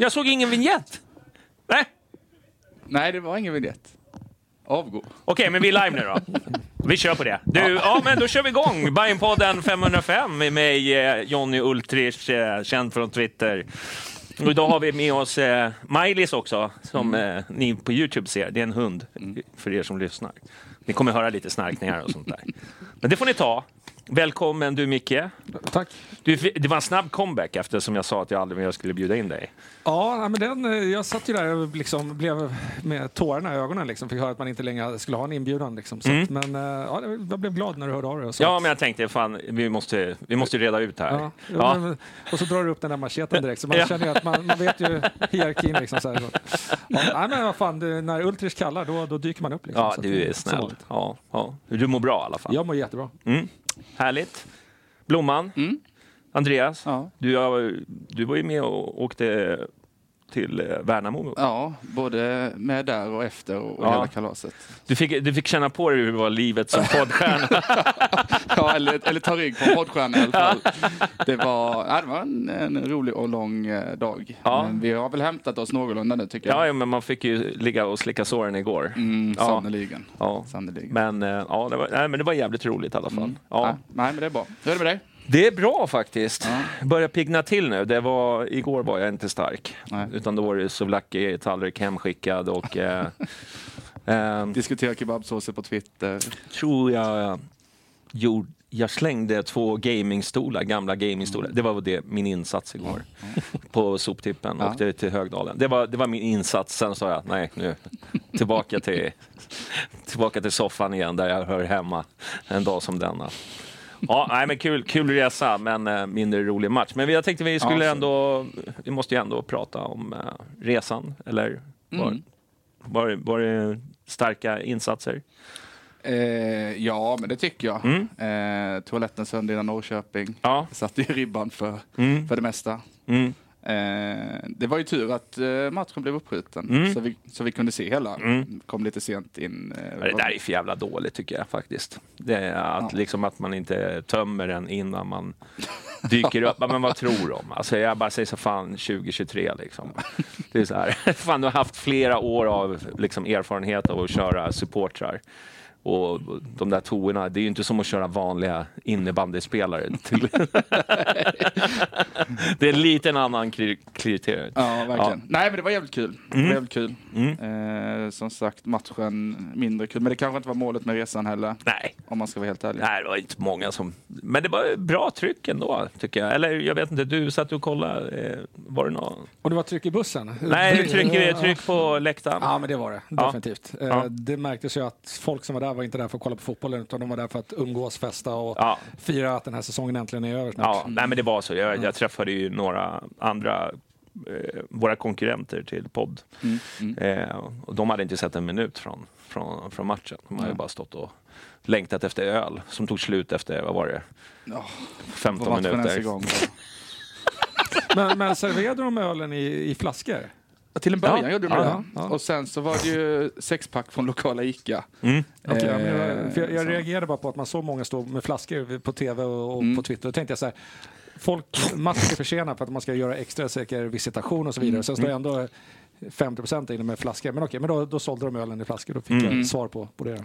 Jag såg ingen vignett. Nej, Nej, det var ingen vignett. Avgå. okej, men vi är live nu då. Vi kör på det. Du, ja, men då kör vi igång. Bajenpodden 505 med mig, eh, Jonny Ultrich, eh, känd från Twitter. Och idag har vi med oss eh, Maj-Lis också, som eh, ni på Youtube ser. Det är en hund, för er som lyssnar. Ni kommer höra lite snarkningar och sånt där. Men det får ni ta. Välkommen du Micke. Tack. Du, det var en snabb comeback eftersom jag sa att jag aldrig mer skulle bjuda in dig. Ja, men den, eh, jag satt ju där och liksom blev med tårarna i ögonen. Liksom. Fick höra att man inte längre skulle ha en inbjudan. Liksom. Så att, men eh, ja, jag blev glad när du hörde av dig. Ja, men jag tänkte fan, vi måste, vi måste reda ut här. Ja, Ja. Men, och så drar du upp den där macheten direkt, så man känner ju att man, man vet ju hierarkin. Liksom, så här, så. Ja, men vad fan, det, när Ultrich kallar då, då dyker man upp. Liksom, Ja, du är snäll. Ja, ja. Du mår bra i alla fall. Jag mår jättebra. Mm. Härligt. Blomman, Andreas, Ja. du, du var ju med och åkte till eh, Värnamo. Ja, både med där och efter och Ja. hela kalaset. Du fick, du fick känna på dig hur det var livet som poddstjärna. Ja, eller, eller ta rygg på en poddstjärna i alla fall. Det var, ja, det var en, en rolig och lång eh, dag. Ja. Men vi har väl hämtat oss någorlunda nu tycker jag. ja, men man fick ju ligga och slicka såren igår. Mm, Ja. Sannerligen. Ja. Sannerligen. Men, eh, ja, det var, nej, men det var jävligt roligt i alla fall. Ja. Ja. Nej, men det är bra. Hur är det med dig? Det är bra faktiskt. Börjar pigna till nu. Det var, igår var jag inte stark. Nej. Utan då var det souvlaki, tallrik hemskickad och eh, eh, Diskutera kebabsåser på Twitter. tror jag gjorde jag slängde två gamingstolar, gamla gamingstolar. Det var det, min insats igår. På soptippen. Ja. Åkte till Högdalen. Det var, det var min insats. Sen sa jag, nej nu, tillbaka till, tillbaka till soffan igen där jag hör hemma en dag som denna. Ja, nej, men kul, kul resa, men eh, mindre rolig match. Men jag tänkte vi skulle Ja, ändå, vi måste ju ändå prata om eh, resan, eller var, Mm. var, var det starka insatser? Eh, ja, men det tycker jag. Mm. Eh, toaletten sönder innan Norrköping. Ja. Satte ju ribban för, Mm. för det mesta. Mm. Eh, det var ju tur att eh, matchen blev uppskjuten Mm. så, vi, så vi kunde se hela. Mm. Kom lite sent in. Eh, Ja, Det där är för jävla dåligt tycker jag faktiskt. Det är att, Ja. liksom, att man inte tömmer den innan man dyker upp. Men vad tror de? Alltså, jag bara säger så fan 2023 liksom. Det är så här. Fan, du har haft flera år av liksom, erfarenhet av att köra supportrar. Och de där toorna, det är ju inte som att köra vanliga innebandyspelare. Till. det är en liten annan kri- kriterium. Ja, verkligen. Nej, men det var jävligt kul. Det var Mm. jävligt kul. Eh, som sagt, matchen mindre kul. Men det kanske inte var målet med resan heller. Nej. Om man ska vara helt ärlig. Nej, det var inte många som... Men det var bra tryck ändå, tycker jag. Eller jag vet inte, du satt och kollade. Eh, var det någon... Och det var tryck i bussen? Nej, tryck, tryck på läktaren. Ja, men det var det. Ja. Definitivt. Eh, Ja. Det märktes ju att folk som var där var inte där för att kolla på fotboll utan de var där för att umgås, festa och Ja. fira att den här säsongen äntligen är över snart. Ja, nej, men det var så. Jag, jag träffade ju några andra, eh, våra konkurrenter till podd. Eh, och de hade inte sett en minut från, från, från matchen. De hade bara stått och längtat efter öl som tog slut efter, vad var det, Ja, 15 var matchen ens minuter. Men, men serverade de ölen i, i flaskor? Ja, Till en början Ja, gjorde de ja, det. ja. Och sen så var det ju sexpack från lokala ICA. Mm. Var- Eh, jag, jag så. reagerade bara på att man såg många stå med flaskor på tv och, och Mm. på Twitter. Då tänkte jag så här, folk, matchen är försenad för att man ska göra extra säker visitation och så vidare. Sen står det ändå 50 procent inne med flaskor. Men okej, men då, då sålde de ölen i flaskor. Då fick jag svar på, på det.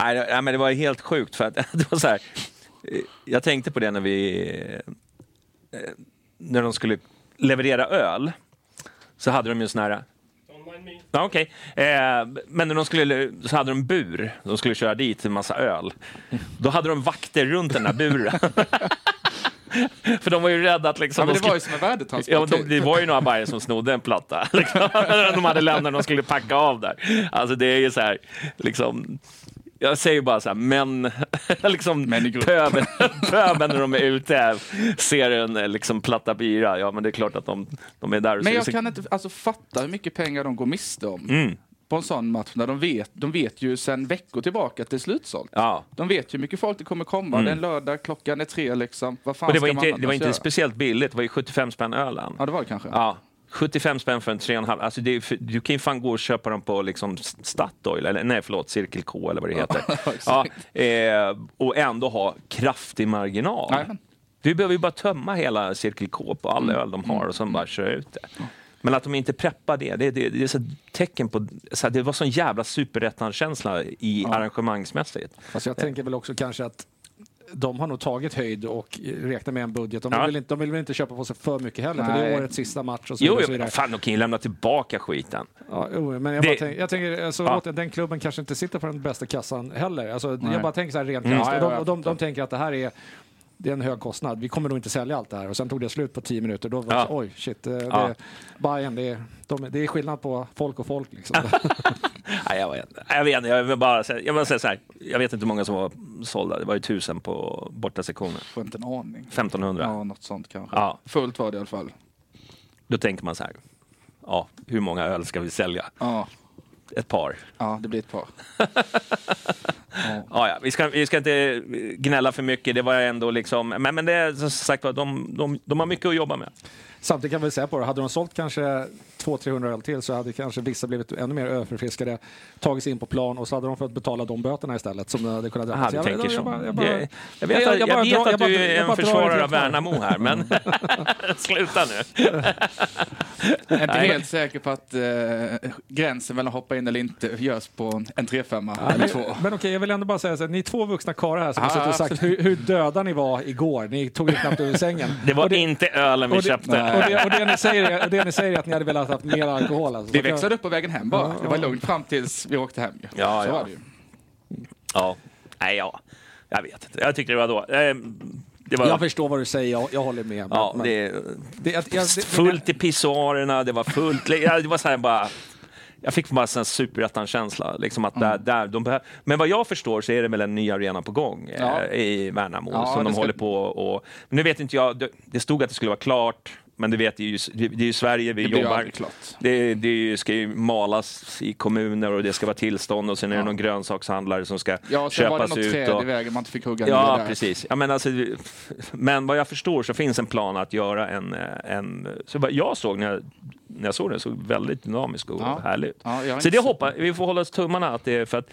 Nej, det- nej, men det var helt sjukt för att det var så här. eh, Jag tänkte på det när vi, eh, när de skulle leverera öl, så hade de ju sån här Ja, okej. Eh, men när de skulle, så hade de bur. De skulle köra dit en massa öl. Då hade de vakter runt den där buren. För de var ju rädda att liksom... Ja, men de det var ju skulle- som en Ja, värdetransport. de, det var ju några bajare som snodde en platta. Liksom. de hade lämnat när de skulle packa av där. Alltså det är ju så här, liksom... Jag säger bara så här, men liksom Män grupp. pöben, pöben när de är ute ser en liksom, platta bira, ja men det är klart att de, de är där Men jag kan inte alltså, fatta hur mycket pengar de går miste om Mm. på en sån match. När de, vet, de vet ju sedan veckor tillbaka att det är slutsålt. Ja. De vet ju hur mycket folk det kommer komma. Det är en lördag, klockan är tre liksom. Vad fan Och det var ska man inte, det var inte göra? speciellt billigt, det var ju 75 spänn ölen. Ja, det var det kanske. Ja, 75 spänn för en 3,5. Alltså det är, för, du kan ju fan gå och köpa dem på liksom Statoil, eller nej förlåt, Cirkel K eller vad det heter. ja, eh, och ändå ha kraftig marginal. Jajamän. Du behöver ju bara tömma hela Cirkel K på all öl de har och sen bara köra ut det. Men att de inte preppar det, det, det, det är så tecken på... Så här, det var sån jävla superettan-känsla i arrangemangsmässigt. Fast jag tänker väl också kanske att de har nog tagit höjd och räknar med en budget. De Ja. vill, inte, de vill väl inte köpa på sig för mycket heller, för det Nej. är årets sista match och så Jo, jo fan, de kan ju lämna tillbaka skiten. Ja, jo, men jag, Det- tänker, jag tänker alltså, Ja. återigen, den klubben kanske inte sitter på den bästa kassan heller. Alltså, Nej. jag bara tänker så här rent Mm. Ja, de, de, de tänker att det här är det är en hög kostnad. Vi kommer nog inte sälja allt det här. Och sen tog det slut på tio minuter. Då var det Ja. oj, shit. eh, Det, Ja. Bayern, det, är, de, det är skillnad på folk och folk. Liksom. Nej, jag vet inte. Jag vet inte. Jag vill bara säga, jag vill säga så här. Jag vet inte hur många som var sålda. Det var ju tusen på bortasektionen. Får inte en aning. 1500. Ja, något sånt kanske. Ja. Fullt var det i alla fall. Då tänker man så här. Ja, hur många öl ska vi sälja? Ja, Ett par. ja det blir ett par. Ja, ja. Vi, ska, vi ska inte gnälla för mycket. Det var ändå liksom... Men, men det är som sagt de, de, de har mycket att jobba med. Samtidigt kan vi säga på det, hade de sålt kanske 200-300 öl till så hade kanske vissa blivit ännu mer överförfriskade, tagit sig in på plan och så hade de fått betala de böterna istället som de hade kunnat så. jag, bara- jag, bara- Det- jag vet, jag- att- jag jag vet att jag du jag är en försvarare av Värnamo här, men sluta nu. Jag är inte helt säker på att eh, gränsen mellan hoppa in eller inte görs på en- en 3-5 Ja, eller men, två. men okej, jag vill ändå bara säga så här, ni är två vuxna karlar här som har Ja, suttit och sagt hur, hur döda ni var igår. Ni tog er knappt ur sängen. Det var det, inte ölen vi och det, köpte. och, det, och, det ni säger och det ni säger är att ni hade velat ha mer alkohol. Alltså. Vi växlade upp på vägen hem bara. Det var lugnt fram tills vi åkte hem. ju. Ja, Så ja. var det ju. Ja. Nej, ja. Jag vet inte. Jag tyckte det var då. Eh, Det var, Jag förstår vad du säger, jag, jag håller med. ja, men- det, det, jag, jag, det, fullt i pissoarerna, det var fullt. ja, Det var så här bara... Jag fick bara en superettan-känsla. Liksom att Mm. där, där, de Men vad jag förstår så är det väl en ny arena på gång eh, Ja. i Värnamo Ja, som de ska- håller på och... Men nu vet inte jag, det, det stod att det skulle vara klart, men det vet det är ju, det är ju Sverige vi Det jobbar. Det, det ju- ska ju malas i kommuner och det ska vara tillstånd och sen är det Ja. någon grönsakshandlare som ska Ja, sen var det köpas något ut. träd i vägen man inte fick hugga ner Ja, där. precis. Ja, men, alltså, men vad jag förstår så finns en plan att göra en... eh, en så jag såg när jag, när jag såg den såg väldigt dynamisk och Ja. härlig ut. Ja, Så det hoppas vi får hålla oss tummarna att det är för att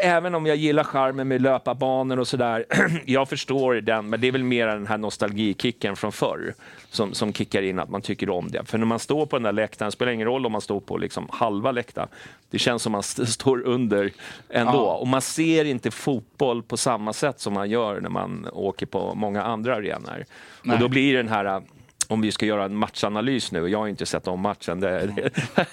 Även om jag gillar charmen med löparbanor och sådär, jag förstår den, men det är väl mer den här nostalgikicken från förr som, som kickar in att man tycker om det. För när man står på den där läktaren, det spelar ingen roll om man står på liksom halva läktaren, det känns som man st- står under ändå. Ja. Och man ser inte fotboll på samma sätt som man gör när man åker på många andra arenor. Nej. Och då blir den här om vi ska göra en matchanalys nu, jag har inte sett om matchen. Det, det,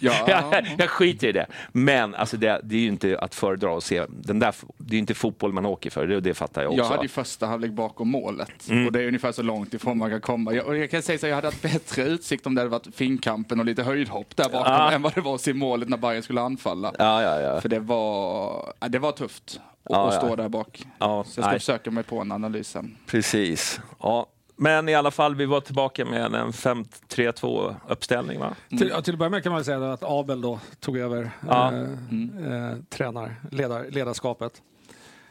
Ja. jag, jag skiter i det. Men alltså det, det är ju inte att föredra att se. Den där, det är inte fotboll man åker för, det, det fattar jag också. Jag hade ju första halvlek bakom målet Mm. och det är ungefär så långt ifrån man kan komma. Jag, jag kan säga så jag hade haft bättre utsikt om det hade varit finkampen och lite höjdhopp där bakom Ja. än vad det var att se målet när Bayern skulle anfalla. Ja. För det var, det var tufft att, Ja, att ja. stå där bak. ja Så jag ska nej, försöka mig på en analys sen. precis. Ja. Men i alla fall, vi var tillbaka med en 5-3-2 uppställning va? Till, ja, till att börja med kan man säga att Abel då tog över Ja. eh, eh, tränar, ledar, ledarskapet.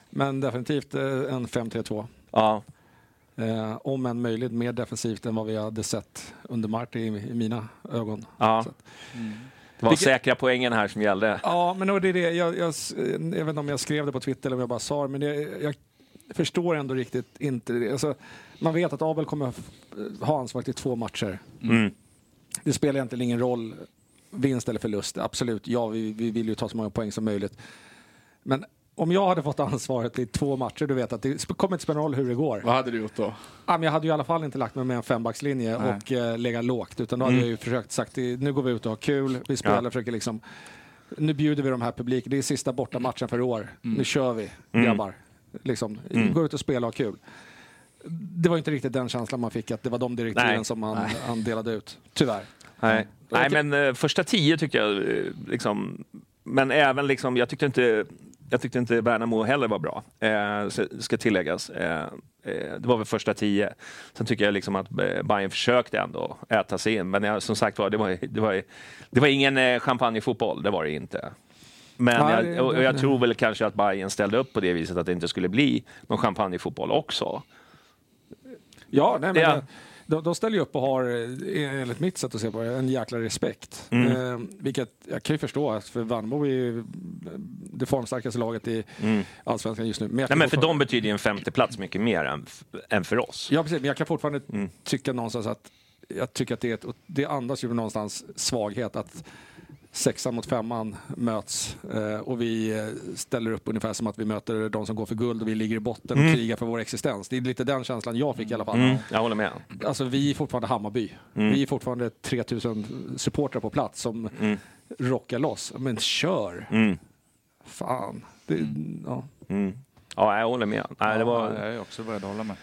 Men definitivt eh, en 5-3-2. Ja, Eh, om än möjligt mer defensivt än vad vi hade sett under Marti i, i mina ögon. ja. Att- Det var Vilket- säkra poängen här som gällde. Ja, men det är det. Jag, jag, jag vet inte om jag skrev det på Twitter eller om jag bara sa det, men det, jag förstår ändå riktigt inte det. Alltså, man vet att Abel kommer ha ansvaret i två matcher. Mm. Det spelar egentligen ingen roll, vinst eller förlust. Absolut, ja, vi, vi vill ju ta så många poäng som möjligt. Men om jag hade fått ansvaret i två matcher, du vet att det kommer inte spela roll hur det går. Vad hade du gjort då? Ja, jag hade ju i alla fall inte lagt mig med en fembackslinje Nej. och eh, legat lågt. Utan då hade jag ju försökt sagt nu går vi ut och har kul. Vi spelar, Ja. försöker liksom, nu bjuder vi de här publiken. Det är sista bortamatchen för i år. Nu kör vi grabbar. Liksom, Gå ut och spela och ha kul. Det var inte riktigt den känslan man fick att det var de direktiven Nej. som man, han delade ut. Tyvärr. Nej, Nej men eh, första tio tyckte jag, eh, liksom, men även liksom, jag tyckte inte jag tyckte inte Värnamo heller var bra, eh, ska tilläggas. Eh, eh, det var väl första tio. Sen tycker jag liksom att eh, Bayern försökte ändå äta sig in, men jag, som sagt var, det var, det var, det var ingen eh, champagnefotboll, det var det inte. Men det- jag, och jag tror väl kanske att Bayern ställde upp på det viset att det inte skulle bli någon champagnefotboll också. Ja, nej, men Ja. De, de ställer ju upp och har, eh, enligt mitt sätt att se på det, en jäkla respekt. Eh, vilket jag kan ju förstå, för Värnamo är ju det formstarkaste laget i Allsvenskan just nu. Men, Nej, men för dem betyder ju en femte plats mycket mer än, än för oss. Ja, precis. Men jag kan fortfarande Mm. tycka någonstans att jag tycker att det, är ett, det andas ju någonstans svaghet att sexan mot femman möts eh, och vi eh, ställer upp ungefär som att vi möter de som går för guld och vi ligger i botten och krigar för vår existens. Det är lite den känslan jag fick i alla fall. Mm, jag håller med. Alltså vi är fortfarande Hammarby. Vi är fortfarande 3000 supportrar på plats som rockar loss. Men kör! Mm. Fan. Det, ja. Mm. Ja, jag håller med. Nej, det var, Ja, jag är också beredd att hålla med.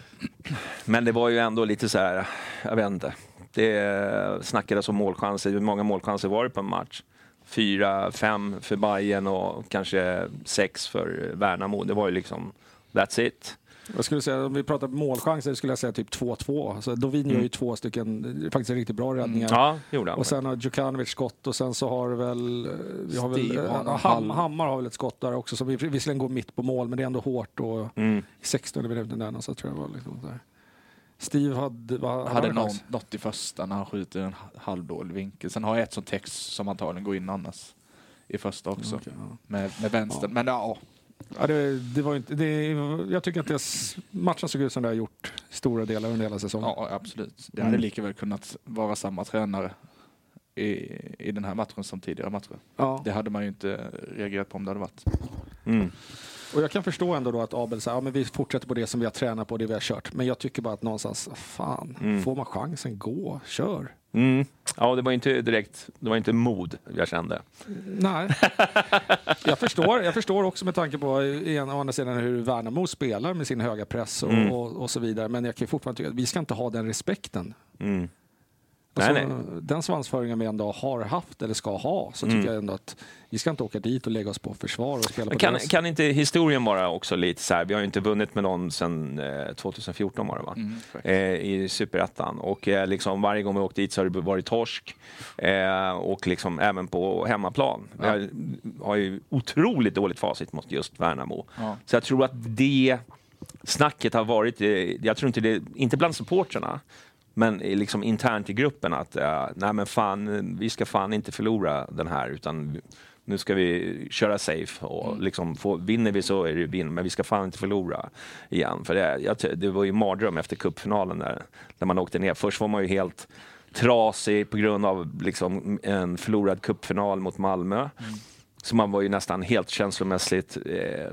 Men det var ju ändå lite så här, jag vet inte. Det snackades om målchanser. Hur många målchanser var det på en match? Fyra, fem för Bayern och kanske sex för Värnamo. Det var ju liksom, that's it. Jag skulle säga, om vi pratar målchanser skulle jag säga typ 2-2. Alltså, Dovin gör ju två stycken, faktiskt riktigt bra räddningar. Ja, gjorde han. Och sen har Djukanovic skott och sen så har väl, vi har väl någon Ham, Hammar har väl ett skott där också som vi- visserligen går mitt på mål men det är ändå hårt och Mm. i 16 minuten där så tror jag det var liksom där. Steve hade, vad, hade någon, något i första när han skjuter en halvdålig vinkel. Sen har jag ett som text som antagligen går in annars. I första också. Okej, ja. Med, med vänstern. Men ja, Ja, det, det var inte, det, jag tycker att det, matchen såg ut som det har gjort stora delar under hela säsongen. ja, absolut. Det hade lika väl kunnat vara samma tränare i, i den här matchen som tidigare matcher. Ja. Det hade man ju inte reagerat på om det hade varit. Mm. Och jag kan förstå ändå då att Abel säger ja, men vi fortsätter på det som vi har tränat på, det vi har kört. Men jag tycker bara att någonstans, fan, får man chansen, gå, kör. Mm. Ja, det var inte direkt, det var inte mod jag kände. Nej. jag, förstår, jag förstår också med tanke på en, å andra sidan hur Värnamo spelar med sin höga press och, Mm. och, och så vidare. Men jag kan fortfarande tycka att vi ska inte ha den respekten. Mm. Alltså, Nej, nej. Den svansföringen vi ändå har haft eller ska ha så tycker jag ändå att vi ska inte åka dit och lägga oss på försvar och spela Mm. Men på kan, deras... kan inte historien vara också lite så här, vi har ju inte vunnit med någon sedan eh, 2014 var det va? Eh, I superettan. Och eh, liksom varje gång vi åkt dit så har det varit torsk. Eh, och liksom även på hemmaplan. Vi har, har ju otroligt dåligt facit mot just Värnamo. Ja. Så jag tror att det snacket har varit, eh, jag tror inte det, inte bland supportrarna, men liksom internt i gruppen att eh, nej men fan, vi ska fan inte förlora den här utan nu ska vi köra safe och liksom få, vinner vi så är det vinn, men vi ska fan inte förlora igen. För det, jag, det var ju mardröm efter cupfinalen där, när man åkte ner. Först var man ju helt trasig på grund av liksom en förlorad cupfinal mot Malmö. Så man var ju nästan helt känslomässigt eh,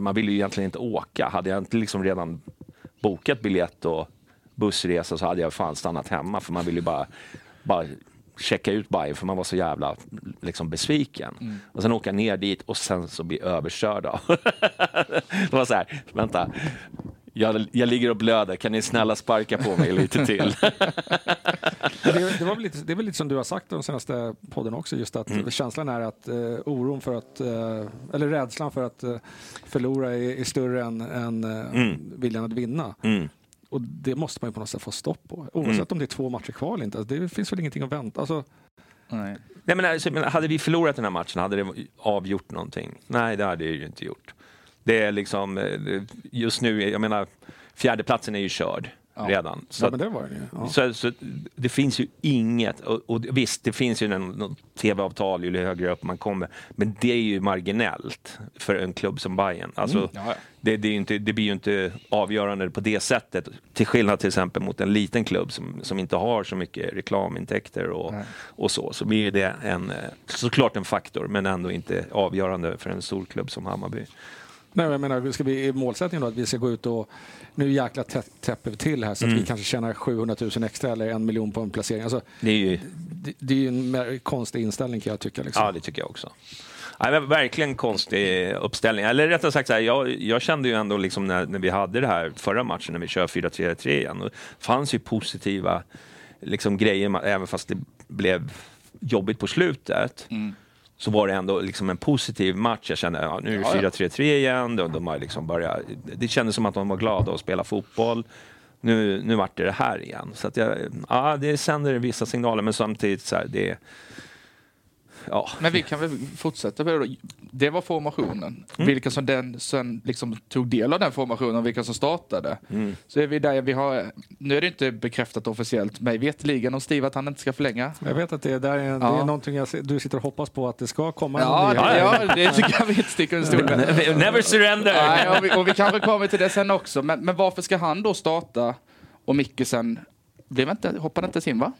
man ville ju egentligen inte åka. Hade jag inte liksom redan bokat biljett och bussresa så hade jag fan stannat hemma för man ville ju bara, bara checka ut Bayern för man var så jävla liksom, besviken. Mm. Och sen åka ner dit och sen så bli överkörd av. det var så här, vänta. Jag, jag ligger och blöder, kan ni snälla sparka på mig lite till? Det, det, var lite, det är väl lite som du har sagt de senaste podden också, just att Mm. känslan är att eh, oron för att, eh, eller rädslan för att eh, förlora är, är större än, än eh, viljan att vinna. Mm. Och det måste man ju på något sätt få stopp på. Oavsett om det är två matcher kvar eller inte. Alltså, det finns väl ingenting att vänta. Alltså, Nej. Nej, men alltså, men hade vi förlorat den här matchen, hade det avgjort någonting? Nej, det hade det ju inte gjort. Det är liksom, eh, just nu, jag menar, fjärdeplatsen är ju körd redan. Så, ja, men det var det. Ja. så, så det finns ju inget, och, och visst, det finns ju någon tv-avtal ju högre upp man kommer, men det är ju marginellt för en klubb som Bayern. Alltså, Ja, ja. det, det, inte, det blir ju inte avgörande på det sättet, till skillnad till exempel mot en liten klubb som, som inte har så mycket reklamintäkter och, och så, så blir det en, eh, såklart en faktor, men ändå inte avgörande för en stor klubb som Hammarby. Nej, jag menar, ska vi, målsättningen då att vi ska gå ut och nu jäkla tä- täpper vi till här så Mm. att vi kanske tjänar 700 000 extra eller en miljon på en placering. Alltså, Det är ju det, det är ju en mer konstig inställning kan jag tycka. Liksom. Ja, det tycker jag också. Nej, men verkligen konstig uppställning. Eller rättare sagt, så här, jag, jag kände ju ändå liksom när, när vi hade det här förra matchen, när vi kör 4-3-3 igen, det fanns ju positiva liksom, grejer, även fast det blev jobbigt på slutet. Så var det ändå liksom en positiv match. Jag kände ja, nu är det 4-3-3 igen. De, de har liksom börjat, det kändes som att de var glada att spela fotboll. Nu, nu vart det det här igen. Så att jag, ja, det sänder vissa signaler, men samtidigt så här, det Ja, Men vi kan väl fortsätta med det då. Det var formationen. Mm. Vilka som den sen liksom tog del av den formationen och vilka som startade. Mm. Så är vi där vi har, nu är det inte bekräftat officiellt, mig vetligen om Steve att han inte ska förlänga. Jag vet att det, där är, det Ja. är någonting jag, du sitter och hoppas på att det ska komma. Ja, det, ja, det tycker jag vi inte sticker under stol med. Never surrender! Nej, och, vi, och vi kanske kommer till det sen också. Men, men varför ska han då starta och Micke sen blev inte, hoppade inte ens in va?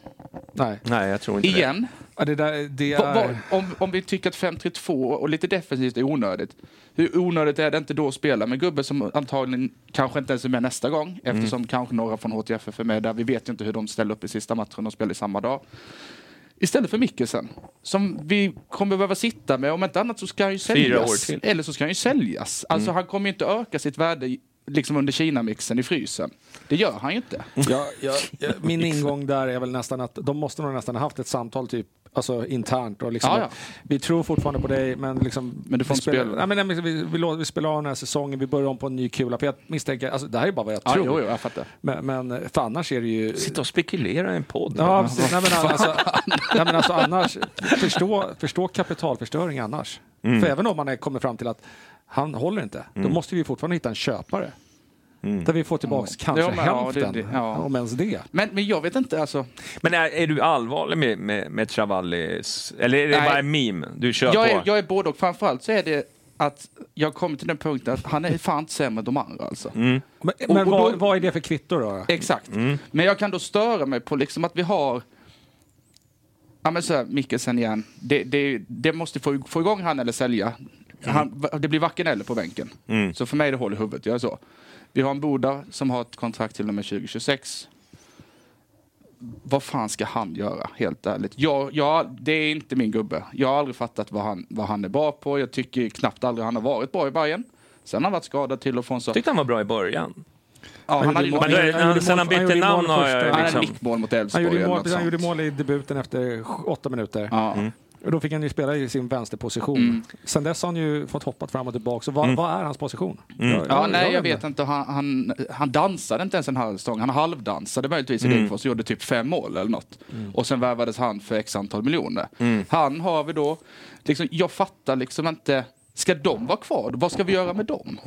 Nej. Nej, jag tror inte Igen? Ja, det där, det Va- va- är... om, om vi tycker att 5-3-2 och lite defensivt är onödigt. Hur onödigt är det inte då att spela med gubbe som antagligen kanske inte ens är med nästa gång eftersom kanske några från HTFF är med där. Vi vet ju inte hur de ställer upp i sista matchen och spelar i samma dag. Istället för Mikkelsen som vi kommer behöva sitta med. Om inte annat så ska han ju Fyra år säljas. till. Eller så ska han ju säljas. Alltså han kommer ju inte öka sitt värde liksom under Kina-mixen i frysen. Det gör han ju inte. Ja, ja, ja, min ingång där är väl nästan att de måste nog nästan ha haft ett samtal typ Alltså internt och liksom Ja, ja. Vi tror fortfarande på dig men liksom Men du får vi inte spela. Nej, men, nej, men vi, vi, vi spelar av den här säsongen, vi börjar om på en ny kula. För jag misstänker, alltså det här är bara vad jag Ja, tror. jo, jo, jag fattar. Men, men för annars är det ju... Sitta och spekulera i en podd. Ja, precis. Nej, men alltså, nej, men alltså annars, förstå, förstå kapitalförstöring annars. Mm. För även om man är, kommer fram till att han håller inte, då måste vi fortfarande hitta en köpare. Där vi får tillbaka kanske Ja, men ja, hälften, det- det- ja. om ens det. Men, men jag vet inte, alltså. Men är, är du allvarlig med, med, med Travallis? Eller är det Nej. bara en meme du kör Jag på? är, jag är både och. Framförallt så är det att jag kommer till den punkten att han är fan inte sämre än de andra alltså. Men, Och- men och då- vad, vad är det för kvitto då? Exakt. Men jag kan då störa mig på liksom att vi har Ja men så här, Mikkelsen igen. Det, det, det måste få, få igång han eller sälja. Han, det blir varken eller på bänken. Så för mig är det hål i huvudet. Jag är så. Vi har en Boda som har ett kontrakt till och med 2026. Vad fan ska han göra, helt ärligt? Jag, jag, det är inte min gubbe. Jag har aldrig fattat vad han, vad han är bra på. Jag tycker knappt aldrig han har varit bra i Bayern. Sen har han varit skadad till och från. Så. tyckte han var bra i början. Ja, han hade Men mål, då är, han gjorde sen han bytte han namn har jag han hade liksom... nickmål mot Han gjorde, mål, han gjorde mål i debuten efter åtta minuter. Ja. Och då fick han ju spela i sin vänsterposition. Mm. Sen dess har han ju fått hoppat fram och tillbaka. Så vad, vad är hans position? Jag- Ja, jag- nej, jag vet inte. Han, han, han dansade inte ens en halv säsong. Han halvdansade möjligtvis i Degerfors och gjorde typ fem mål eller något. Och sen värvades han för x antal miljoner. Han har vi då, liksom, jag fattar liksom inte, ska de vara kvar? Vad ska vi göra med dem?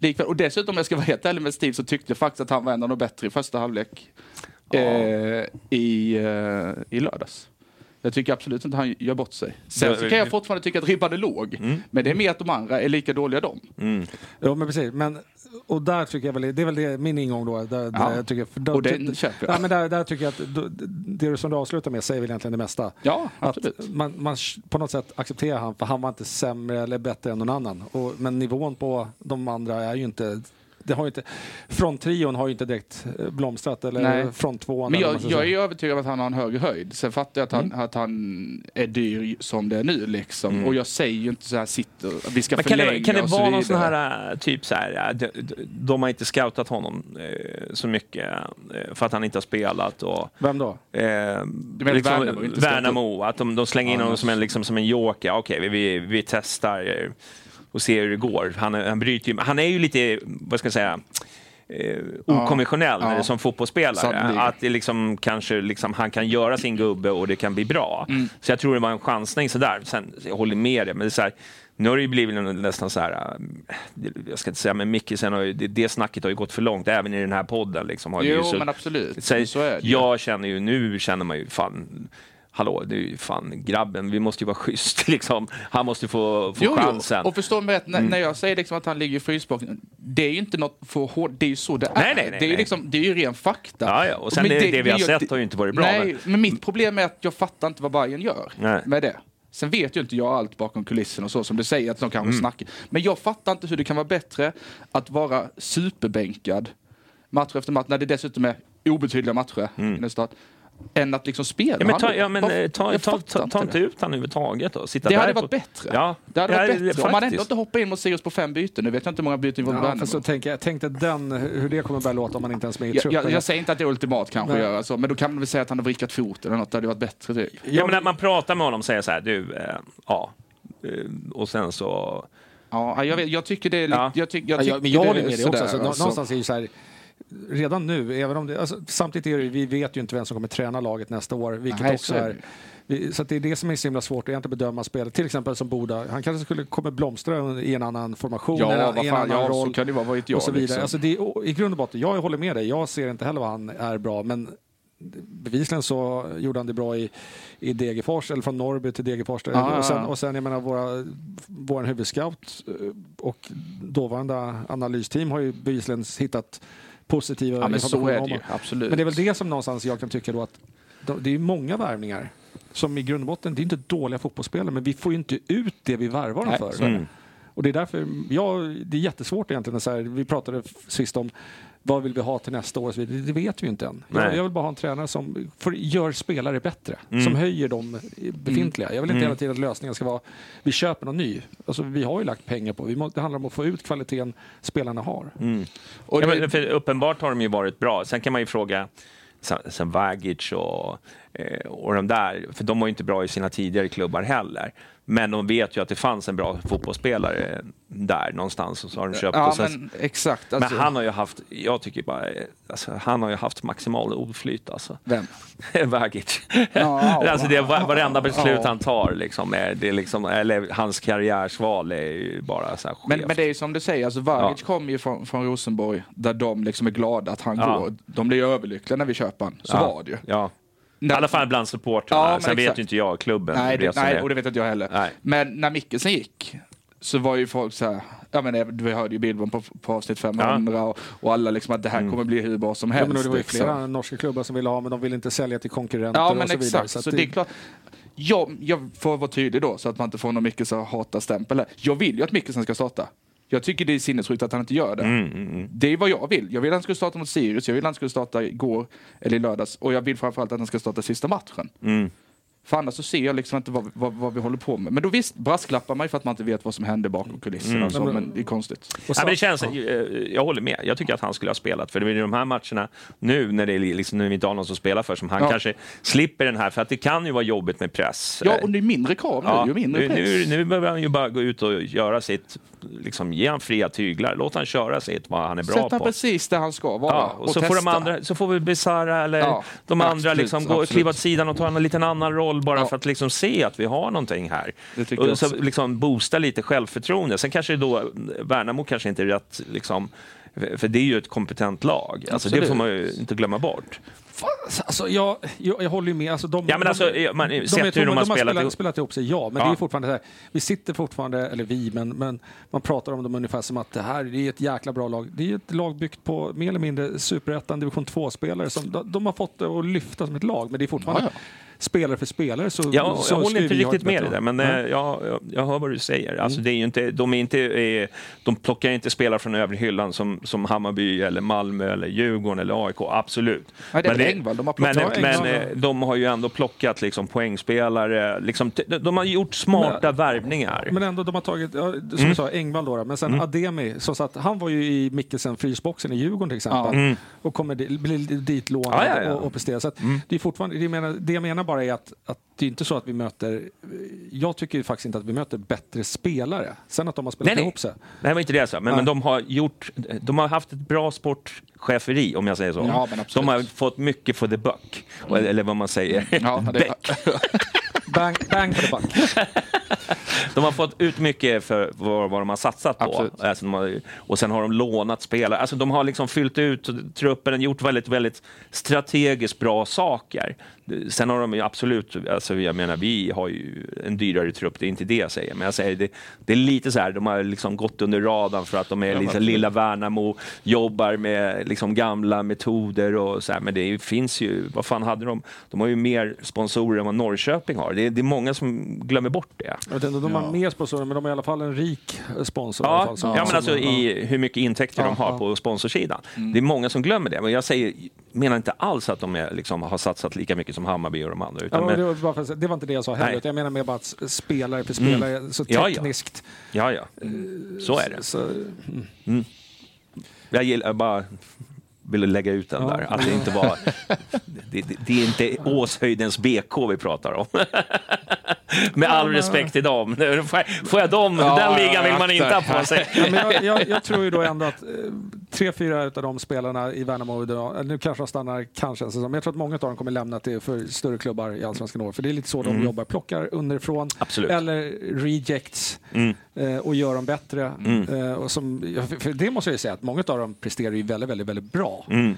Likväl. Och dessutom, om jag ska vara helt ärlig med Steve, så tyckte jag faktiskt att han var en av de bättre i första halvlek eh, i, eh, i lördags. Jag tycker absolut inte han gör bort sig. Sen så kan jag fortfarande tycka att ribban är låg. Men det är mer att de andra är lika dåliga de. Ja, men precis. Men, och där tycker jag väl, det är väl det, min ingång då. Där, Ja. där jag tycker, för då, Och den köper jag. Ja, men där, där tycker jag att då, det som du avslutar med säger väl egentligen det mesta. Ja, absolut. Att man, man på något sätt accepterar han, för han var inte sämre eller bättre än någon annan. Och, men nivån på de andra är ju inte det har ju inte, fronttrion har ju inte direkt eh, blomstrat, eller Nej. fronttvåan. Men eller jag, jag är säga. övertygad om att han har en högre höjd. Sen fattar jag att han, att han är dyr som det är nu liksom. Och jag säger ju inte så här, sitter, vi ska Men kan förlänga det, kan det och så vara någon sån här, äh, typ så här, äh, de, de, de har inte scoutat honom eh, så mycket eh, för att han inte har spelat och Vem då? Eh, menar liksom, Värnamo, Värnamo, att de, de slänger in honom som en, liksom, som en joker. Okej, vi, vi, vi testar eh, och ser hur det går. Han, han, bryter ju, han är ju lite, vad ska jag säga, eh, okonventionell Ja. är som fotbollsspelare. Sannolikt. Att det liksom, kanske liksom, han kan göra sin gubbe och det kan bli bra. Mm. Så jag tror det var en chansning sådär. Sen, jag håller med dig, men det är så här, nu har det ju blivit nästan så här, det- jag ska inte säga, men Mickisen har ju, det, det snacket har ju gått för långt, även i den här podden. Liksom, har det ju Jo, så, men absolut. så, Så jag känner ju, nu känner man ju fan, hallå, det är ju fan grabben, vi måste ju vara schysst liksom. Han måste få, få Jo, jo. chansen. Och förstå mig rätt, när, Mm. när jag säger liksom att han ligger i frysboxen, det är ju inte något för hårt, det är ju så det är. Nej, nej, nej, det, är ju liksom, det är ju ren fakta. Ja, ja, och sen Men det, det, vi har sett har ju inte varit bra. Nej, men, men... mitt problem är att jag fattar inte vad Bayern gör Nej. med det. Sen vet ju inte jag allt bakom kulissen och så som du säger att de kanske Mm. snackar. Men jag fattar inte hur det kan vara bättre att vara superbänkad match efter match när det dessutom är obetydliga matcher i den start, än att liksom spela ja, men ta, ja, men, Vad- eh, ta, jag ta, ta, ta det. inte ut han överhuvudtaget då. Sitta Det där hade på- varit bättre. Ja, Det hade ja, varit bättre. Om man ändå inte hoppar in mot Sirius på fem byten. Nu vet jag inte hur många byten vi på Ja, så tänker jag, tänk dig den, hur det kommer börja låta om man inte ens är med i jag, truppen. jag, jag säger inte att det är ultimat kanske Nej. att göra så, men då kan man väl säga att han har vrickat foten eller något. Det hade varit bättre typ. Ja, men när man pratar med honom och säger så här, du, eh, ja, eh, och sen så... Ja, jag, vet, jag tycker det är lite... Ja. Jag, tyck, jag Ja, tycker jag, men jag det håller med dig också. Alltså, nå- alltså. Någonstans är ju så här, redan nu, även om det, alltså, samtidigt är det, vi vet ju inte vem som kommer träna laget nästa år, vilket Nej, också så är det är... vi- Så det är det som är så himla svårt att egentligen bedöma spelet. Till exempel som Boda, han kanske skulle kommer blomstra i en annan formation, Ja, en, vad i en annan ja, så roll kan det vara, vad vet jag, och så vidare. liksom. Alltså det, är- I grund och botten, jag håller med dig, jag ser inte heller vad han är bra, men bevisligen så gjorde han det bra i, i Degerfors, eller från Norrby till Degerfors. ja, och, sen, och sen, jag menar, våra, vår huvudscout eh, och dåvarande analysteam har ju bevisligen hittat positiva Ja, men så är det ju. Absolut. Men det är väl det som någonstans jag kan tycka då att de- det är många värvningar som i grund och botten, det är inte dåliga fotbollsspelare, men vi får ju inte ut det vi värvar dem för. det. Och det är därför, ja, det är jättesvårt egentligen. Så här, vi pratade sist om vad vill vi ha till nästa år och. Det vet vi ju inte än. Jag, jag vill bara ha en tränare som får, gör spelare bättre, Mm. som höjer de befintliga. Jag vill inte hela tiden att lösningen ska vara vi köper någon ny. Alltså, vi har ju lagt pengar på, vi må, det handlar om att få ut kvaliteten spelarna har. Och Ja, det- för uppenbart har de ju varit bra. Sen kan man ju fråga sen Vagic och, och de där, för de var ju inte bra i sina tidigare klubbar heller. Men de vet ju att det fanns en bra fotbollsspelare där någonstans och så har de köpt. Ja, men exakt. men Alltså, han har ju haft, jag tycker bara, eh, alltså, han har ju haft maximal oflyt alltså. Vem? Vagic. Ja, alltså det varenda beslut han tar, liksom, är, det är liksom, eller hans karriärsval är ju bara så här. Men, men det är ju som du säger, alltså Vagic Ja. kommer ju från, från Rosenborg där de liksom är glada att han Ja. går. De blir ju överlyckliga när vi köper han. Så var det ju. Ja. I alla fall bland supportrarna. Ja, Sen vet exakt. ju inte jag klubben. Nej, det, nej och det vet inte jag heller. Nej. Men när Mickelsen gick så var ju folk så här, ja men vi hörde ju Billborn på, på avsnitt 500 och, och alla liksom att det här kommer bli hur bra som Ja, helst. men det var ju liksom. flera norska klubbar som ville ha, men de ville inte sälja till konkurrenter Ja men och så vidare. exakt, så, att det är klart. Jag, jag får vara tydlig då så att man inte får någon Mickelsen hatarstämpel här. Jag vill ju att Mickelsen ska starta. Jag tycker det är sinnessjukt att han inte gör det. Mm, Det är vad jag vill. Jag vill att han skulle starta mot Sirius, jag vill att han skulle starta igår eller i lördags och jag vill framförallt att han ska starta sista matchen. Mm. För annars så ser jag liksom inte vad, vad, vad vi håller på med. Men då visst, brasklappar man ju för att man inte vet vad som händer bakom kulisserna och så, men det är konstigt. Och Ja, så- men det känns, eh, jag håller med. Jag tycker att han skulle ha spelat. För det är i de här matcherna nu när, det är liksom, när vi inte har någon som spelar för som han Ja. kanske slipper den här. För att det kan ju vara jobbigt med press. Ja, och det är mindre krav nu, Ja, ju mindre nu, press. nu, nu behöver han ju bara gå ut och göra sitt, liksom, ge han fria tyglar. Låt han köra sitt, vad han är bra Sätt på. precis där han ska vara. Ja, och, så, får de testa. andra, så får vi Besara eller Ja, de andra absolut, liksom gå, kliva åt sidan och ta en liten annan roll bara Ja. för att liksom se att vi har någonting här. Och så liksom boosta lite självförtroende. Sen kanske då Värnamo kanske inte är rätt, liksom, för det är ju ett kompetent lag. Alltså, det får man ju inte glömma bort. Alltså, jag, jag, jag håller ju med. Alltså, de, Ja, men de, alltså, ja, man- de, sett hur de har de har spelat spelat, ihop. spelat ihop sig, ja. Men Ja. det är fortfarande så här, vi sitter fortfarande, eller vi, men, men man pratar om dem ungefär som att det här det är ett jäkla bra lag. Det är ett lag byggt på mer eller mindre superettan, division 2-spelare. Som, de, de har fått det att lyfta som ett lag, men det är fortfarande Ja, ja. spelare för spelare. Så, Jag, så jag håller inte riktigt med dig där, men Nej. eh, jag, jag, hör vad du säger. Alltså, det är inte, de, är inte, eh, de plockar inte spelare från övre hyllan som, som Hammarby, eller Malmö, eller Djurgården eller AIK. Absolut. Nej, det Men väl Engvall de har men, plockat. men Engvall, eh, de har ju ändå plockat liksom, poängspelare. Liksom, de har gjort smarta värvningar. Men ändå, de har tagit, ja, som Mm. du sa, Engvall då, då. men sen Ademi, som satt, han var ju i Mikkelsen frysboxen i Djurgården till exempel. Och kommer dit lånad Mm. Ja, ja, ja. Och, och prestera. Så att det, är fortfarande, det, jag menar, det jag menar bara är att, att det är inte så att vi möter, jag tycker faktiskt inte att vi möter bättre spelare. Sen att de har spelat Nej, ihop sig. Nej, det var inte det jag sa. Men, men de har gjort, de har haft ett bra sportcheferi, om jag säger så. Ja, de har fått mycket för the buck. Och- Eller vad man säger. Ja, Beck. Bang, bang for the buck. De har fått ut mycket för vad, vad de har satsat på. Alltså, har, och sen har de lånat spelare. Alltså, de har liksom fyllt ut truppen, gjort väldigt, väldigt strategiskt bra saker. Sen har de ju absolut, alltså, jag menar vi har ju en dyrare trupp, det är inte det jag säger. Men jag säger det, det är lite så här, de har liksom gått under radarn för att de är liksom lilla Värnamo, jobbar med liksom gamla metoder och så här. Men det finns ju, vad fan hade de? De har ju mer sponsorer än vad Norrköping har. Det är, det är många som glömmer bort det. Jag vet inte, de har mer sponsorer, men de är i alla fall en rik sponsor. i alla Ja, fall, som- ja, men alltså i hur mycket intäkter de Ja, har ja. på sponsorsidan. Det är många som glömmer det. Men jag säger, menar inte alls att de är, liksom, har satsat lika mycket som Hammarby och de andra. Ja, Utan, men det, var för, det var inte det jag sa heller, utan jag menar mer bara att spelare för spelare, så Ja, ja. tekniskt. ja, ja. Så är det. Så, Jag, gillar, jag bara ville lägga ut den Ja. där. Att det inte var... Det, det, det är inte Åshöjdens BK vi pratar om. Med all respekt till dem. Får jag, dem? Ja, Den ligan vill man inte ha på sig. Ja, men jag, jag, jag tror ju då ändå att eh, tre, fyra av de spelarna i Värnamo idag, nu kanske de stannar, kanske en säsong, men jag tror att många av dem kommer lämna till för större klubbar i Allsvenskan år. För det är lite så de jobbar, plockar underifrån Mm. Absolut. eller rejects Mm. eh, och gör dem bättre. Eh, och som, för det måste jag ju säga att många av dem presterar ju väldigt, väldigt, väldigt bra. Mm.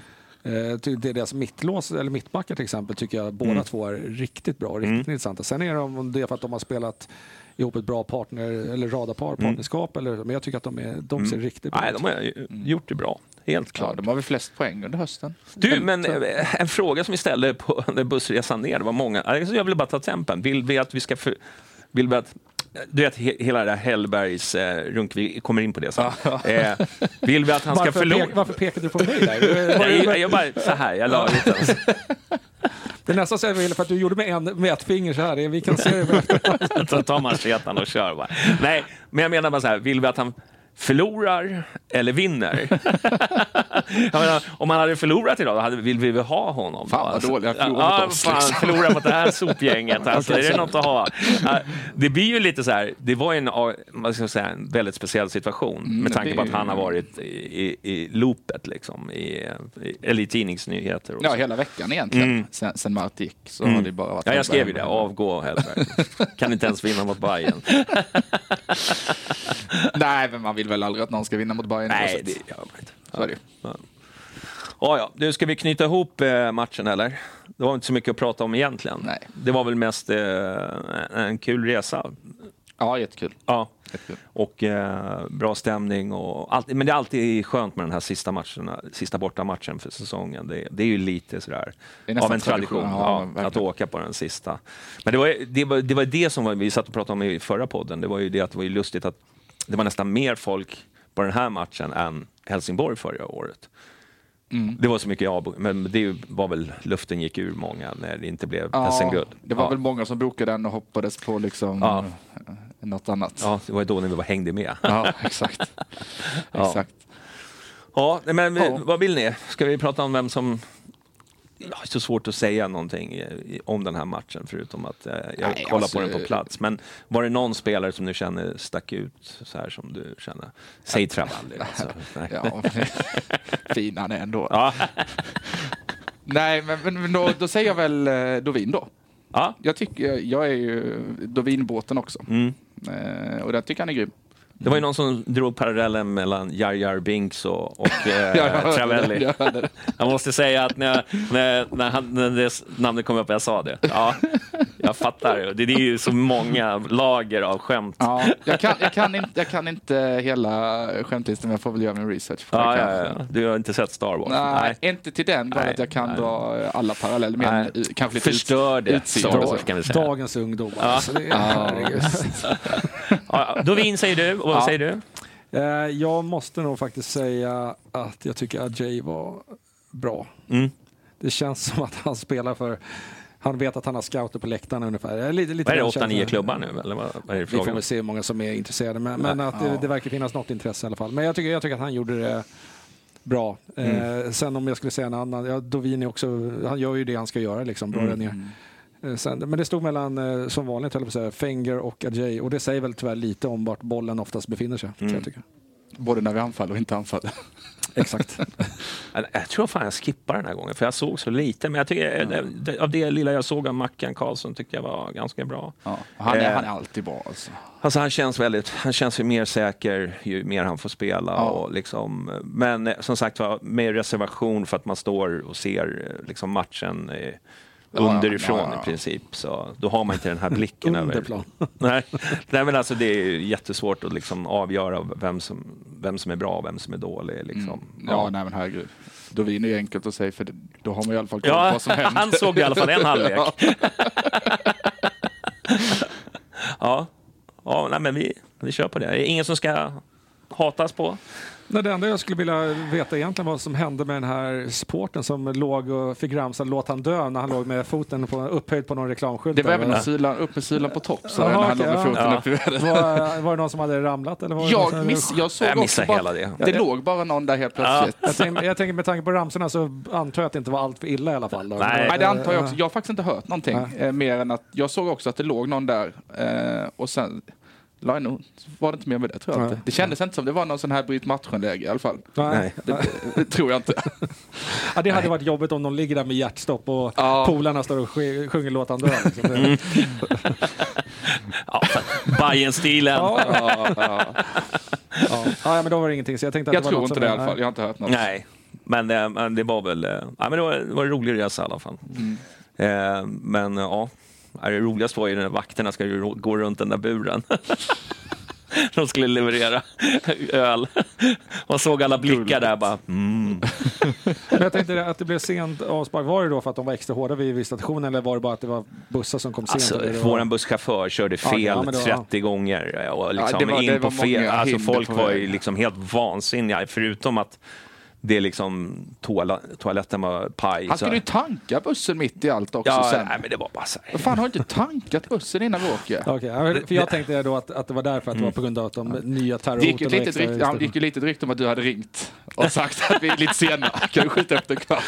Eh, det är deras mittlås, eller mittbackar till exempel, tycker jag båda Mm. två är riktigt bra och riktigt intressanta. Sen är det om det är för att de har spelat ihop ett bra partner eller radarpar, partnerskap, eller, men jag tycker att de, är, de ser riktigt bra Mm. Nej, ut. de har gjort det bra. Helt ja, klart. de har väl flest poäng under hösten. Du, men eh, en fråga som vi ställde på den bussresan ner, det var många. Jag vill bara ta tempen. Vill vi att vi ska... För, vill vi att, du vet, he, hela det här Hellbergs eh, runk, vi kommer in på det sen. Eh, vill vi att han ska Varför, förlora? pek, varför pekade du på mig där? Nej, jag, jag bara, så här, jag la ut den. Det är nästan så jag vill för att du gjorde med, en, med ett finger så här. Vi kan se det. Så tar man och kör bara. Nej, men jag menar bara så här, vill vi att han förlorar eller vinner? menar, om han hade förlorat idag, då hade, vill vi väl ha honom? Fan, vad Alltså, dålig han förlorar mot oss, fan, liksom. förlorar mot det här sopgänget. Alltså, är det något att ha? Det blir ju lite så här, det var en, vad ska säga, en väldigt speciell situation med Mm, det tanke på att han har varit i, i, loopet, liksom, i, eller i tidningsnyheter. Ja, hela veckan egentligen. Mm. Sen, sen Mart gick så har det bara varit... Ja, jag skrev ju det. Avgå Hellberg. Kan inte ens vinna mot Bayern. Nej, men man vill väl aldrig att någon ska vinna mot Bayern. Nej, det gör man inte. Så är det ju. Ja, ja. Du, ska vi knyta ihop eh, matchen eller? Det var inte så mycket att prata om egentligen. Nej. Det var väl mest eh, en kul resa. Ja, jättekul. Ja. jättekul. Och eh, bra stämning och allt. Men det är alltid skönt med den här sista matchen, sista bortamatchen för säsongen. Det, det är ju lite sådär av en tradition, ja, ja, att åka på den sista. Men det var det, var, det, var det som var, vi satt och pratade om i förra podden. Det var ju det att det var ju lustigt att det var nästan mer folk på den här matchen än Helsingborg förra året. Mm. Det var så mycket avbo- men det var väl luften gick ur många när det inte blev Ja, SM-guld. det var ja. väl många som bokade den och hoppades på liksom Ja. eh, något annat. Ja, det var då när vi var hängde med. Ja, exakt. Exakt. Ja, men vi, vad vill ni? Ska vi prata om vem som... Ja, det är så svårt att säga någonting eh, om den här matchen förutom att eh, jag Nej, kollar alltså- på den på plats. Men var det någon spelare som du känner stack ut så här som du känner? Säg Travalli. Alltså. Ja, fin han är ändå. Ja. Nej, men, men då, då säger jag väl eh, Dovin då. ja. Jag tycker, jag är ju Dovin-båten också. Mm. Och jag tycker han är grym. Det var ju någon som drog parallellen mellan Jar Jar Binks och, och eh, Jag Travelli. jag. Jag måste säga att när, när, när, han, när det namnet kom upp, jag sa det. Ja, jag fattar. Det, det är ju så många lager av skämt. Ja, jag, kan, jag, kan inte, jag kan inte hela skämtlistan, men jag får väl göra min research. För Ja, det ja, ja. Du har inte sett Star Wars? Nej, inte till den grad Nej, att jag kan nej. dra alla paralleller. Men Nej. kanske lite Förstör ut- Star. Wars kan vi säga. Dagens ungdom. Alltså, det är. Ja, Dovin säger du, och vad Ja. säger du? Eh, Jag måste nog faktiskt säga att jag tycker att Jay var bra. Mm. Det känns som att han spelar för... Han vet att han har scouter på läktarna ungefär. Jag är Lite, lite Vad är det, 8-9 känslan. klubbar nu? Eller vad, vad är det Vi får väl se hur många som är intresserade. Men, men att det, det verkar finnas något intresse i alla fall. Men jag tycker, jag tycker att han gjorde det bra. Mm. Eh, sen om jag skulle säga en annan, ja, Dovin är också, han gör ju det han ska göra liksom, Mm. bra ner. Eh, Sen, men det stod mellan, eh, som vanligt höll jag på att säga, Fenger och Ajay. Och det säger väl tyvärr lite om vart bollen oftast befinner sig. Mm. Jag tycker. Både när vi anfaller och inte anfaller. Exakt. Jag, tror fan jag skippar den här gången, för jag såg så lite. Men jag tycker, det, av det lilla jag såg av Mackan Karlsson tyckte jag var ganska bra. Ja, han, är, Eh. han är alltid bra alltså. Alltså han känns väldigt, han känns ju mer säker ju mer han får spela. Ja. Och liksom, men eh, som sagt var, med reservation för att man står och ser eh, liksom matchen eh, underifrån ja, ja. i princip. Så då har man inte den här blicken över... Underplan. Nej, Nej men alltså det är jättesvårt att liksom avgöra vem som, vem som är bra och vem som är dålig. Liksom. Ja, nej men herregud. Dovin är ju enkelt att säga för då har man i alla fall koll på vad som händer. han såg i alla fall en halvlek. Ja. Ja, ja nej, men vi, vi kör på det. Det är ingen som ska hatas på. Nej, det enda jag skulle vilja veta egentligen vad som hände med den här supporten som låg och fick ramsa låt han dö när han låg med foten på, upphöjd på någon reklamskylt. Det var även en sylan, upp med sylan på topp så Jaha, när han låg med foten ja. upp i vädret. var, var det någon som hade ramlat? Eller var det Jag, miss, jag såg Jag missade också hela bara, det. det låg bara någon där helt plötsligt. Jag tänker, jag tänker med tanke på ramsorna så antar jag att det inte var allt för illa i alla fall. Då. Nej. Nej, det antar jag också. Jag har faktiskt inte hört någonting. Eh, mer än att jag såg också att det låg någon där. Eh, och sen la jag nog, var det inte mer med det tror jag Nej. inte. Det kändes inte som det var någon sån här bryt matchen-läge i alla fall. Nej. Det, det tror jag inte. Ja, det hade varit jobbigt om de ligger där med hjärtstopp och Ja. polarna står och sjunger låt han dö. Liksom. Det- Ja, Bajen-stilen. Ja, Ja, ja. men då var det ingenting. Så jag tänkte att Jag det var tror något inte det i alla nej. fall. Jag har inte hört något. Nej, men, eh, men det var väl... eh, Ja, men det, var, det var en rolig resa i alla fall. Eh, men ja, Ja, det roligaste var ju när vakterna ska gå runt den där buren. De skulle leverera öl. Man såg alla blickar där bara. Mm. Men jag tänkte att det blev sent avspark. Var det då för att de var extra hårda vid visitationen eller var det bara att det var bussar som kom sent? Alltså, våran busschaufför körde Ja, fel ja, det var- 30 gånger. Och liksom det var- det in på fel. Alltså, folk på var ju liksom helt vansinniga. Förutom att det liksom toala, toaletten var paj. Han skulle ju tanka bussen mitt i allt också Ja, sen. nej, men det var bara så här. Fan har inte tankat bussen innan vi åker? Ja, för jag tänkte då att, att det var därför att det var på grund av att de nya gick ju terrorhoten det gick ju lite rykte om att du hade ringt och sagt att vi är lite sena. Kan du skjuta upp det kvart?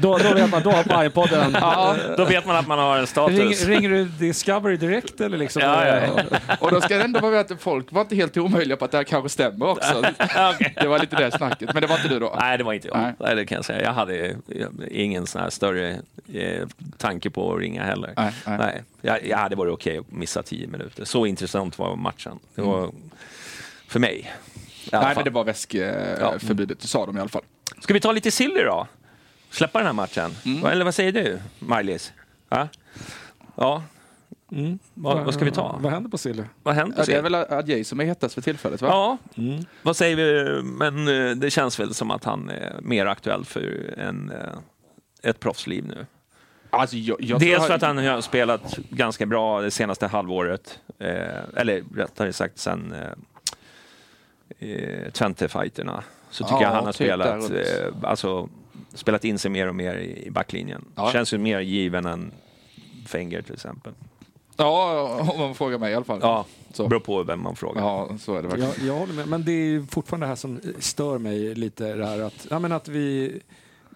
då, då vet man, då har Pajpodden... Ja, då vet man att man har en status. Ring, ringer du Discovery direkt eller liksom? Ja, ja, ja. Och då ska det ändå vara med att folk var inte helt omöjliga på att det här kanske stämmer också. Okej. Det var lite det snacket, men det var inte du då? Nej, det var inte jag. Nej. Nej. det kan jag säga. Jag hade eh, ingen sån här större eh, tanke på att ringa heller. Nej, nej. Jag, jag hade varit okej att missa tio minuter. Så intressant var matchen. Det var för mig. Nej, men det var väskförbudet, det sa de i alla fall. Ska vi ta lite silly då? Släppa den här matchen? Mm. Eller vad säger du, Maj-Lis? Ja. ja. Vad, vad ska vi ta? Vad händer på Silly? Vad händer? Ja, det är väl Adjei som är hetast för tillfället, va? Ja, vad säger vi? Men eh, det känns väl som att han är mer aktuell för en, eh, ett proffsliv nu. Alltså, jag, jag Dels för att han har spelat ganska bra det senaste halvåret, eh, eller rättare sagt sen eh, eh, Twente-fighterna. Så tycker Ja, jag han har spelat, eh, alltså, spelat in sig mer och mer i, i backlinjen. Ja. Känns ju mer given än Fenger till exempel. Ja, om man frågar mig i alla fall. Ja, Så. beror på vem man frågar. Ja, så är det verkligen. Jag, jag håller med, men det är fortfarande det här som stör mig lite. Det här att, ja, men att vi,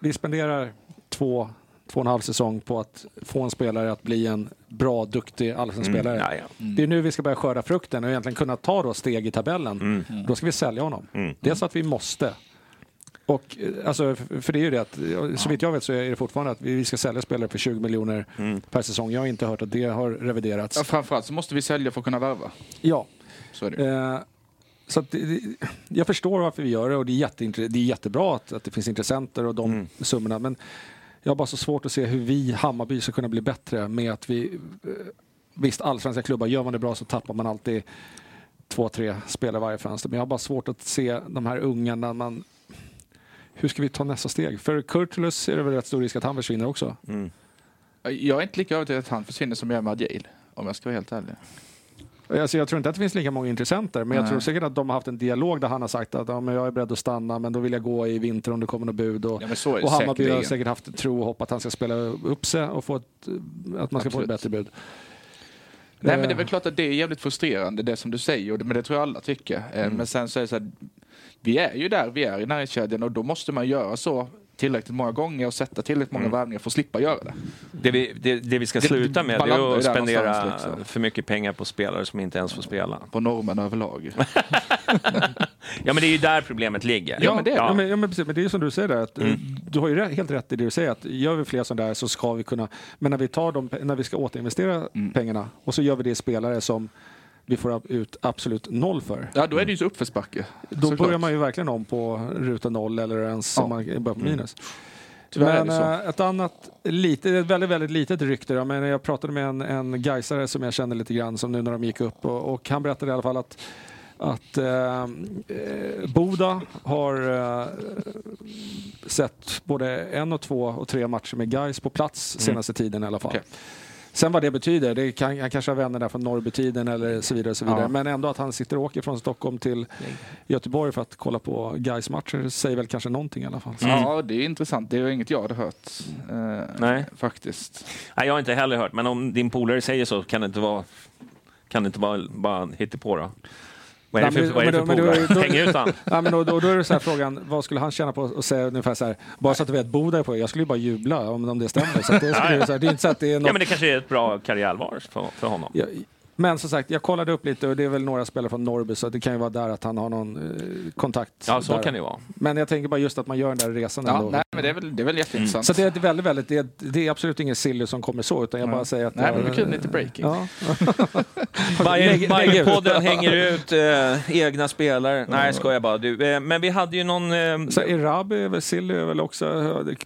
vi spenderar två, två och en halv säsong på att få en spelare att bli en bra, duktig allsvensk spelare. Mm, ja, ja. Det är nu vi ska börja skörda frukten och egentligen kunna ta då steg i tabellen. Då ska vi sälja honom. Mm. Dels att vi måste. Och, eh, alltså, för det är ju det att, så vitt jag vet så är det fortfarande att vi ska sälja spelare för 20 miljoner Mm. per säsong. Jag har inte hört att det har reviderats. Ja, framförallt så måste vi sälja för att kunna värva. Ja, Så är det. Eh, så att jag förstår varför vi gör det och det är, jätteintre- det är jättebra att, att det finns intressenter och de Mm. summorna. Men jag har bara så svårt att se hur vi, Hammarby, ska kunna bli bättre med att vi... eh, Visst, allsvenska klubbar, gör man det bra så tappar man alltid två, tre spelare varje fönster. Men jag har bara svårt att se de här unga när man... Hur ska vi ta nästa steg? För Kurtulus är det väl rätt stor risk att han försvinner också. Mm. Jag är inte lika övertygad att han försvinner som jag är med Adjil. Om jag ska vara helt ärlig. Alltså jag tror inte att det finns lika många intressenter, men jag Nej. tror säkert att de har haft en dialog där han har sagt att ja, men jag är beredd att stanna, men då vill jag gå i vinter om det kommer något bud. Och, Ja, och Hammarby har säkert haft tro och hopp att han ska spela upp sig och få ett, att man ska få ett Absolut. bättre bud. Nej men det är Eh, väl klart att det är jävligt frustrerande det som du säger, och det- men det tror jag alla tycker. Eh, Men sen så är det så här, vi är ju där vi är i närhetskedjan och då måste man göra så tillräckligt många gånger och sätta tillräckligt många värvningar för att slippa göra det. Det, vi, det, det vi ska Det- sluta med det är att spendera liksom. för mycket pengar på spelare som inte ens får spela. På normen överlag. Ja, men det är ju där problemet ligger. Ja, men det är ja, ja. men, ja, men, precis, men det är som du säger där, att, Mm. eh, du har ju helt rätt i det du säger, att gör vi fler sådana där så ska vi kunna, men när vi tar dem, när vi ska återinvestera Mm. pengarna och så gör vi det i spelare som vi får ut absolut noll för. Ja, då är det ju så uppförsbacke. Då börjar man ju verkligen om på ruta noll eller ens Ja. om man börjar på minus. Tyvärr är Men eh, ett annat, lite, ett väldigt, väldigt litet rykte. då, Men jag pratade med en, en Gaisare som jag kände lite grann, som nu när de gick upp. Och, och han berättade i alla fall att, att eh, Boda har eh, sett både en och två och tre matcher med Gais på plats senaste tiden i alla fall. Okej. Sen vad det betyder, det kan, han kanske har vänner där från Norrbytiden eller så vidare. Så vidare. Ja. Men ändå att han sitter och åker från Stockholm till Göteborg för att kolla på Gais matcher säger väl kanske någonting i alla fall. Ja, det är intressant. Det är inget jag hade hört. Eh, Nej. Faktiskt. Nej, jag har inte heller hört, men om din polare säger så kan det inte vara, kan det inte vara bara hittepå då? Vad är det för, men- vad är det för polare? Häng ut han. Ja, men då, då, då är det så här frågan, vad skulle han tjäna på att säga ungefär så här, bara så att du vet, Boda är på, jag skulle ju bara jubla om, om det stämmer. Så det, skulle, så här, det är inte så att det är något... Ja, men det kanske är ett bra karriärval för, för honom. Ja, men som sagt, jag kollade upp lite och det är väl några spelare från Norrby så det kan ju vara där att han har någon eh, kontakt. Ja, så där. kan det vara. Men jag tänker bara just att man gör den där resan Ja, ändå. nej, men det är väl, det är väl jätteintressant. Så det är väldigt, väldigt, det är, det är absolut ingen silly som kommer så, utan jag bara säger att... Nej, jag, men det är kul, lite breaking. Ja. Bayern-podden hänger ut eh, egna spelare. Nej, ska jag bara. Du, eh, men vi hade ju någon... Eh, Så Erabi är väl silly är väl också,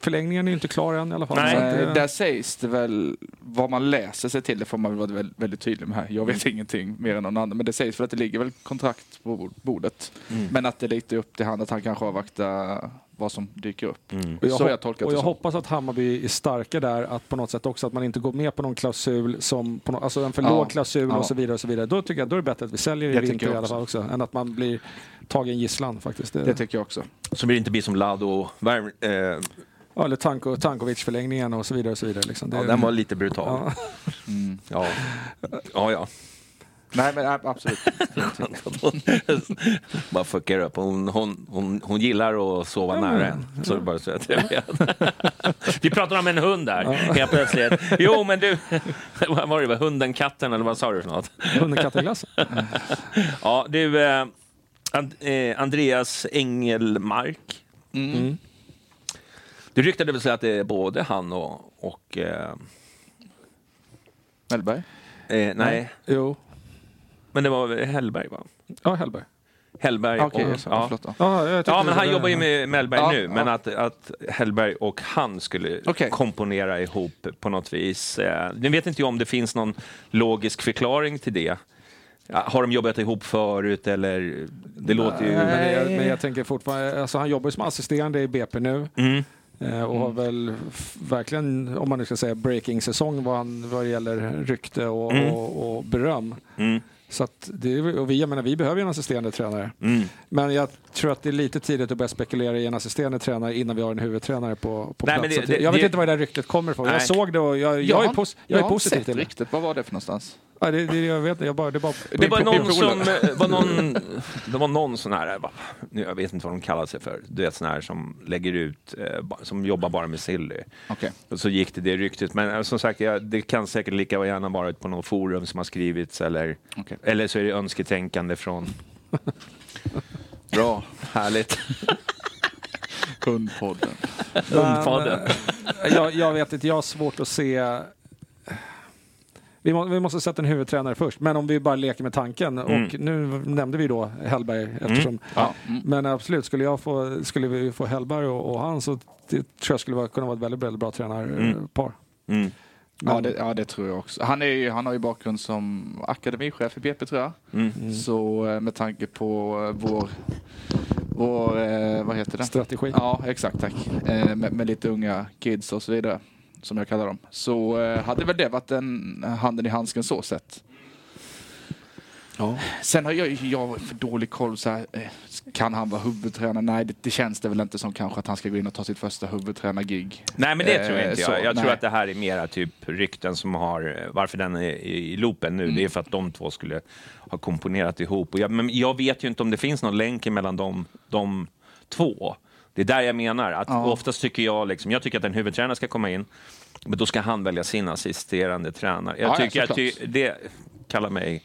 förlängningen är ju inte klar än i alla fall. Nej. Så att Eh, det- Där sägs det väl, vad man läser sig till, det får man väl vara väldigt, väldigt tydlig med här. Jag vet ingenting mer än någon annan, men det sägs väl att det ligger väl kontrakt på bordet. Men att det är lite upp till han att han kanske avvaktar vad som dyker upp. Och jag, Så jag tolkat och det jag som. hoppas att Hammarby är starka där, att på något sätt också att man inte går med på någon klausul som, på no- alltså en för Ja. låg klausul Ja. och så vidare. och så vidare. Då tycker jag då är det bättre att vi säljer i Det vinter tycker i alla fall också, än att man blir tagen gisslan faktiskt. Det, Det tycker jag också. så blir det inte bli som Lado och Värm, eh, ja, eller Tanko, Tankovic-förlängningen och så vidare. Och så vidare liksom. det, ja, Den var lite brutal. ja. Ja, ja. ja. Nej, men absolut. bara fuckar upp. Hon, hon, hon, hon gillar att sova nära en. Så det är bara så att jag vet. Vi pratar om en hund där, helt plötsligt. Jo, men du, vad var det? Hunden, katten eller vad sa du för något? Hundkatteglassen. Ja, du, eh, And, eh, Andreas Engelmark. Mm. Det ryktade väl sig att det är både han och, och eh, Mellberg? eh, nej, Jo. men det var Hellberg va? Ja, Hellberg. Hellberg Okej, och... jag sa- ja. förlåt. Ja, tyckte Ja, men han jobbar ju med Mellberg Ja, nu, men ja. att, att Hellberg och han skulle Okej. komponera ihop på något vis. Eh, Nu vet inte jag om det finns någon logisk förklaring till det. Ja, Har de jobbat ihop förut eller? Det låter ju... Men jag, men jag tänker fortfarande, alltså han jobbar ju som assisterande i BP nu. Mm. Eh, och har väl f- verkligen, om man nu ska säga breaking-säsong vad, han, vad det gäller rykte och, Mm. och, och beröm. Mm. Så att det, är- och vi, jag menar, vi behöver ju en assisterande tränare. Mm. Men jag tror att det är lite tidigt att börja spekulera i en assisterande tränare innan vi har en huvudtränare på, på Nej, plats. men det- det- jag vet det- inte var det där ryktet kommer ifrån. Jag såg det och jag, jag, är, pos, jag är har positiv till det. ryktet. Vad var det för någonstans? Ja, det, det. Jag vet jag bara, det bara... Det var någon som, eh, var någon, det var någon sån här, nu, jag vet inte vad de kallar sig för, du vet sån här som lägger ut, eh, som jobbar bara med silly. Okej. Och så gick det det ryktet, men eh, som sagt, det kan säkert lika gärna varit på något forum som har skrivits eller, Okej. eller så är det önsketänkande från... Bra, härligt. Kundpodden. Hundpodden. jag, jag vet inte, jag har svårt att se... Vi, må, vi måste sätta en huvudtränare först, men om vi bara leker med tanken. Mm. Och nu nämnde vi då Hellberg eftersom... Ja. Mm. Men absolut, skulle, jag få, skulle vi få Hellberg och, och han så det tror jag skulle vara, kunna vara ett väldigt, väldigt bra tränarpar. Mm. Ja, det, ja, det tror jag också. Han, är ju, han har ju bakgrund som akademichef i BP tror jag. Mm. Så eh, med tanke på eh, vår, vår eh, vad heter det? Strategi. Ja, exakt tack. Eh, med, med lite unga kids och så vidare, som jag kallar dem. Så eh, hade väl det varit en handen i handsken så sett. Ja. Sen har jag, jag för dålig koll så här, eh, kan han vara huvudtränare? Nej, det, det känns det väl inte som kanske att han ska gå in och ta sitt första huvudtränargig. Nej, men det Eh, tror jag inte så, jag. Jag tror att det här är mera typ rykten som har... Varför den är i loopen nu, det är för att de två skulle ha komponerat ihop. Och jag, men jag vet ju inte om det finns någon länk mellan de, de två. Det är där jag menar. Att Ja. Oftast tycker jag, liksom, jag tycker att en huvudtränare ska komma in, men då ska han välja sin assisterande tränare. Jag Ja, ja, tycker att såklart. det, det kallar mig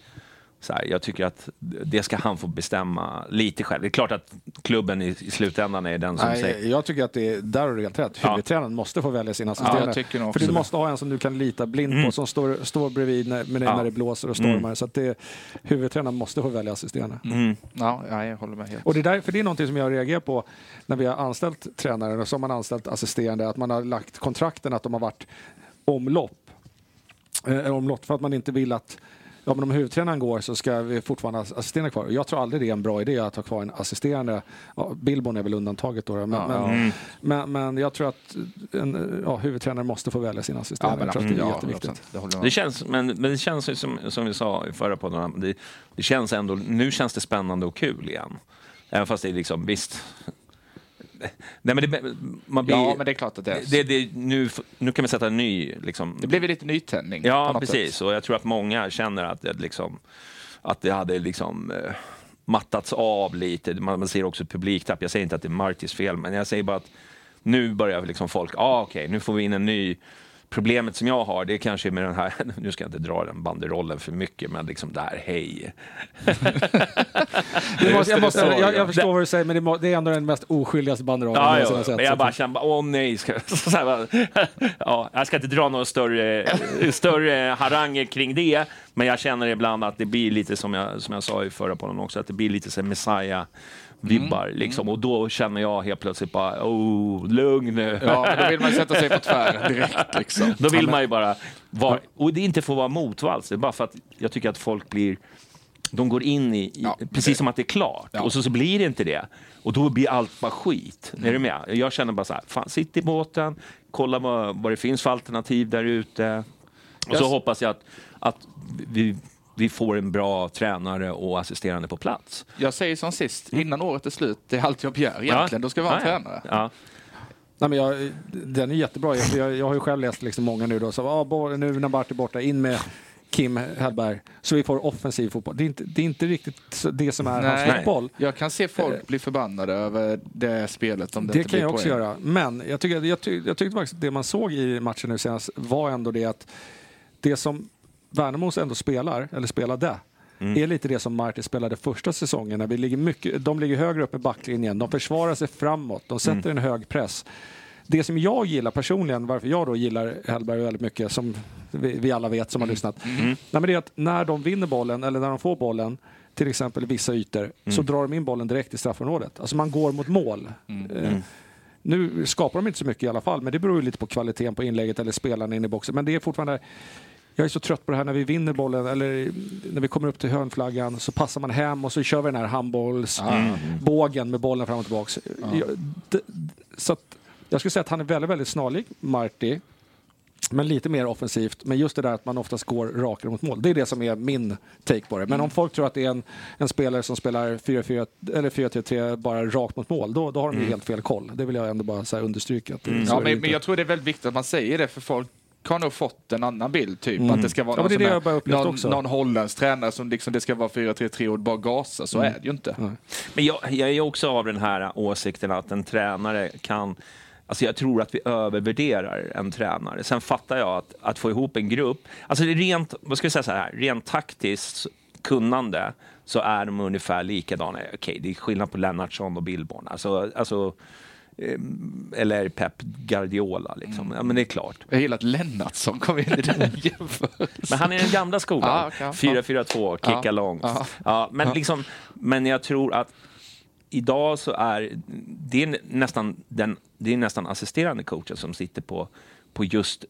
så här, jag tycker att det ska han få bestämma lite själv. Det är klart att klubben i, i slutändan är den som säger... Nej, jag tycker att det är, där har du helt rätt. Ja. Huvudtränaren måste få välja sin Ja, assisterande. nog För du det. måste ha en som du kan lita blind på, som står, står bredvid när, Mm. Ja. Mm. när det blåser och stormar. Så att det, huvudtränaren måste få välja assisterande. Ja, ja, jag håller med helt. Och det, där, för det är någonting som jag reagerar på när vi har anställt tränare och så har man anställt assisterande, att man har lagt kontrakten att de har varit omlopp. Eh, omlopp för att man inte vill att Ja, men om huvudtränaren går så ska vi fortfarande ha assisterande kvar. Jag tror aldrig det är en bra idé att ha kvar en assisterande. Ja, Billborn är väl undantaget då. Men, men, men, men jag tror att en, ja, huvudtränaren måste få välja sin ja, assisterande. men jag tror att det är ja, jätteviktigt. 100%. Det Det känns, men, men det känns ju som, som vi sa i förra podden, det, det känns ändå, nu känns det spännande och kul igen. Även fast det är liksom, visst. Nej men det, man blir, Ja, men det är klart att det är. det, det, nu, nu kan vi sätta en ny, liksom. Det blev ju lite nytändning. Ja, precis. sätt. Och jag tror att många känner att det, liksom, att det hade liksom eh, mattats av lite. Man, man ser också publiktapp. Jag säger inte att det är Martys fel, men jag säger bara att nu börjar liksom folk, ah, okej, nu får vi in en ny. Problemet som jag har, det är kanske med den här, nu ska jag inte dra den banderollen för mycket, men liksom där, hej. Det måste, jag, måste, jag, ja. jag förstår vad du säger, men det, må, det är ändå den mest oskyldigaste banderollen Ja, någonsin ja, har sett. jag bara känner, åh nej, ska, så här, ja, jag ska inte dra några större, större haranger kring det, men jag känner ibland att det blir lite som jag, som jag sa i förra podden också, att det blir lite så här Messiah-vibbar, liksom, och då känner jag helt plötsligt bara, oh, lugn nu. Ja, men då vill man sätta sig på tvären direkt liksom. Då vill man ju bara vara, och det är inte för att vara motvalls, det är bara för att jag tycker att folk blir de går in i, Ja, precis det- som att det är klart, Ja. och så, så blir det inte det. Och då blir allt bara skit. Är du med? Jag känner bara så här, fan, sitt i båten, kolla vad, vad det finns för alternativ där ute. Och så Jag s- hoppas jag att, att vi, vi får en bra tränare och assisterande på plats. Jag säger som sist, innan året är slut, det är allt jag begär egentligen. Då ska vi ha en Ja, ja. tränare. Ja. Nej, men jag, den är jättebra. Jag, jag, jag har ju själv läst liksom många nu då. Så, ah, bo- nu när Bart är borta, in med Kim Hellberg så vi får offensiv fotboll. Det är inte, det är inte riktigt det som är Nej. hans fotboll. Jag kan se folk bli förbannade över det spelet om det, Det inte kan blir jag också poäng. göra. Men jag, tycker, jag, ty, jag tyckte faktiskt att det man såg i matchen nu senast var ändå det att det som Värnamos ändå spelar, eller spelade, Mm. är lite det som Marti spelade första säsongen. När vi ligger mycket, de ligger högre upp i backlinjen, de försvarar sig framåt, de sätter Mm. en hög press. Det som jag gillar personligen, varför jag då gillar Hellberg väldigt mycket, som vi, vi alla vet som Mm. har lyssnat, Nej, men det är att när de vinner bollen, eller när de får bollen, till exempel i vissa ytor, så drar de in bollen direkt i straffområdet. Alltså man går mot mål. Eh, nu skapar de inte så mycket i alla fall, men det beror ju lite på kvaliteten på inlägget eller spelarna inne i boxen. Men det är fortfarande... Jag är så trött på det här när vi vinner bollen eller när vi kommer upp till hörnflaggan så passar man hem och så kör vi den här handbollsbågen med bollen fram och tillbaks. Jag, d- så att, jag skulle säga att han är väldigt, väldigt snarlik Marti. Men lite mer offensivt. Men just det där att man oftast går rakare mot mål. Det är det som är min take på det. Men om folk tror att det är en, en spelare som spelar 4-4 eller 4-3-3 bara rakt mot mål, då, då har de ju helt fel koll. Det vill jag ändå bara så här understryka. Så Ja, men, men jag tror det är väldigt viktigt att man säger det för folk har nog fått en annan bild, typ. Att det ska vara Ja, någon, det det här- någon, också. någon holländsk tränare som liksom, det ska vara 4-3-3 och bara gasa. Så är det ju inte. Men jag, jag är också av den här åsikten att en tränare kan... Alltså jag tror att vi övervärderar en tränare. Sen fattar jag att, att få ihop en grupp... Alltså rent, vad ska jag säga så här, rent taktiskt kunnande så är de ungefär likadana. Okej, det är skillnad på Lennartsson och Billborn. Alltså, alltså, eller Pep Guardiola. Liksom. Ja, men det är klart. Jag gillar att Lennartsson kom in i den jämförelsen. Men han är den gamla skolan. Okej, ja. 4-4-2, kicka Ja, långt. ja. Ja, men, liksom, men jag tror att idag så är det är nästan, den, det är nästan assisterande coachen som sitter på, på just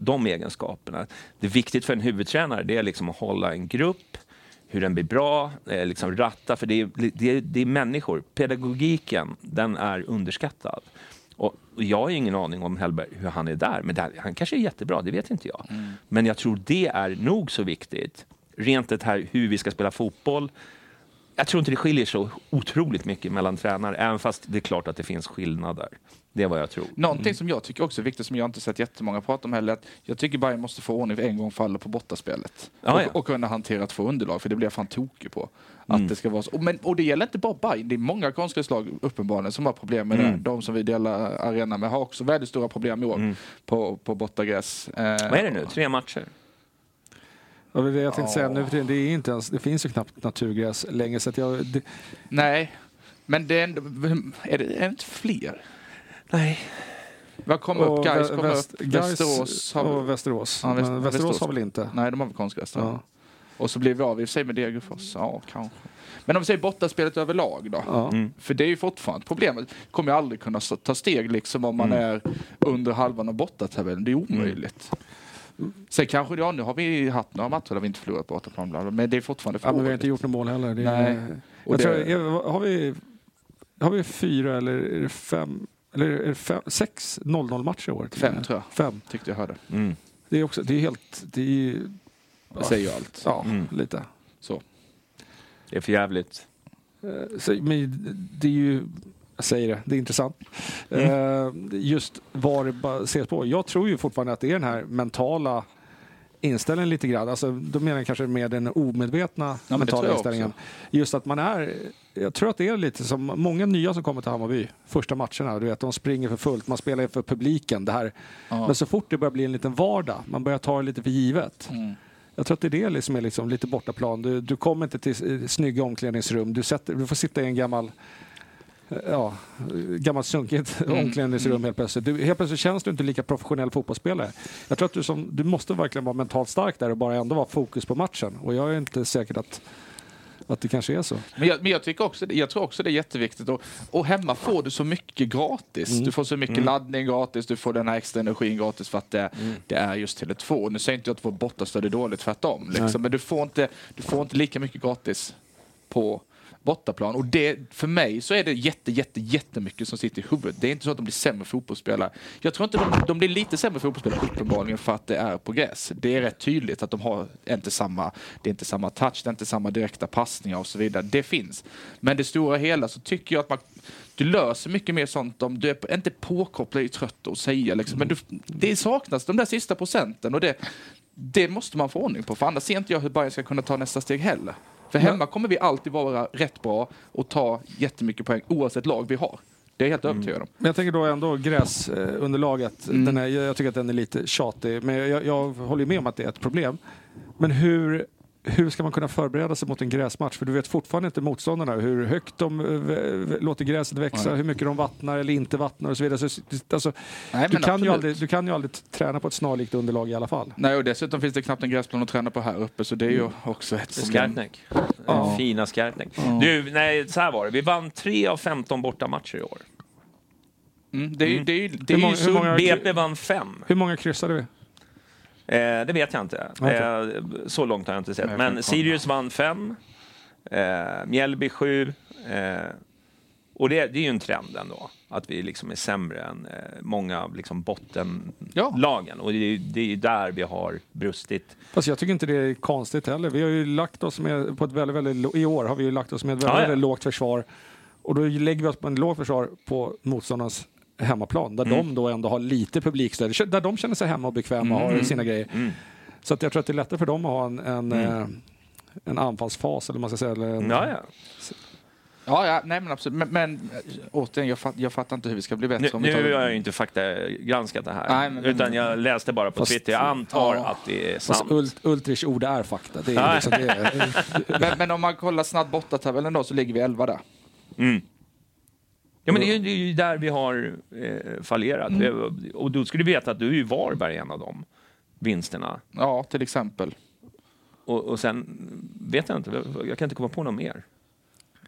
de egenskaperna. Det är viktigt för en huvudtränare det är liksom att hålla en grupp, hur den blir bra, eh, liksom ratta, för det är, det, är, det är människor. Pedagogiken, den är underskattad. Och jag har ingen aning om Hellberg, hur han är där, men där, han kanske är jättebra, det vet inte jag. Men jag tror det är nog så viktigt. Rent det här hur vi ska spela fotboll. Jag tror inte det skiljer så otroligt mycket mellan tränare, även fast det är klart att det finns skillnader. Det är vad jag tror. Någonting som jag tycker också är viktigt, som jag inte sett jättemånga prata om heller, att jag tycker Bayern måste få ordning en gång för alla på bortaspelet. Ja, och, ja. och kunna hantera två underlag, för det blir jag fan tokig på. Att det ska vara så. Och, men, och det gäller inte bara Bayern, det är många konstgräslag uppenbarligen som har problem med det. De som vi delar arena med har också väldigt stora problem i år på, på bortagräs. Eh, Vad är det nu? Tre matcher? Ja, det jag tänkte säga nu för tiden, det, är inte ens, det finns ju knappt naturgräs längre. Så att jag, det, Nej, men det är, ändå, är, det, är det inte fler? Nej. Vad kom upp? Gais kom Väst- upp. Västerås har och Västerås. Ja, Väst- Västerås Västerås. har väl inte? Nej, de har väl konstgräs då. Ja. Och så blir vi av i och för sig med Degerfors. Ja, kanske. Men om vi säger bortaspelet överlag då? Ja. För det är ju fortfarande problemet. kommer ju aldrig kunna ta steg liksom om man är under halvan av bortatabellen. Det är omöjligt. Sen kanske, ja nu har vi haft några matcher där vi inte förlorat på bortaplan, bla, bla, men det är fortfarande för Ja, men vi har inte gjort något mål heller. Det är, Nej. Och Jag tror, det- är- har, vi, har vi fyra eller är det fem, eller är det fem, sex 0-0 matcher i år? Fem tror jag. Fem. Tyckte jag hörde. Mm. Det är också, det är helt, det är Det säger ju allt. ja, Mm. lite. Så. Det är för jävligt. Eh, Så, men det är ju, jag säger det, det är intressant. Mm. Eh, Just vad det baseras på. Jag tror ju fortfarande att det är den här mentala inställningen lite grann. Alltså, då menar jag kanske mer den omedvetna tror mentala inställningen. Just att man är, jag tror att det är lite som många nya som kommer till Hammarby, första matcherna, du vet, de springer för fullt, man spelar för publiken. Det här. Ja. Men så fort det börjar bli en liten vardag, man börjar ta det lite för givet. Mm. Jag tror att det är det som är liksom lite bortaplan. Du, du kommer inte till snygga omklädningsrum. Du, sätter, du får sitta i en gammal Ja, gammalt sunkigt Mm. omklädningsrum helt plötsligt. Du, helt plötsligt känns du inte lika professionell fotbollsspelare. Jag tror att du, som, du måste verkligen vara mentalt stark där och bara ändå vara fokus på matchen. Och jag är inte säker att, att det kanske är så. Men jag, men jag, tycker också, jag tror också det är jätteviktigt. Och, och hemma får du så mycket gratis. Du får så mycket laddning gratis, du får den här extra energin gratis för att det, det är just Tele2. Nu säger inte jag att vårt bortastöd är dåligt, tvärtom. Liksom. Men du får, inte, du får inte lika mycket gratis på bortaplan. Och det, för mig så är det jätte, jätte, jättemycket som sitter i huvudet. Det är inte så att de blir sämre fotbollsspelare. Jag tror inte de, de blir lite sämre fotbollsspelare uppenbarligen för att det är på gräs. Det är rätt tydligt att de har inte samma, det är inte samma touch, det är inte samma direkta passningar och så vidare. Det finns. Men det stora hela så tycker jag att man du löser mycket mer sånt om du är inte påkopplad i trött och säga liksom. Men du, det saknas de där sista procenten och det, det måste man få ordning på. För annars ser inte jag hur Bayern ska kunna ta nästa steg heller. För hemma kommer vi alltid vara rätt bra och ta jättemycket poäng oavsett lag vi har. Det är jag helt övertygad om. Men jag tänker då ändå gräsunderlaget. Mm. Den är, jag tycker att den är lite tjatig. Men jag, jag håller med om att det är ett problem. Men hur, hur ska man kunna förbereda sig mot en gräsmatch? För du vet fortfarande inte motståndarna hur högt de eh, låter gräset växa, Nej. hur mycket de vattnar eller inte vattnar och så vidare. Så, alltså, Nej, du, kan ju aldrig, du kan ju aldrig träna på ett snarlikt underlag i alla fall. Nej, och dessutom finns det knappt en gräsplan att träna på här uppe så det är ju också ett problem. Skarpnäck. Ja. Fina Skarpnäck. Du, nej, så här var det. Vi vann 3 av 15 bortamatcher i år. Mm, det är det är ju, det är Hur ju många- så... BP vann 5. Hur många kryssade vi? Eh, det vet jag inte. Okej. Eh, så långt har jag inte sett. Nej, Men. Sirius vann 5. Eh, Mjällby 7. Eh, och det, det är ju en trend ändå. Att vi liksom är sämre än eh, många liksom bottenlagen. Och det är, det är ju där vi har brustit. Fast jag tycker inte det är konstigt heller. Vi har ju lagt oss med, på ett väldigt, väldigt, i år har vi ju lagt oss med ett väldigt, Ja, ja. väldigt lågt försvar. Och då lägger vi oss på en lågt försvar på motståndarnas hemmaplan, där Mm. de då ändå har lite publikstöd, där de känner sig hemma och bekväma och har Mm. sina grejer. Så att jag tror att det är lättare för dem att ha en, en, eh, en anfallsfas, eller man ska säga. Eller en, Ja, ja. Ja, ja, nej men absolut. Men, men äh, återigen, jag, fatt, jag fattar inte hur vi ska bli bättre. Nu, om vi nu tar- har jag ju inte faktagranskat det här. Nej, men- utan jag läste bara på Fast- Twitter. Jag antar Ja. att det är sant. Ult, Ultrich ord är fakta. Det är liksom, det är, men, men om man kollar snabbt bortatabellen då så ligger vi 11 där. Mm. Ja, men det är, ju, det är ju där vi har eh, fallerat. Mm. Och då ska du veta att du är ju Varberg en av de vinsterna. Ja, till exempel. Och, och sen vet jag inte, jag kan inte komma på något mer.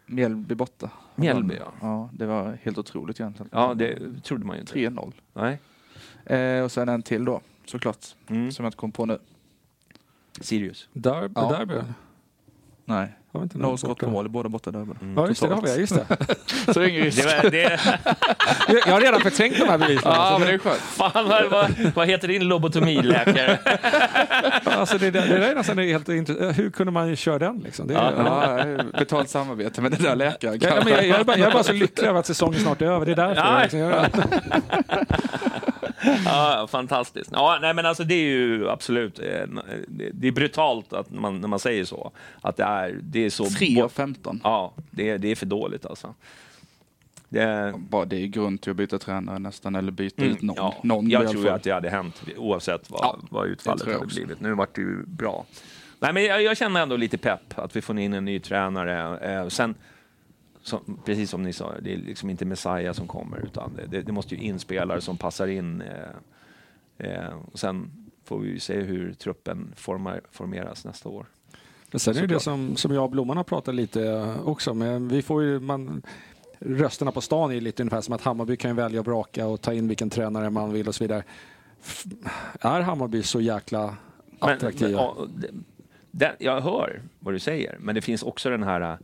Mjällby borta. Mjällby, ja. Ja, det var helt otroligt egentligen. Ja, det trodde man ju inte. 3-0. Nej. Eh, och sen en till då, såklart. Mm. Som jag inte kom på nu. Sirius. Derby, Ja. derby. Nej. Har vi inte något skott borta? på mål i båda borta derbyn. Ja, just det, det har vi. Just det. Så det är ingen risk. Det, var, det, Jag har redan förträngt de här bevisen. Ja, men det är skönt. fan, vad, vad, vad heter din lobotomiläkare? Alltså det, det, det där är nästan helt intressant. Hur kunde man köra den liksom? Det är, Ja, betalt samarbete med den där läkaren. Ja, men jag, jag, är bara, jag är bara så lycklig över att säsongen snart är över. Det är därför. Ja. fantastiskt. Ja, nej, men alltså, det är ju absolut... eh, Det det är brutalt att man, när man säger så. Att det är, det är så... 3 av 15. Ja, det är, det är för dåligt alltså. Det är, Bara det är grund till att byta tränare nästan, eller byta Mm, ut någon. ja, någon jag tror att det hade hänt oavsett vad, Ja, vad utfallet hade också. blivit. Nu vart det ju bra. Nej, men jag, jag känner ändå lite pepp att vi får in en ny tränare. Eh, sen, som, precis som ni sa, det är liksom inte Messiah som kommer utan det, det, det måste ju in spelare som passar in. Eh, eh, och sen får vi ju se hur truppen formar, formeras nästa år. Men sen är det det som, som jag och Blomman har pratat lite eh, också men Vi får ju, man, rösterna på stan är ju lite ungefär som att Hammarby kan välja och braka och ta in vilken tränare man vill och så vidare. Är Hammarby så jäkla Men- attraktiva? Men, ja, det, det, jag hör vad du säger, men det finns också den här...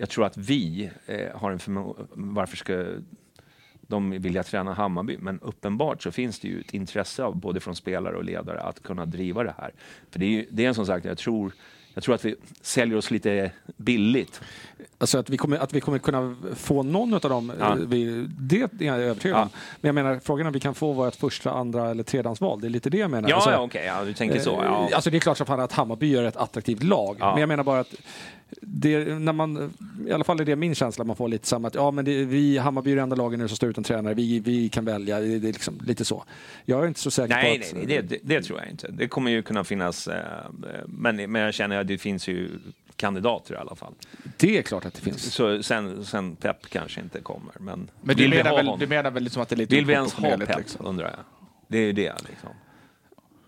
Jag tror att vi eh, har en förmåga, Varför ska de vilja träna Hammarby? Men uppenbart så finns det ju ett intresse av både från spelare och ledare att kunna driva det här. För det är, ju, det är en som sagt, jag tror, jag tror att vi säljer oss lite billigt. Alltså att vi kommer, att vi kommer kunna få någon av dem, Ja. eh, vi, det är jag övertygad om. Men jag menar, frågan är om vi kan få vårt första, andra eller tredjehandsval. Det är lite det jag menar. Ja, Alltså, ja okej, ja, du tänker så. eh, Ja. Alltså det är klart som fan att Hammarby gör ett attraktivt lag. Ja. Men jag menar bara att det, när man, i alla fall är det min känsla, man får lite samma att ja men det, vi, Hammarby är det enda laget nu som står utan tränare, vi, vi kan välja, det, det är liksom lite så. Jag är inte så säker Nej, på att... nej, nej det, det, det tror jag inte. Det kommer ju kunna finnas, eh, men, men jag känner att det finns ju kandidater i alla fall. Det är klart att det finns. Så sen, sen Pep kanske inte kommer. Men, Men du menar, väl, honom? du menar väl liksom att det är lite Vill vi ens ha oproportionerligt, Pep, liksom? undrar jag. Det är ju det. Liksom.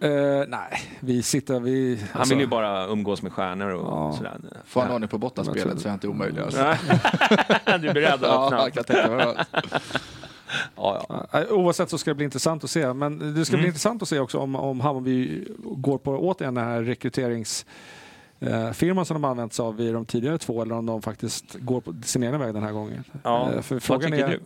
Eh, nej, vi sitter... Vi, Han alltså- vill ju bara umgås med stjärnor och Ja. sådär. Får han ordning på bortaspelet så är han inte omöjlig. Alltså. du är beredd att Ja, öppna? jag kan tänka mig det. Ja, ja. Ja, Oavsett så ska det bli intressant att se. Men det ska Mm. bli intressant att se också om, om Hammarby går på återigen den här rekryteringsfirman som de använt sig av i de tidigare två eller om de faktiskt går på sin egen väg den här gången. ja. Eh, För Vad frågan tycker är, du?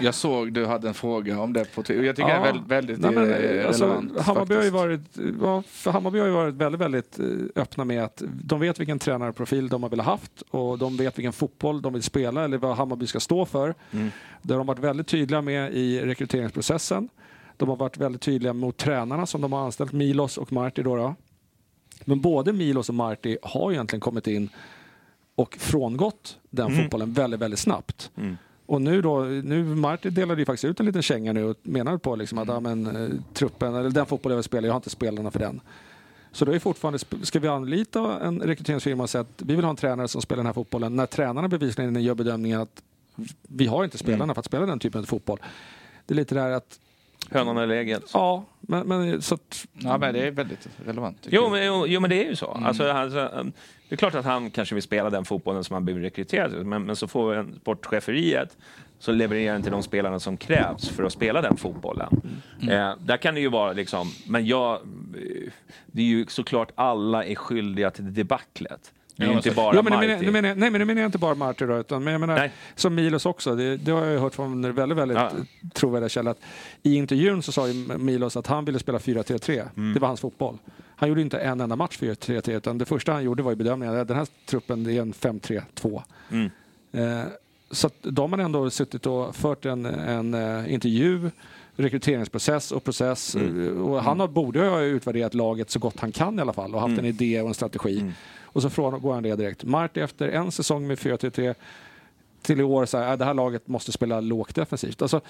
Jag såg du hade en fråga om det på Twitter. Jag tycker det är väldigt, väldigt Nej, men, eh, alltså, relevant. Hammarby har ju varit, ja, för Hammarby har ju varit väldigt, väldigt eh, öppna med att de vet vilken tränarprofil de har velat haft och de vet vilken fotboll de vill spela eller vad Hammarby ska stå för. Mm. Det har de varit väldigt tydliga med i rekryteringsprocessen. De har varit väldigt tydliga mot tränarna som de har anställt, Milos och Marti. Då då. Men både Milos och Marti har egentligen kommit in och frångått den Mm. fotbollen väldigt, väldigt snabbt. Mm. Och nu då, nu Martin delade ju faktiskt ut en liten känga nu och menade på liksom att ja, men, eh, truppen, eller den fotboll jag vill spela, jag har inte spelarna för den. Så då är fortfarande, ska vi anlita en rekryteringsfirma och säga att vi vill ha en tränare som spelar den här fotbollen när tränarna bevisligen gör bedömningen att vi har inte spelarna Mm. för att spela den typen av fotboll. Det är lite det här att, Hönan eller ägget? ja, men, men så att, Ja, men det är väldigt relevant. Jo men, jo, jo, men det är ju så. Mm. Alltså, alltså, det är klart att han kanske vill spela den fotbollen som han blir rekryterad till, men, men så får en sportcheferiet så levererar inte de spelarna som krävs för att spela den fotbollen. Mm. Eh, där kan det ju vara liksom, men jag, eh, det är ju såklart alla är skyldiga till debaclet. Det är Ja, inte bara ja, men Marti. nu menar, jag- nej men nu menar jag inte bara Martin då, utan men jag menar, Nej. som Milos också, det, det har jag ju hört från väldigt, väldigt Ja. trovärdiga källor. Att I intervjun så sa ju Milos att han ville spela 4-3-3. Mm. Det var hans fotboll. Han gjorde inte en enda match 4-3-3 utan det första han gjorde var ju bedömningen att den här truppen det är en 5-3-2. Mm. Eh, så de har ändå suttit och fört en, en eh, intervju, rekryteringsprocess och process. Mm. Och han har, borde ha utvärderat laget så gott han kan i alla fall och haft Mm. en idé och en strategi. Mm. Och så frågar han det direkt. Marti efter en säsong med 4-3-3 till i år så här, "Äh, det här laget måste spela lågt defensivt. Alltså,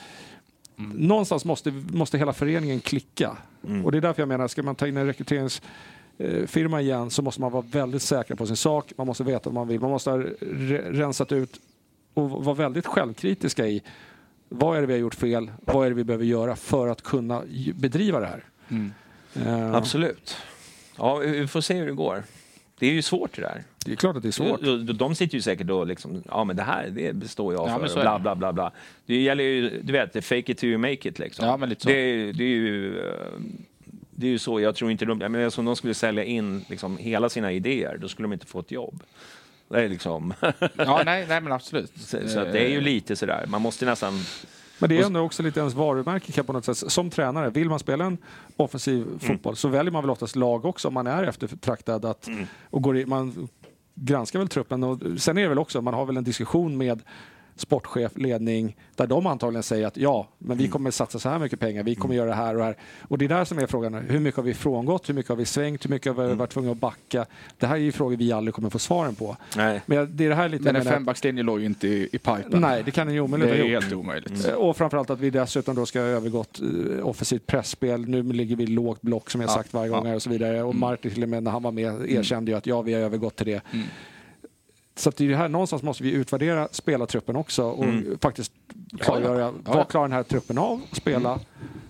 Någonstans måste, måste hela föreningen klicka. Mm. Och det är därför jag menar, ska man ta in en rekryteringsfirma igen så måste man vara väldigt säker på sin sak. Man måste veta vad man vill. Man måste ha re- rensat ut och vara väldigt självkritiska i vad är det vi har gjort fel, vad är det vi behöver göra för att kunna bedriva det här. Eh, Absolut. Ja, vi får se hur det går. Det är ju svårt det där. Det är klart att det är svårt. De, de sitter ju säkert och liksom, ja men det här det består jag Ja, för, bla det. bla bla bla. Det gäller ju, du vet, fake it till you make it liksom. Ja, men lite så. Det, är- det är ju... eh, Det är ju så, jag tror inte de, jag menar, om de skulle sälja in liksom hela sina idéer, då skulle de inte få ett jobb. Det är liksom, Ja, nej, nej men absolut. så, så det är ju lite sådär, man måste nästan... Men det är ändå också lite ens varumärke kan på något sätt. Som tränare, vill man spela en offensiv fotboll så väljer man väl oftast lag också om man är eftertraktad. Att, och går i, man granskar väl truppen. Och sen är det väl också, man har väl en diskussion med sportchef, ledning, där de antagligen säger att ja, men vi kommer satsa så här mycket pengar, vi kommer göra det här och det här. Och det är där som är frågan, hur mycket har vi frångått, hur mycket har vi svängt, hur mycket har vi varit tvungna att backa? Det här är ju frågor vi aldrig kommer få svaren på. Nej. Men det är det här lite Men en menar- fembackslinje låg ju inte i, i pipen. Nej, det kan den ju omöjligt det är helt omöjligt. Eh, Och framförallt att vi dessutom då ska ha övergått eh, offensivt pressspel. Nu ligger vi lågt block som jag Ja, sagt varje gång ja. här och så vidare. Och Martin till och med när han var med erkände ju att ja, vi har övergått till det. Så att det är det här, någonstans måste vi utvärdera spelartruppen också och faktiskt klargöra Ja, vad ja. klarar den här truppen av att spela.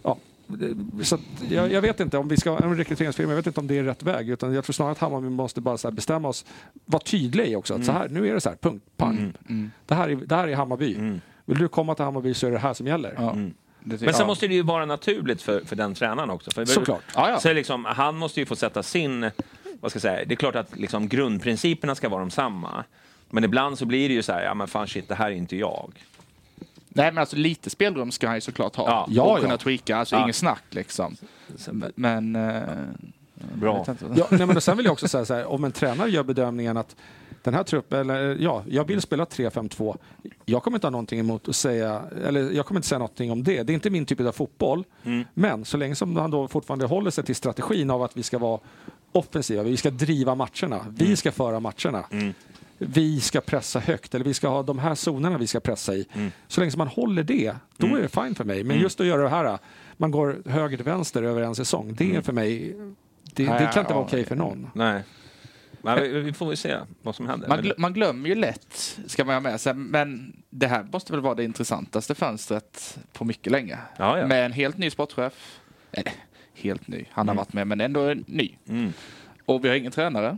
Ja. det- Så att jag, jag vet inte om vi ska ha en rekryteringsfirma, jag vet inte om det är rätt väg. Utan jag tror snarare att Hammarby måste bara så här bestämma oss, vara tydliga i också. Att så här, nu är det så här, punkt, pang. Det, här är, det här är Hammarby. Vill du komma till Hammarby så är det här som gäller. Ja. Men sen måste det ju vara naturligt för, för den tränaren också. För Såklart. Ja, ja. Så liksom, han måste ju få sätta sin... Vad ska jag säga? Det är klart att liksom, grundprinciperna ska vara de samma. Men ibland så blir det ju så här, ja men fan shit, det här är inte jag. Nej men alltså lite spelrum ska han ju såklart ha. Ja. Ja, och ja. kunna tweaka, alltså Ja. inget snack liksom. Men... Eh, Bra. Ja, nej, men sen vill jag också säga så här, om en tränare gör bedömningen att den här truppen, eller ja, jag vill spela 3-5-2. Jag kommer inte ha någonting emot att säga, eller jag kommer inte säga någonting om det. Det är inte min typ av fotboll. Men så länge som han då fortfarande håller sig till strategin av att vi ska vara offensiva, vi ska driva matcherna, vi ska föra matcherna. Vi ska pressa högt, eller vi ska ha de här zonerna vi ska pressa i. Så länge som man håller det, då är det fine för mig. Men just att göra det här, man går höger till vänster över en säsong, det är för mig, det, det kan inte vara okej för någon. Nej. Men vi, vi får väl se vad som händer. Man, glö- man glömmer ju lätt, ska man ha med sig. Men det här måste väl vara det intressantaste fönstret på mycket länge. Ja, ja. Med en helt ny sportchef. Helt ny. Han har varit med, men ändå ny. Mm. Och vi har ingen tränare.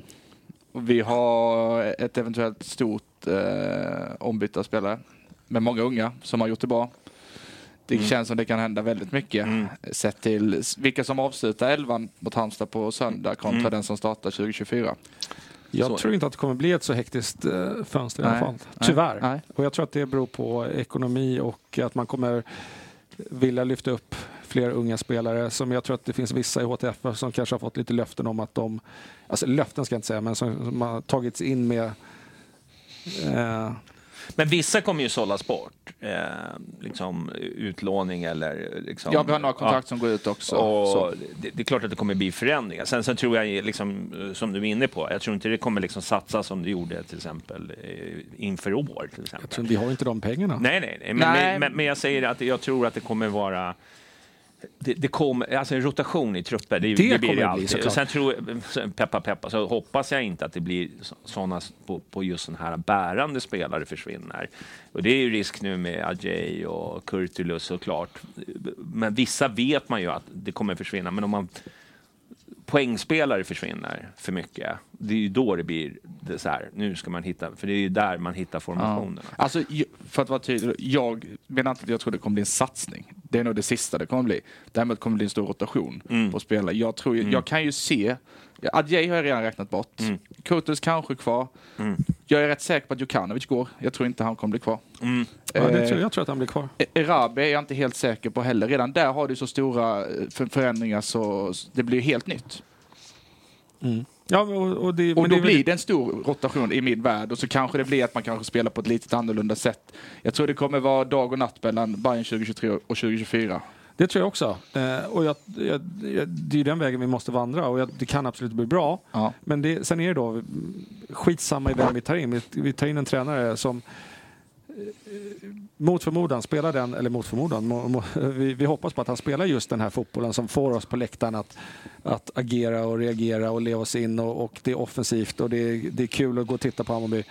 Och vi har ett eventuellt stort eh, ombyte av spelare. Med många unga som har gjort det bra. Det Mm. känns som det kan hända väldigt mycket. Sett till vilka som avslutar elvan mot Halmstad på söndag kontra Mm. den som startar 2024. Jag Så- tror inte att det kommer bli ett så hektiskt eh, fönster i alla Nej, fall. nej, Tyvärr. nej. Och jag tror att det beror på ekonomi och att man kommer vilja lyfta upp fler unga spelare. Som jag tror att det finns vissa i HTF som kanske har fått lite löften om att de, alltså löften ska jag inte säga, men som, som har tagits in med eh, Men vissa kommer ju sållas bort. Eh, liksom utlåning eller... Liksom, Ja, vi har några kontrakt som går ut också. Och Så. det, det är klart att det kommer bli förändringar. Sen, sen tror jag, liksom, eh, som du är inne på, jag tror inte det kommer liksom satsa som det gjorde till exempel eh, inför år. Till exempel. jag tror, vi har inte de pengarna. Nej, nej, nej. Men, Nej. Men, men jag säger att jag tror att det kommer vara det, det kommer, alltså en rotation i trupper, det, det, Det blir det bli, alltid. såklart. Sen tror peppa peppa, så hoppas jag inte att det blir sådana på, på just sådana här bärande spelare försvinner. Och det är ju risk nu med Ajay och Kurtulus såklart. Men vissa vet man ju att det kommer försvinna, men om man poängspelare försvinner för mycket, det är ju då det blir det så här, nu ska man hitta, för det är ju där man hittar formationerna. Alltså, ju- för att vara tydlig, jag menar inte att jag tror det kommer bli en satsning. Det är nog det sista det kommer bli. Däremot kommer det bli en stor rotation Mm. på spelare. Jag, tror, ju- jag kan ju se, Adjei har jag redan räknat bort. Mm. Kurtus kanske kvar. Jag är rätt säker på att Djukanovic går. Jag tror inte han kommer bli kvar. Mm. Ja, det Eh, tror, jag tror att han blir kvar. Erabi är jag inte helt säker på heller. Redan där har du så stora eh, för- förändringar så det blir helt nytt. Ja, och, och det, Och då det väl- blir det en stor rotation i min värld och så kanske det blir att man kanske spelar på ett lite annorlunda sätt. Jag tror det kommer vara dag och natt mellan Bayern 2023 och 2024. Det tror jag också. Eh, och jag, jag, jag, det är den vägen vi måste vandra och det kan absolut bli bra. Ja. Men det, sen är det då mm, skitsamma i vem vi tar in. Vi, vi tar in en tränare som mot förmodan spelar den, eller mot förmodan, må, må, vi, vi hoppas på att han spelar just den här fotbollen som får oss på läktaren att, att agera och reagera och leva oss in och, och det är offensivt och det är, det är kul att gå och titta på Hammarby.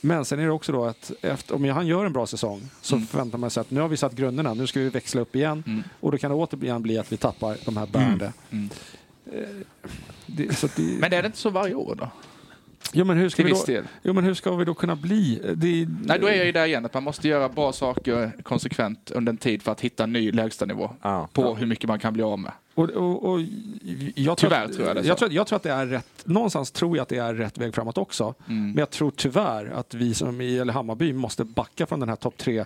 Men sen är det också då att efter, om han gör en bra säsong så Mm. förväntar man sig att nu har vi satt grunderna, nu ska vi växla upp igen Mm. och då kan det återigen bli att vi tappar de här bärande. Mm. Eh, Det, det, Men är det inte så varje år då? Jo, men hur ska vi då, del. jo, men hur ska vi då kunna bli? Det, Nej, då är jag ju där igen, att man måste göra bra saker konsekvent under en tid för att hitta en ny lägstanivå Ja. på hur mycket man kan bli av med. Och, och, och, jag tror Tyvärr att, tror jag det jag tror, jag tror att det är rätt, någonstans tror jag att det är rätt väg framåt också. Mm. Men jag tror tyvärr att vi som i eller Hammarby måste backa från den här topp tre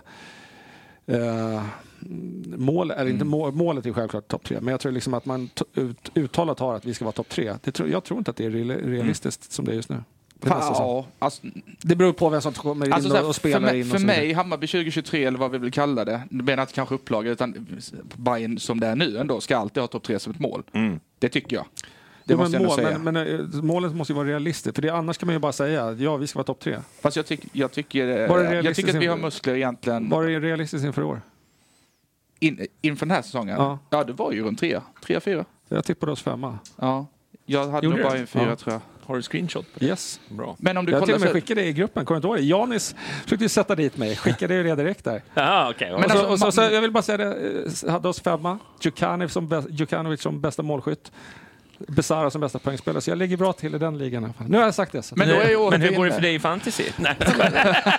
eh, mål, eller inte Mm. mål, målet är självklart topp tre, men jag tror liksom att man ut, uttalat har att vi ska vara topp tre. Det tror, jag tror inte att det är real- realistiskt som det är just nu. Det, säsong. Ja, alltså, det beror på vem som kommer in alltså, så här, och, och för spelar mig, in. Och för mig, Hammarby 2023 eller vad vi vill kalla det, det menar inte kanske upplaga utan Bayern som det är nu ändå, ska alltid ha topp tre som ett mål. Mm. Det tycker jag. Det Jo, måste men, jag mål, säga. men, men eh, målet måste ju vara realistiskt, för det, annars kan man ju bara säga ja, vi ska vara topp tre. Fast jag, tyck, jag, tycker, eh, Var det jag tycker att vi har muskler egentligen Var är realistiskt inför år? in, inför den här säsongen. Ja. Ja. det var ju runt trea, trea, fyra. Jag tippade oss femma. Ja. Jag hade Gjorde nog bara en fyra Ja. tror jag. Har du screenshot? på det? Yes. Bra. Men om du Jag till kollar och med så... skickade det i gruppen, kommer du inte ihåg det? Janis försökte ju sätta dit mig, skickade det direkt där. Jaha, okej. Men alltså, och så, man- så, jag vill bara säga det, eh, hade oss femma, Djukanovic som, bäst- Djukanovic som bästa målskytt, Besara som bästa poängspelare, så jag ligger bra till i den ligan. i alla fall. Nu har jag sagt det. Så. Men då är ju men hur går det för dig i fantasy? Nej.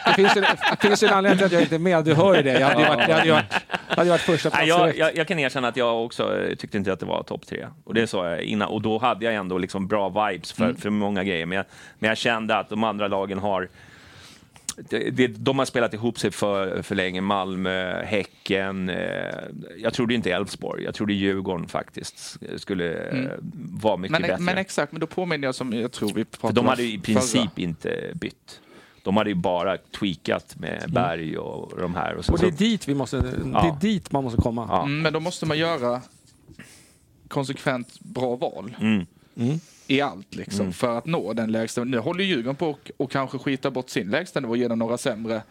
Det finns ju, det finns ju en anledning till att jag inte är med, du hör ju det. Jag hade ju varit, jag hade varit, jag hade varit första plats Nej, jag, direkt. jag, jag kan erkänna att jag också eh, tyckte inte att det var topp tre. Och det sa jag innan. Och då hade jag ändå liksom bra vibes för, för många grejer. Men jag, men jag kände att de andra lagen har det, det, de har spelat ihop sig för, för länge. Malmö, Häcken. Eh, jag trodde inte Elfsborg. Jag trodde Djurgården faktiskt skulle eh, vara mycket men, bättre. men exakt, men då påminner jag som jag tror vi pratade för de om hade i princip förra. inte bytt. De hade ju bara tweakat med Berg och de här. Och så, Och det är dit, vi måste, det Ja. är dit man måste komma. Ja. Mm, men då måste man göra konsekvent bra val. Mm. I allt liksom, för att nå den lägsta. Nu håller Djurgården på och, och kanske skita bort sin lägsta nivå genom några sämre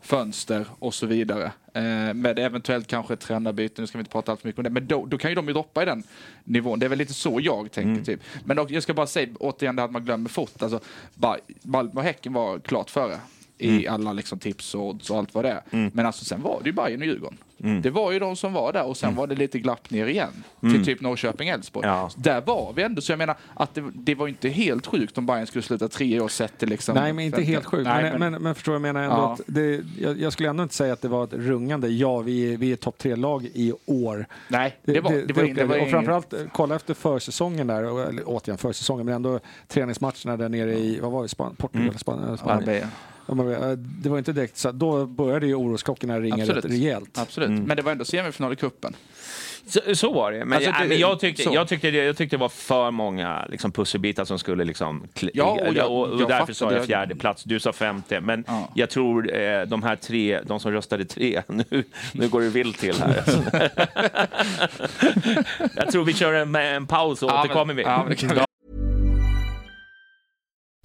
fönster och så vidare. Eh, med eventuellt kanske tränarbyte, nu ska vi inte prata allt för mycket om det, men då, då kan ju de ju droppa i den nivån. Det är väl lite så jag tänker Mm. typ. Men dock, jag ska bara säga återigen det att man glömmer fort. Alltså, Malmö och Häcken var klart före i Mm. alla liksom, tips och odds och allt vad det är. Men alltså sen var det ju Bayern och Djurgården. Det var ju de som var där och sen var det lite glapp ner igen. Till typ Norrköping-Elfsborg. Ja. Där var vi ändå, så jag menar att det, det var inte helt sjukt om Bayern skulle sluta tre år sett till liksom... Nej, men inte helt sjukt. Nej, men, men, men, förstår jag menar? Ändå Ja. att det, jag, jag skulle ändå inte säga att det var ett rungande, ja vi är, vi är topp tre-lag i år. Nej, det var, det, var, det, var jag. och framförallt eh, kolla efter försäsongen där, och- eller återigen försäsongen, men ändå träningsmatcherna där nere i, vad var det, Span Portugal? Mm. Span Spanien. det- Ja, men, Det var inte direkt så, då började ju orosklockorna ringa Absolut. rätt rejält. Absolut, Mm. men det var ändå semifinal i cupen. Så, så var det. Men, Alltså, ja, det- men jag, tyckte, så. jag, tyckte det, jag tyckte det var för många liksom, pusselbitar som skulle liksom... Ja, och jag- och, och jag därför sa jag det. fjärde plats. Du sa femte. Men Ja. jag tror eh, de här tre, de som röstade tre, nu, nu går det vilt till här. jag tror vi kör en, en paus och Ja, men- återkommer vi. ja,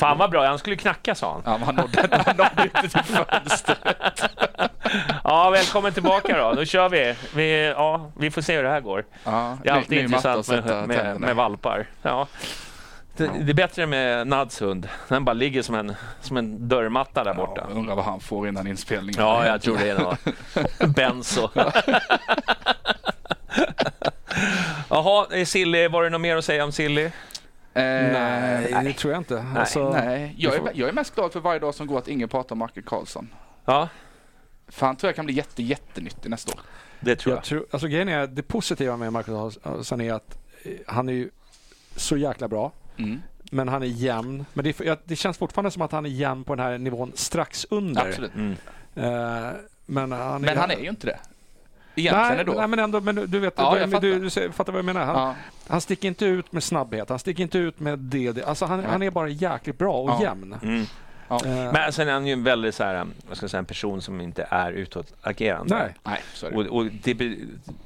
Fan vad bra, han skulle knacka sa han. Ja, han nådde, han nådde inte till fönstret. Ja, välkommen tillbaka då. Då kör vi. Vi, ja, vi får se hur det här går. Ja, Det är alltid ny- intressant med, med, med valpar. Ja. Det, det är bättre med Nads hund. Den bara ligger som en, som en dörrmatta där borta. Ja, undrar vad han får innan inspelningen. Ja, jag tror det är något. Benzo. Jaha, Silly, var det något mer att säga om Silly? Eh, Nej, det nej. tror jag inte. Nej. Alltså, nej. Jag, är, jag är mest glad för varje dag som går att ingen pratar om Marcus Karlsson. Ja, För han tror jag kan bli jätte, jättenyttig nästa år. det tror jag. Jag tror, alltså grejen är, det positiva med Marcus Karlsson är att eh, han är ju så jäkla bra. Mm. Men han är jämn. Men det, är- ja, det känns fortfarande som att han är jämn på den här nivån strax under. Absolut. Mm. Eh, men han är, Men han är ju inte det. Egentligen nej, ändå. nej, men ändå, men du- du vet, Ja, du, du, du, ser- fattar vad jag menar. Han, Ja. han sticker inte ut med snabbhet, han sticker inte ut med det. Alltså han, han är bara jäkligt bra och Ja. jämn. Mm. Ja. Eh, Men sen är han ju en väldigt så här, vad ska jag säga, en person som inte är utåtagerande. nej. Nej, så är det. Och, och det, be-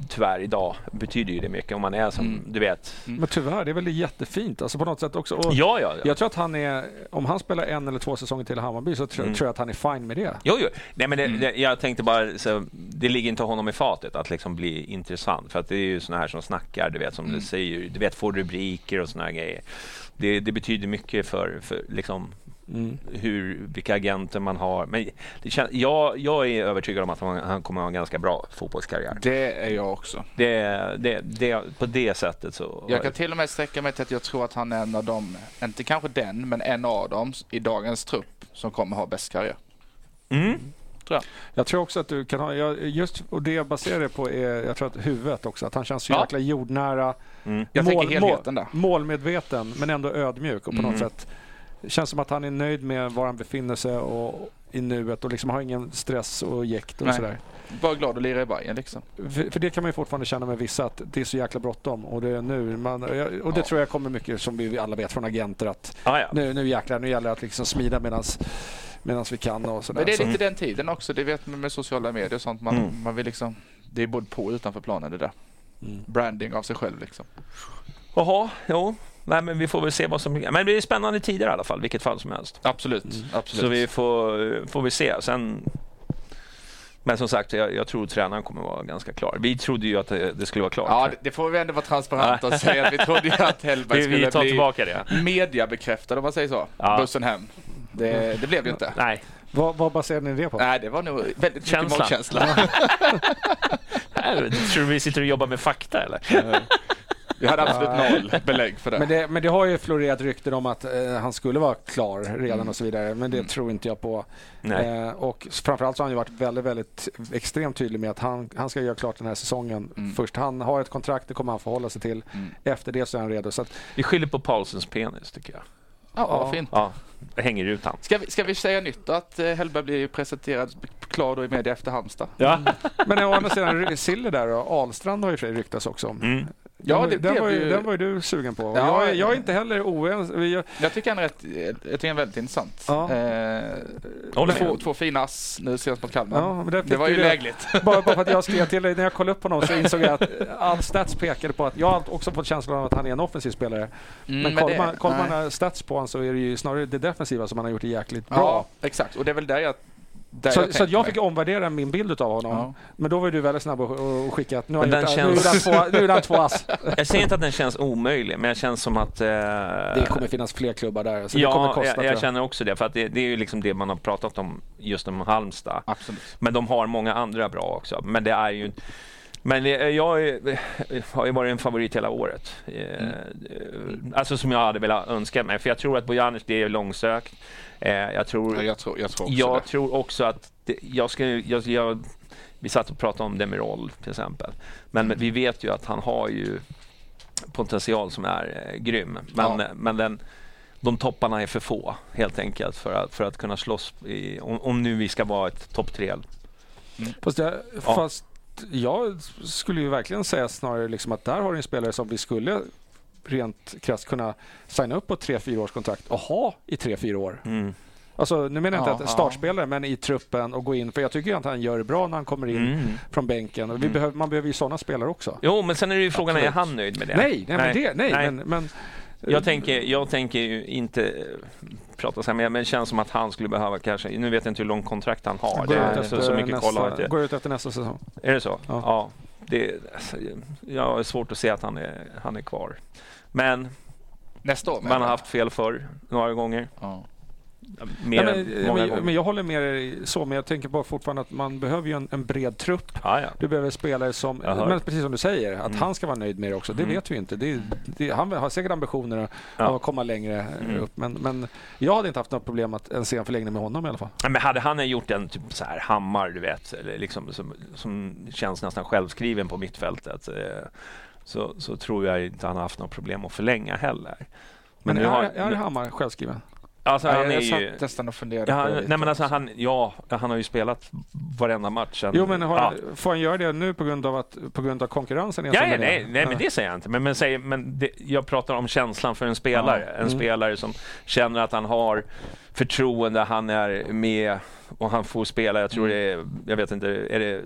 tyvärr idag betyder ju det mycket om man är som, Mm. du vet. Men tyvärr, det är väl jättefint alltså på något sätt också. Och Ja, ja, ja. Jag tror att han är, om han spelar en eller två säsonger till i Hammarby så tror, Mm. tror jag att han är fine med det. Jo, jo. Nej, men det, Mm. det, jag tänkte bara, så, det ligger inte honom i fatet att liksom bli intressant. För att det är ju såna här som snackar, du vet, som Mm. du säger, du vet, får rubriker och såna här grejer. Det, det betyder mycket för, för liksom, Mm. hur, vilka agenter man har. Men det kän, jag, jag är övertygad om att han, han kommer att ha en ganska bra fotbollskarriär. Det är jag också. Det, det, det, på det sättet så... Jag kan till och med sträcka mig till att jag tror att han är en av dem, inte kanske den, men en av dem i dagens trupp som kommer ha bäst karriär. Mm. Tror jag. Jag tror också att du kan ha, just och det jag baserar det på är, jag tror att huvudet också, att han känns så Ja. jäkla jordnära. Mm. Jag tänker helheten där. målmedveten men ändå ödmjuk och på något Mm. sätt det känns som att han är nöjd med var han befinner sig och i nuet och liksom har ingen stress och jäkt och Nej. sådär. Bara glad att lira i Bayern liksom. För, för det kan man ju fortfarande känna med vissa att det är så jäkla bråttom och det är nu. Man, och det Ja. tror jag kommer mycket som vi alla vet från agenter att Ah, ja. nu, nu jäklar, nu gäller det att liksom smida medans, medans vi kan och sådär. Men det är lite den tiden också, det vet man med sociala medier och sånt. Man, Mm. man vill liksom, det är både på och utanför planen det där. Mm. Branding av sig själv liksom. Jaha, jo. Nej, men vi får väl se vad som... Men det blir spännande tider i alla fall, vilket fall som helst. Absolut, Mm. absolut. Så vi får, får vi se. Sen... Men som sagt, jag, jag tror tränaren kommer vara ganska klar. Vi trodde ju att det, det skulle vara klart. Ja, det, det får vi ändå vara transparenta och säga vi trodde ju att Hellberg vi, skulle vi tar bli tillbaka det. mediabekräftad om man säger så. Ja. Bussen hem. Det, det blev ju inte. Nej, Vad, vad baserar ni det på? Nej, det var nog väldigt Känsla. mycket magkänsla. Nej, tror du vi sitter och jobbar med fakta eller? Vi hade absolut noll belägg för det. Men det, men det har ju florerat rykten om att eh, han skulle vara klar redan Mm. och så vidare. Men det Mm. tror inte jag på. Nej. Eh, och framförallt så har han ju varit väldigt, väldigt extremt tydlig med att han, han ska göra klart den här säsongen. Mm. Först han har ett kontrakt, det kommer han förhålla sig till. Mm. Efter det så är han redo. Så att, Vi skyller på Paulsens penis tycker jag. Ja, Ja. fint. Ja, hänger ut han. Ska vi, ska vi säga nytt att eh, Hellberg blir presenterad klar då i media efter Halmstad? Ja. men å andra sidan, Sille där och Ahlstrand har ju för ryktats också om. Mm. Ja, den, det den, var ju, ju- den var ju du sugen på. Ja, jag, är- jag är ja. inte heller oense. Vi- jag- Jag tycker han är, rätt, jag tycker han är väldigt intressant. Ja. Eh, två, två fina ass nu senast mot Kalmar. Ja, det var ju det. lägligt. Bara, bara för att jag skrev till dig, när jag kollade upp honom så insåg jag att all stats pekade på att jag har också fått känslan av att han är en offensiv spelare. Mm, men kollar man, kollar man stats på honom så är det ju snarare det defensiva som han har gjort det jäkligt Ja, bra. exakt. Och det är väl där jag... Så, så tänkte att jag fick omvärdera min bild av honom. Ja. Men då var du väldigt snabb och, och skicka att nu har han känns- två, två ass. Jag säger inte att den känns omöjlig, men jag känns som att... Eh, Det kommer finnas fler klubbar där. Så det kommer ja, kosta, jag, tror jag känner också det. För att det, det är ju liksom det man har pratat om just om Halmstad. Absolut. Men de har många andra bra också. Men det är ju... Men det- jag är- har ju varit en favorit hela året. Eh, Alltså som jag hade velat önska mig. För jag tror att Bojanic, det är långsökt. Eh, Jag tror, Ja, jag tror, jag tror också jag tror också att det, jag ska, jag, jag, vi satt och pratade om Demirol till exempel. Men Mm. vi vet ju att han har ju potential som är eh, grym. Men, Ja. men den, de topparna är för få helt enkelt för att, för att kunna slåss i, om, om nu vi ska vara ett topp tre. Fast, jag, fast jag skulle ju verkligen säga snarare liksom att där har du en spelare som vi skulle rent krasst kunna signa upp på ett 3-4 års kontrakt och ha i 3-4 år. Mm. Alltså, nu menar jag Ja, inte att ja. startspelare, men i truppen och gå in. För jag tycker ju att han gör det bra när han kommer in Mm. från bänken. Och vi behöver, man behöver ju sådana spelare också. Jo, men sen är det ju frågan, är Absolut. han nöjd med det? Nej, nej, men, det, nej, Men, men Jag tänker, jag tänker ju inte prata så här, men det känns som att han skulle behöva kanske, nu vet jag inte hur långt kontrakt han har. går, Det ut är efter så, så mycket jag nästa, inte. går ut efter nästa säsong. Är det så? Ja. Ja. det, alltså, jag har svårt att se att han är, han är kvar. Men Nästa år man har haft fel förr några gånger. Ja. Mer Nej, men, många men, gånger. men jag håller med dig så, men jag tänker bara fortfarande att man behöver ju en, en bred trupp. ja, ja. Du behöver spelare som, men precis som du säger, att Mm. han ska vara nöjd med det också. Det Mm. vet vi inte. Det, det, han har säkert ambitioner att- Ja. att komma längre Mm. upp. Men, men jag hade inte haft något problem att en förlängning med honom i alla fall. Men hade han gjort en typ så här hammar, du vet, eller liksom, som, som känns nästan självskriven på mittfältet, eh, så, så tror jag inte han har haft något problem att förlänga heller. Men, nu är, har- är Hammar självskriven? Alltså, Ja, han är jag ju... satt nästan och funderade Ja, på han, det. nej men alltså han, ja, han har ju spelat varenda match. Sen, Jo, men har, ja. får han göra det nu på grund av, att, på grund av konkurrensen? är Ja, ja, är? nej, nej, men det säger jag inte. Men, men, säger, men det, jag pratar om känslan för en spelare. En Mm. spelare som känner att han har förtroende, han är med och han får spela. Jag tror det är, jag vet inte, är det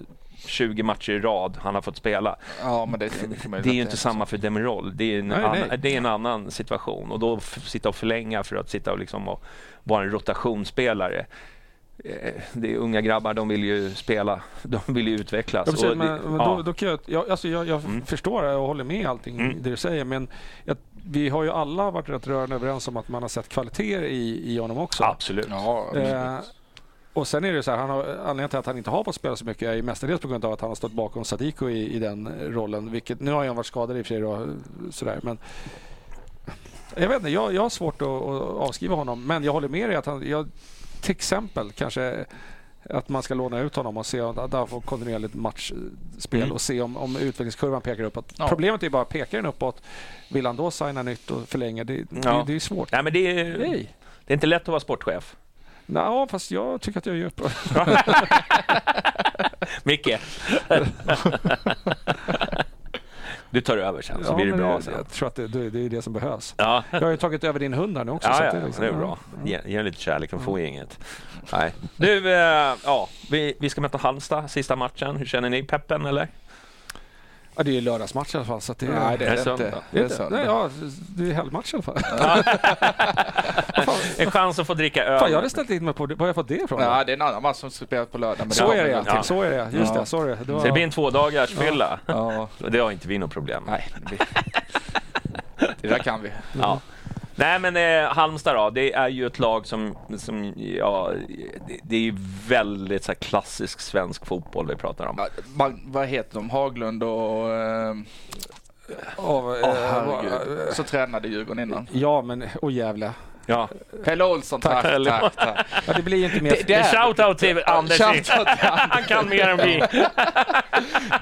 20 matcher i rad han har fått spela. Ja, men det möjligt Det är ju inte samma för Demirol. Det är en, Nej, annan, nej. det är en annan situation. Och då sitta och förlänga för att sitta och, liksom och vara en rotationsspelare. Eh, Det är unga grabbar, de vill ju spela, de vill ju utvecklas. Ja, precis, Och det- men, men ja. då, då kan jag, jag, alltså jag, jag Mm. förstår och håller med allting Mm. det du säger, men jag, vi har ju alla varit rätt rörande överens om att man har sett kvaliteter i, i honom också. Absolut. Ja, Eh, och sen är det så här, han har, anledningen till att han inte har fått spela så mycket är mestadels på grund av att han har stått bakom Sadiko i, i den rollen. Vilket, nu har han varit skadad i och för sig då, sådär, men jag vet inte, jag, jag har svårt att, att avskriva honom. Men jag håller med dig att han, jag, till exempel kanske att man ska låna ut honom och se att han får kontinuerligt matchspel Mm. och se om, om utvecklingskurvan pekar uppåt. Ja. Problemet är bara, pekar den uppåt, vill han då signa nytt och förlänga? Det, Ja. det, det är svårt. Nej, men det är, det är inte lätt att vara sportchef. Nå, fast jag tycker att jag gör bra. Micke. du tar över sen så Ja, blir det bra jag, sen. jag tror att det, det, är det som behövs. Ja. Jag har ju tagit över din hund här nu också. Ja, så ja, det, är liksom, det är bra. Ge, ge lite kärlek, de får ju inget. Nej. Du, eh, ja, vi, vi ska möta Halmstad sista matchen. Hur känner ni? Peppen eller? Ja, det är lördagsmatch i alla fall. Så att det, Nej, det är Är det det inte. Det är söndag. Nej, ja, det är helgmatch i alla fall. En chans att få dricka öl. Fan, jag hade ställt in mig på det. Var har jag fått det ifrån? Ja, det är en annan match som spelar på lördag. men så är det ja. Ja. Så är det Just Ja. det, sorry. Det var... Så det blir en två dagars fylla. Ja, Det har inte vi något problem med. nej. Det, det där kan vi. Ja. Nej men eh, Halmstad då, det är ju ett lag som, som ja, det, det är ju väldigt så här, klassisk svensk fotboll vi pratar om. Ja, man, vad heter de? Haglund och... Eh, Av, eh, herregud. vad- Så tränade Djurgården innan. Ja, men och jävla. Ja. Pelle Olsson, tack. Pelle. tack, tack. Ja, det blir ju inte mer... Det- det är- shout-out till Anders. Shoutout till Han kan mer än vi.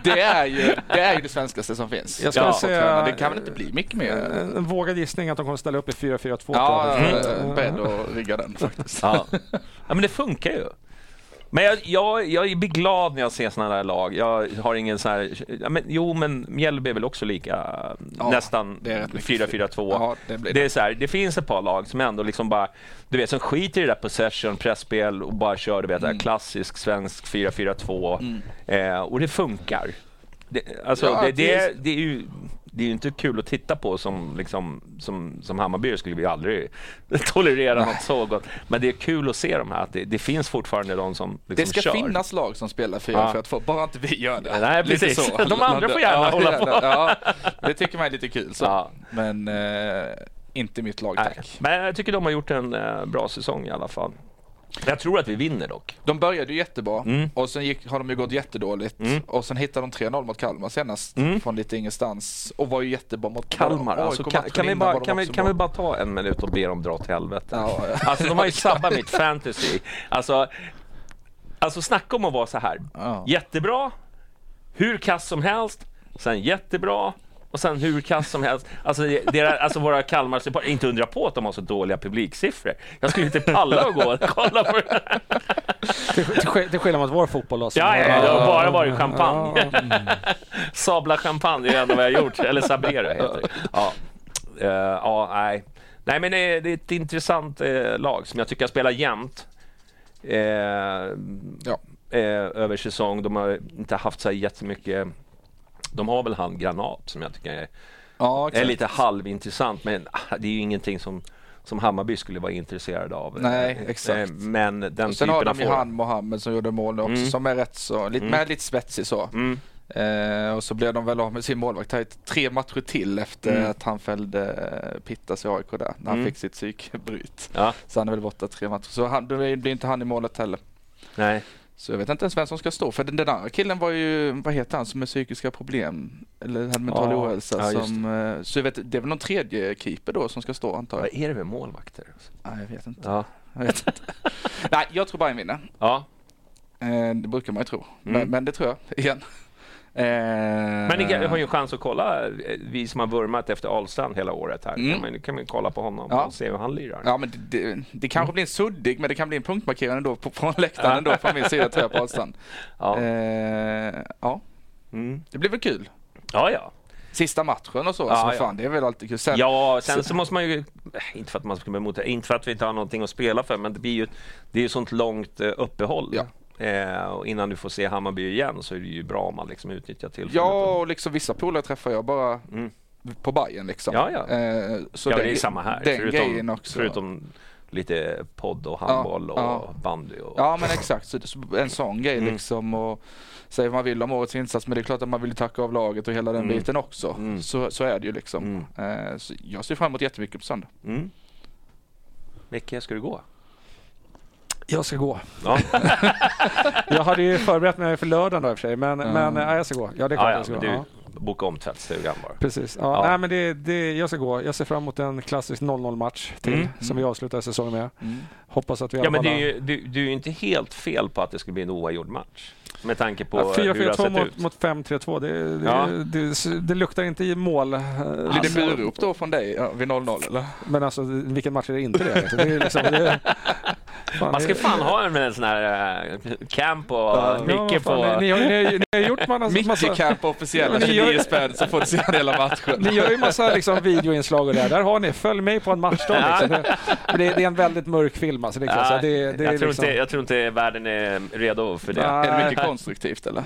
Det är ju det, är ju det svenskaste som finns. Jag skulle Ja, säga-. Det kan väl inte bli mycket mer? En, en vågad gissning att de kommer ställa upp i 4-4-2. Ja, Mm. beredd att rigga den faktiskt. Ja. ja, men det funkar ju. Men jag, jag, jag blir glad när jag ser sådana där lag. Jag har ingen sån här... Ja, men, jo, men Mjällby är väl också lika, Ja, nästan det är rätt mycket. 4-4-2. Ja, det det. det. är så här, det finns ett par lag som ändå liksom bara, du vet, som skiter i det där possession, pressspel och bara kör, du vet, Mm. klassisk svensk 4-4-2. Eh, och det funkar. Det, alltså, Ja, det, det är- det, det är ju det är ju inte kul att titta på som, liksom, som, som Hammarby skulle vi aldrig tolerera något så gott. Men det är kul att se de här, att det, det finns fortfarande de som liksom Det ska kör. finnas lag som spelar 4 Ja. för att få, bara inte vi gör det. Nej, Lite precis. så. De andra får gärna hålla på. Ja, det tycker man är lite kul. Så. Ja. Men eh, inte mitt lag, Nej. tack. Men jag tycker de har gjort en eh, bra säsong i alla fall. Jag tror att vi vinner dock. De började ju jättebra Mm. och sen gick, har de ju gått jättedåligt Mm. och sen hittade de 3-0 mot Kalmar senast Mm. från lite ingenstans och var ju jättebra mot Kalmar, alltså, AIK kan, kan, vi bara, kan, vi, kan vi bara ta en minut och be dem dra till helvete? Ja, ja. Alltså de har ju sabbat mitt fantasy. Alltså, alltså snacka om att vara så här. Ja. Jättebra, hur kass som helst, sen jättebra och sen hur kass som helst. Alltså, är, alltså våra kalmar inte undra på att de har så dåliga publiksiffror. Jag skulle inte palla att gå och kolla på det. här. Till, till, till skillnad mot vår fotboll då. Ja, ja, det har bara varit champagne. Mm. Sabla champagne, det är det enda vi har gjort. Eller Sabrera heter det. Ja. Eh, ja, nej. Nej, men det är, det är ett intressant eh, lag som jag tycker spelar jämnt. Eh, Ja. eh, över säsong. De har inte haft så jättemycket... De har väl han Granat som jag tycker är, Ja, är lite halvintressant. Men ah, det är ju ingenting som, som Hammarby skulle vara intresserad av. Nej, Eh, exakt. eh, Men den Och sen typen har de ju han Mohammed som gjorde mål också, Mm. som är rätt så, lite, Mm. lite spetsig så. Mm. Eh, och så blev de väl av med sin målvakt här tre matcher till efter Mm. att han fällde eh, Pittas i AIK där, när han Mm. fick sitt psykbryt. Ja, Så han är väl borta tre matcher. Så han, då blir inte han i målet heller. nej. Så jag vet inte ens vem som ska stå. För den, den andra killen var ju, vad heter han, som med psykiska problem? Eller hade mental Ja, ohälsa. ja, som, eh, så jag vet, det är väl någon tredje keeper då som ska stå antar Vad jag. är det med målvakter? Nej, jag vet inte. Ja. Jag vet inte. Nej, jag tror Bayern vinner. ja. Eh, det brukar man ju tro. Mm. Men, men det tror jag, igen. Eh, Men ni har ju en chans att kolla, eh, vi som har vurmat efter Ahlstrand hela året här, Mm. kan, man, kan man kolla på honom Ja. och se hur han lirar. Ja men det, det, det kanske blir en suddig men det kan bli en punktmarkering ändå på, från läktaren ändå från min sida tror jag på Ahlstrand. Ja. Eh, ja, Mm. det blir väl kul. ja, ja. Sista matchen och så, Ja, så ja. fan det är väl alltid kul. Sen, Ja, sen så- måste man ju, eh, inte för att man ska bli emot det, inte för att vi inte har någonting att spela för, men det blir ju, det är ju sånt långt eh, uppehåll. Ja. Eh, och innan du får se Hammarby igen så är det ju bra om man liksom utnyttjar tillfället. ja och liksom vissa polare träffar jag bara Mm. på Bayern liksom. Ja, ja. Eh, så ja, den, det är samma här. Den Förutom, också. förutom lite podd och handboll och ja. bandy. Och, Ja men exakt, så, en sån grej Mm. liksom och vad man vill om årets insats men det är klart att man vill tacka av laget och hela den Mm. biten också. Mm. Så, så är det ju liksom. Mm. Eh, så jag ser fram emot jättemycket på söndag. Mm. Micke, ska du gå? Jag ska gå. Ja, Jag hade ju förberett mig för lördagen då i och för sig, men, Ja. men ja, jag ska gå. Ja, det är klart ja, ja jag ska gå. du, Ja. boka om tvättstugan bara. Precis. Ja, Ja. Nej, men det, det, jag ska gå. Jag ser fram emot en klassisk 0-0-match till Mm. som vi avslutar säsongen med. Mm. Hoppas att vi Ja, men du, är ju- du, du är ju inte helt fel på att det skulle bli en oavgjord match. Med tanke på Ja, hur det har 4-4-2 sett mot, ut. mot 5-3-2. Det, det, Ja. det, det, luktar inte i mål. Blir det alltså, burop då från dig ja, vid 0-0 eller? Men alltså, vilken match är det inte det? liksom? det, är liksom, det fan, Man ska fan ha en, en sån här uh, camp och Ja. Micke på... Ni, har, ni, har, ni har gjort man, massa... Micke Camp officiella Men ni gör- 29 spänn så får du se hela matchen. Ni gör ju massa liksom, videoinslag och det. Där har ni. Följ med på en matchdag. Liksom. Det, det, är en väldigt mörk film. Alltså, det, det, jag, tror liksom, inte, jag tror inte världen är redo för det. Nej. Är det mycket konstruktivt eller?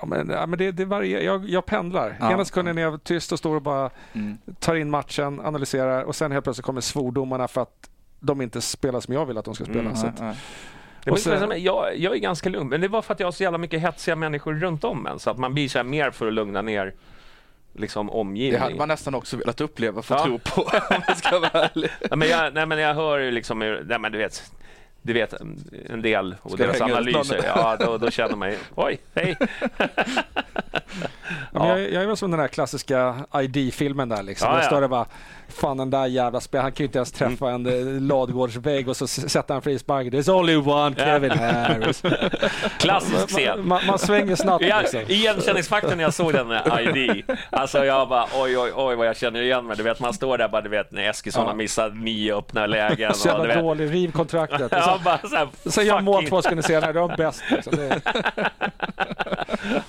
Ja, men, ja, men det, det varierar. Jag, jag pendlar. Ja. Ena sekunden är jag tyst och står och bara Mm. tar in matchen, analyserar och sen helt plötsligt kommer svordomarna för att de inte spelar som jag vill att de ska spela. Mm, så Nej, nej. Det sen- jag, jag är ganska lugn, men det var för att jag har så jävla mycket hetsiga människor runt om en. Så att man blir så mer för att lugna ner liksom, Det omgivningen. hade man nästan också velat uppleva för att Ja. tro på om jag ska vara ärlig. Ja, men jag, nej, men jag hör ju liksom, nej, men du vet, du vet en del och Ska deras analyser. Ja, då, då känner man ju, oj, hej. Ja, jag, jag är väl som den där klassiska ID-filmen där liksom. Ja, Där ja. står det bara, fan den där jävla spelaren, han kan ju inte ens träffa en eh, ladugårdsvägg och så sätter han frispark. There's only one Kevin Harris. Klassisk man, scen. man, man svänger snabbt Ja, liksom. igenkänningsfaktorn när jag såg den med ID. Alltså jag bara oj, oj, oj vad jag känner igen mig. Du vet, man står där bara, du vet, när Eskilsson Ja. har missat nio öppna lägen. Så du jävla dålig, riv kontraktet. Ja, så, bara så här, så gör mål två sekunder senare, då är bäst. Liksom.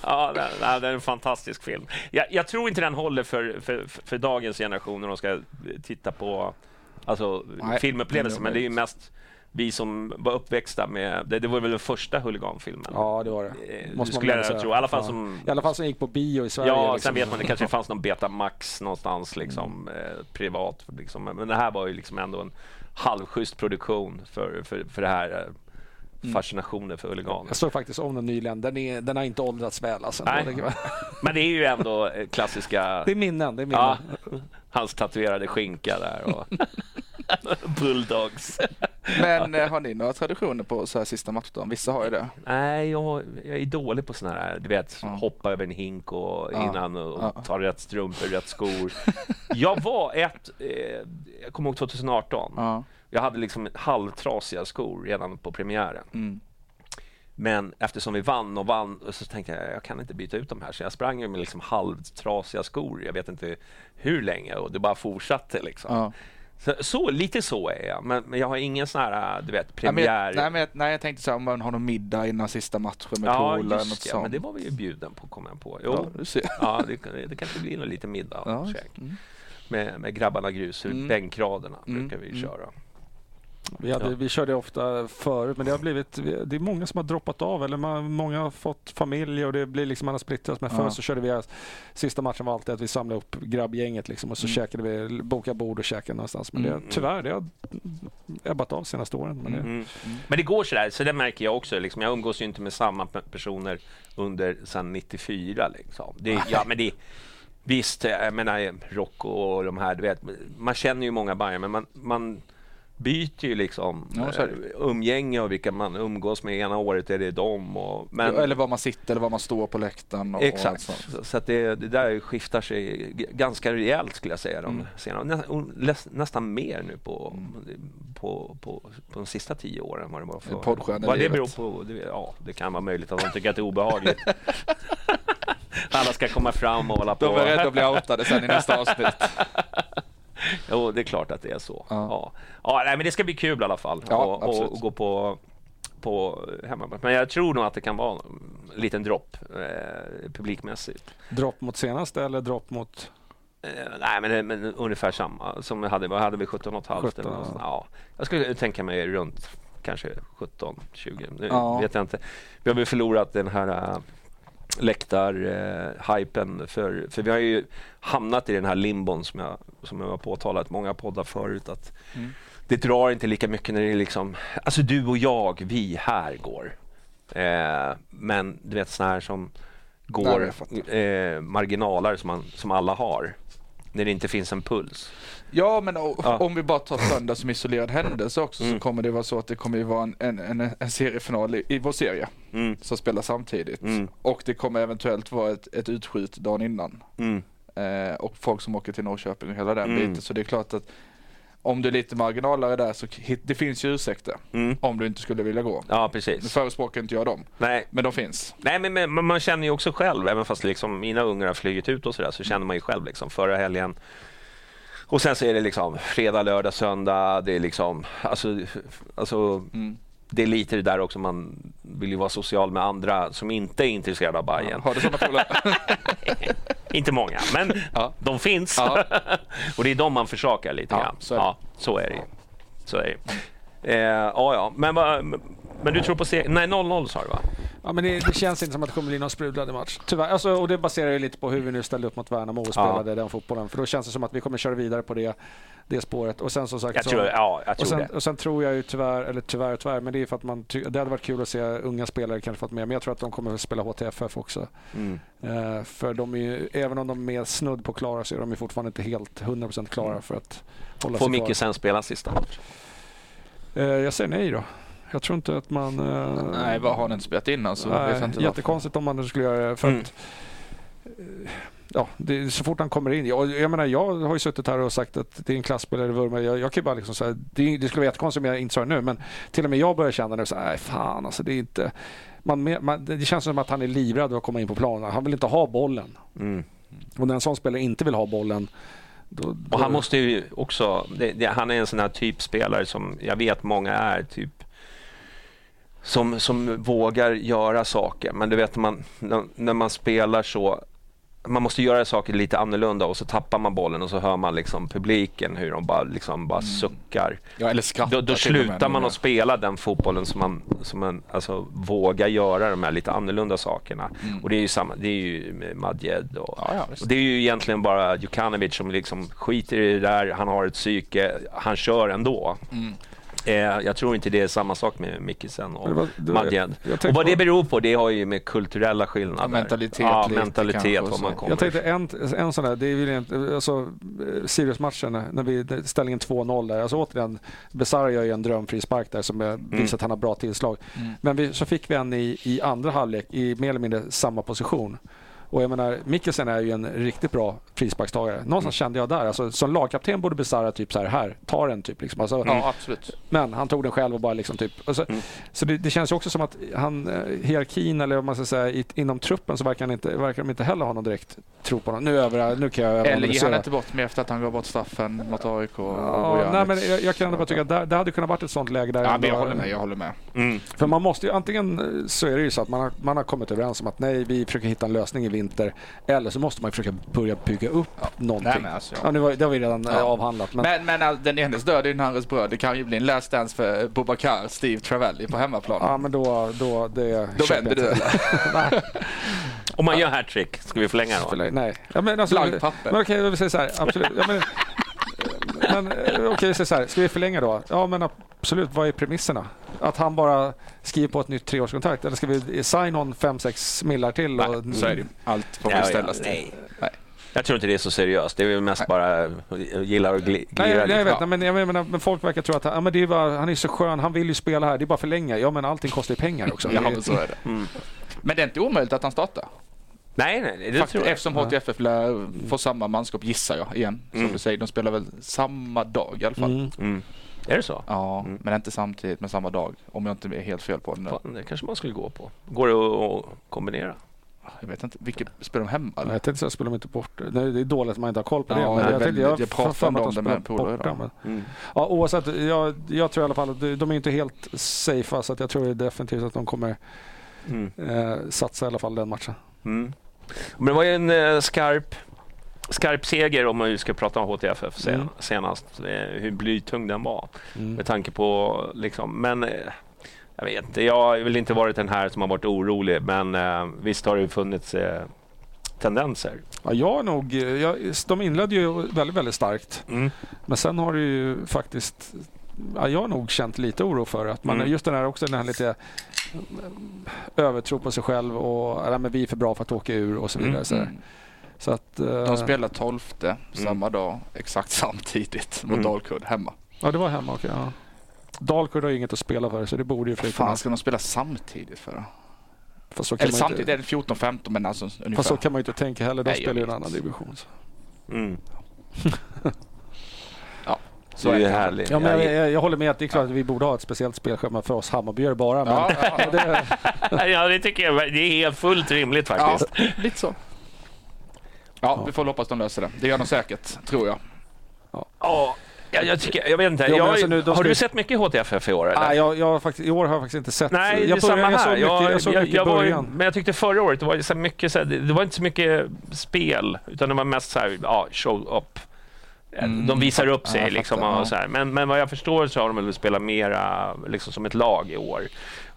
Ja, det, nej, det är en fantastisk film. Jag, jag tror inte den håller för, för, för, dagens generation när de ska titta på alltså, Nej, filmupplevelser, men det är ju mest vi som var uppväxta med, det, det var väl den första huliganfilmen. ja, det var det. Eh, Måste man skulle väl jag tro. I alla fall Ja. som... I alla fall som gick på bio i Sverige. Ja, liksom. sen vet man det kanske fanns någon Betamax någonstans liksom, eh, privat. Liksom. Men det här var ju liksom ändå en halvschysst produktion för, för, för det här eh, Mm. Fascinationen för huliganer. Jag såg faktiskt om den nyligen. Den, är, den har inte åldrats väl alltså. Nej. Men det är ju ändå eh, klassiska... det är minnen. Det är minnen. Ja, hans tatuerade skinka där och bulldogs. Men eh, har ni några traditioner på så här sista matchdagen? Vissa har ju det. Nej, jag, jag är dålig på sådana här, du vet, Ja. hoppa över en hink och Ja. innan och Ja. ta rätt strumpor, rätt skor. Jag var ett, eh, jag kommer ihåg 2018. Ja. Jag hade liksom halvtrasiga skor redan på premiären. Mm. Men eftersom vi vann och vann så tänkte jag jag kan inte byta ut de här. Så jag sprang med liksom halvtrasiga skor. Jag vet inte hur länge och det bara fortsatte liksom. Ja. Så, så lite så är jag. Men, men jag har ingen sån här, du vet, Nej, men, premiär. jag, nej, men jag, nej, jag tänkte så här, om man har någon middag innan sista matchen med ja, polare. Något just det. sånt. Men det var vi ju bjuden på, kom jag på. Ja, Jo. ser. Ja, det, det kanske blir någon liten middag. Ja. Mm. med, med grabbarna grus, Mm. bänkraderna Mm, brukar vi mm. Vi, hade, Ja. vi körde ofta förut, men det har blivit... Det är många som har droppat av, eller man, många har fått familj och det blir liksom, man har splittrats. Men Ja. förr så körde vi... Sista matchen var alltid att vi samlade upp grabbgänget liksom, och så Mm. käkade vi, bokade bord och käkade någonstans. Men det, Mm. tyvärr, det har ebbat av senaste åren. Men det, Mm. Men det går sådär, så det märker jag också. Liksom. Jag umgås ju inte med samma pe- personer under sedan 94. Liksom. Det, ja, men det, visst, jag menar Rocco och de här, du vet, man känner ju många Bayern men man, man byter ju liksom Ja, eh, umgänge och vilka man umgås med. Ena året är det dem. Och, men, Eller var man sitter eller var man står på läktaren. Och, och Exakt, sånt. så, det, det där skiftar sig ganska rejält skulle jag säga. De Mm. senare, nä, och nästan mer nu på, på, på, på de sista tio åren vad det var för. Vad det beror på, det, ja, det kan vara möjligt att de tycker att det är obehagligt. Alla ska komma fram och hålla på. De är rädda att bli outade sen i nästa avsnitt. Jo, det är klart att det är så. Ja. Ja. Ja. nej, men det ska bli kul i alla fall. Ja, och, och, gå på, på hemmamatch. Men jag tror nog att det kan vara en liten dropp eh, publikmässigt. dropp mot senaste eller dropp mot... Eh, nej, men, men ungefär samma som vi hade. Vad hade vi? 17 och ett halvt? 17, eller något ja. ja. Jag skulle tänka mig runt kanske 17, 20. Nu Ja. vet jag inte. Vi har väl förlorat den här läktar-hypen. för, för vi har ju hamnat i den här limbon som jag, som jag har påtalat många poddar förut. Att Mm. Det drar inte lika mycket när det är liksom, alltså du och jag, vi här går. Eh, men du vet sådana här som går eh, marginaler som, man, som alla har. När det inte finns en puls. Ja, men o- Ja. om vi bara tar söndag som isolerad händelse också så Mm. kommer det vara så att det kommer ju vara en, en, en, en seriefinal i, i vår serie Mm. som spelas samtidigt. Mm. Och det kommer eventuellt vara ett, ett utskjut dagen innan. Mm. Eh, och folk som åker till Norrköping och hela den Mm. biten. Så det är klart att om du är lite marginalare där så det finns ju ursäkter Mm. om du inte skulle vilja gå. Ja, Nu precis. förespråkar inte jag dem, Nej, men de finns. Nej men, men men man känner ju också själv, även fast liksom mina ungar har flugit ut och sådär, så känner man ju själv liksom förra helgen. Och sen så är det liksom fredag, lördag, söndag. Det är liksom, alltså, alltså Mm. Det är lite det där också, man vill ju vara social med andra som inte är intresserade av Bajen. Har du sådana polare? Inte många, men Ja. de finns. Ja. och det är de man försakar lite Ja, grann. så är det. ja, så är det. Så är det. Eh, ja, ja. Men, men du tror på seger? Nej, 0-0 sa du va? Ja, men det, det känns inte som att det kommer bli någon sprudlande match. Tyvärr. Alltså, och det baserar ju lite på hur vi nu ställde upp mot Värnamo och spelade den fotbollen. För då känns det som att vi kommer köra vidare på det, det spåret. Och sen som sagt... Jag så, tror, ja, jag tror och, sen, det. och sen tror jag ju tyvärr, eller tyvärr och tyvärr, men det är för att man ty- det hade varit kul att se unga spelare kanske fått med. Men jag tror att de kommer att spela HTFF också. Mm. Eh, för de är ju, även om de är snudd på klara så är de ju fortfarande inte helt 100% klara för att hålla Får sig kvar. Micke sen spela sista match? Eh, jag säger nej då. Jag tror inte att man... eh, Nej, vad har han inte spelat innan så Nej, jättekonstigt om man skulle göra det. För Mm. att, ja, det, så fort han kommer in. Jag, jag menar, jag har ju suttit här och sagt att det är en klasspelare Vurma. Jag, jag kan bara liksom säga, det, det skulle vara jättekonstigt om jag inte sa det nu, men till och med jag börjar känna nu så nej fan alltså det är inte... Man, man, det känns som att han är livrädd att komma in på planen. Han vill inte ha bollen. Mm. Och när en sån spelare inte vill ha bollen, då, då, Och han måste ju också, det, det, han är en sån här typspelare som jag vet många är, typ som, som vågar göra saker. Men du vet, man, när, när man spelar så, man måste göra saker lite annorlunda och så tappar man bollen och så hör man liksom publiken hur de bara, liksom bara suckar. Ja, eller skrattar Då, då slutar man att spela den fotbollen som man, som man alltså, vågar göra de här lite annorlunda sakerna. Och det är ju samma, det är ju med Madjed och, Ja, ja, och det är ju egentligen bara Djukanovic som liksom skiter i det där, han har ett psyke, han kör ändå. Mm. Eh, jag tror inte det är samma sak med Mikkisen Det och var- Madjed. Och vad det beror på, det har ju med kulturella skillnader. Ja, mentalitet Ja, lite mentalitet, var man kommer Jag tänkte en, en sån där, det är väl egentligen, alltså eh, Sirius-matchen när vi, ställningen 2-0 där, alltså återigen, Besara gör ju en drömfri spark där som eh, visar att han har bra tillslag. Mm. Men vi, så fick vi en i, i andra halvlek i mer eller mindre samma position. Och jag menar, Mikkelsen är ju en riktigt bra frisparkstagare. Någonstans Mm. kände jag där, alltså som lagkapten borde Besara typ så här, här, ta den typ liksom. Alltså, Ja, absolut. men han tog den själv och bara liksom typ... Alltså, Mm. Så det, det känns ju också som att han, eh, hierarkin eller vad man ska säga, i, inom truppen så verkar, han inte, verkar de inte heller ha någon direkt tro på honom. Nu, över, nu kan jag Eller ger han inte bort mer efter att han gav bort straffen mot AIK? Och Ja, Bojanic? nej, men jag, jag kan ändå bara tycka att det, det hade kunnat varit ett sånt läge där... Ja, men jag håller med. Jag håller med. Mm. För man måste ju, antingen så är det ju så att man har, man har kommit överens om att nej, vi försöker hitta en lösning i vinter. Eller så måste man försöka börja bygga upp någonting. Nej, men alltså, ja. ja, nu var, det har vi redan eh, Ja. avhandlat. Men, Men, men alltså, den enes död är den andres bröd. Det kan ju bli en last dance för Bobakar, Steve Travelli på hemmaplan. ja, men då, då, det Då vänder jag du eller? Om man gör hattrick, ska vi förlänga då? Nej. Ja, men alltså, Blankt papper. Men okej, vi säger så här. Absolut. Ja, men, men eh, okej, säger så här. Ska vi förlänga då? Ja, men absolut. Vad är premisserna? Att han bara skriver på ett nytt treårskontrakt? Eller ska vi signa on 5-6 millar till? Och, Nej, så är det. Allt får Ja, man ja, ställas till. nej. Nej. Jag tror inte det är så seriöst. Det är väl mest bara gillar att gli- Nej, glida jag, jag lite. vet, men, jag menar, men folk verkar tro att ja, men det är bara, han är så skön, han vill ju spela här, det är bara förlänga. Ja, men allting kostar ju pengar också. Ja, men så är det. Mm. Men det är inte omöjligt att han startar. Nej, nej, det Faktiskt, tror jag. eftersom HTFF lär få samma manskap gissar jag igen. Som Mm. du säger, de spelar väl samma dag i alla fall. Mm. Mm. Är det så? Ja, Mm. men inte samtidigt men samma dag. Om jag inte är helt fel på det nu. Fan, det kanske man skulle gå på. Går det att kombinera? Jag vet inte, vilket spelar de hemma Nej, eller? Jag tänkte säga, spelar de inte bort det? Nej, det är dåligt att man inte har koll på det. Ja, men jag, tänkte, jag, jag pratade om de det med spelar polare idag. Mm. Ja, oavsett, jag, jag tror i alla fall att de är inte helt safea så att jag tror definitivt att de kommer Mm. eh, satsa i alla fall den matchen. Mm. Men det var ju en eh, skarp, skarp seger om man ska prata om HTFF sen, Mm. senast. Eh, hur blytung den var Mm. med tanke på liksom, men eh, jag vet inte, jag har väl inte varit den här som har varit orolig men eh, visst har det funnits eh, tendenser. Ja, jag nog, jag, de inledde ju väldigt, väldigt starkt. Mm. Men sen har det ju faktiskt, ja, jag har nog känt lite oro för att man, Mm. just den här också den här lite eh, övertro på sig själv och ja, men vi är för bra för att åka ur och så vidare. Mm. Så, här. Mm. så att, eh, De spelar 12 samma dag, exakt samtidigt mot Mm. Dalkurd hemma. Ja, det var hemma. okej, ja. Dalkurd har ju inget att spela för så det borde ju flyta fan ska de spela samtidigt för? Fast så kan Eller man samtidigt inte, är det 14-15 men alltså ungefär. fast så kan man ju inte tänka heller. De Nej, spelar ju en annan division. Så. Mm. så det är ju härligt. Ja, men jag, jag, håller med att det är klart att vi borde ha ett speciellt spelschema för oss Hammarbyare bara. Men Ja, ja, ja. det, ja, det tycker jag det är helt fullt rimligt ja, faktiskt. lite så. Ja, vi får hoppas de löser det. Det gör de säkert, tror jag. Ja, jag, jag, tycker, jag vet inte. Ja, jag, alltså nu, har ska- du sett mycket HTFF i år? Eller? nej, jag, jag, har faktiskt, I år har jag faktiskt inte sett. Nej, jag det är samma jag såg här. mycket, jag, jag såg jag, mycket i jag var, början. men jag tyckte förra året det var ju så mycket, så här, det, det var inte så mycket spel, utan det var mest så här, ja, show up. Mm. De visar upp sig Ja, liksom. fattar, och ja. så här. Men, men vad jag förstår så har de väl spelat mera liksom, som ett lag i år.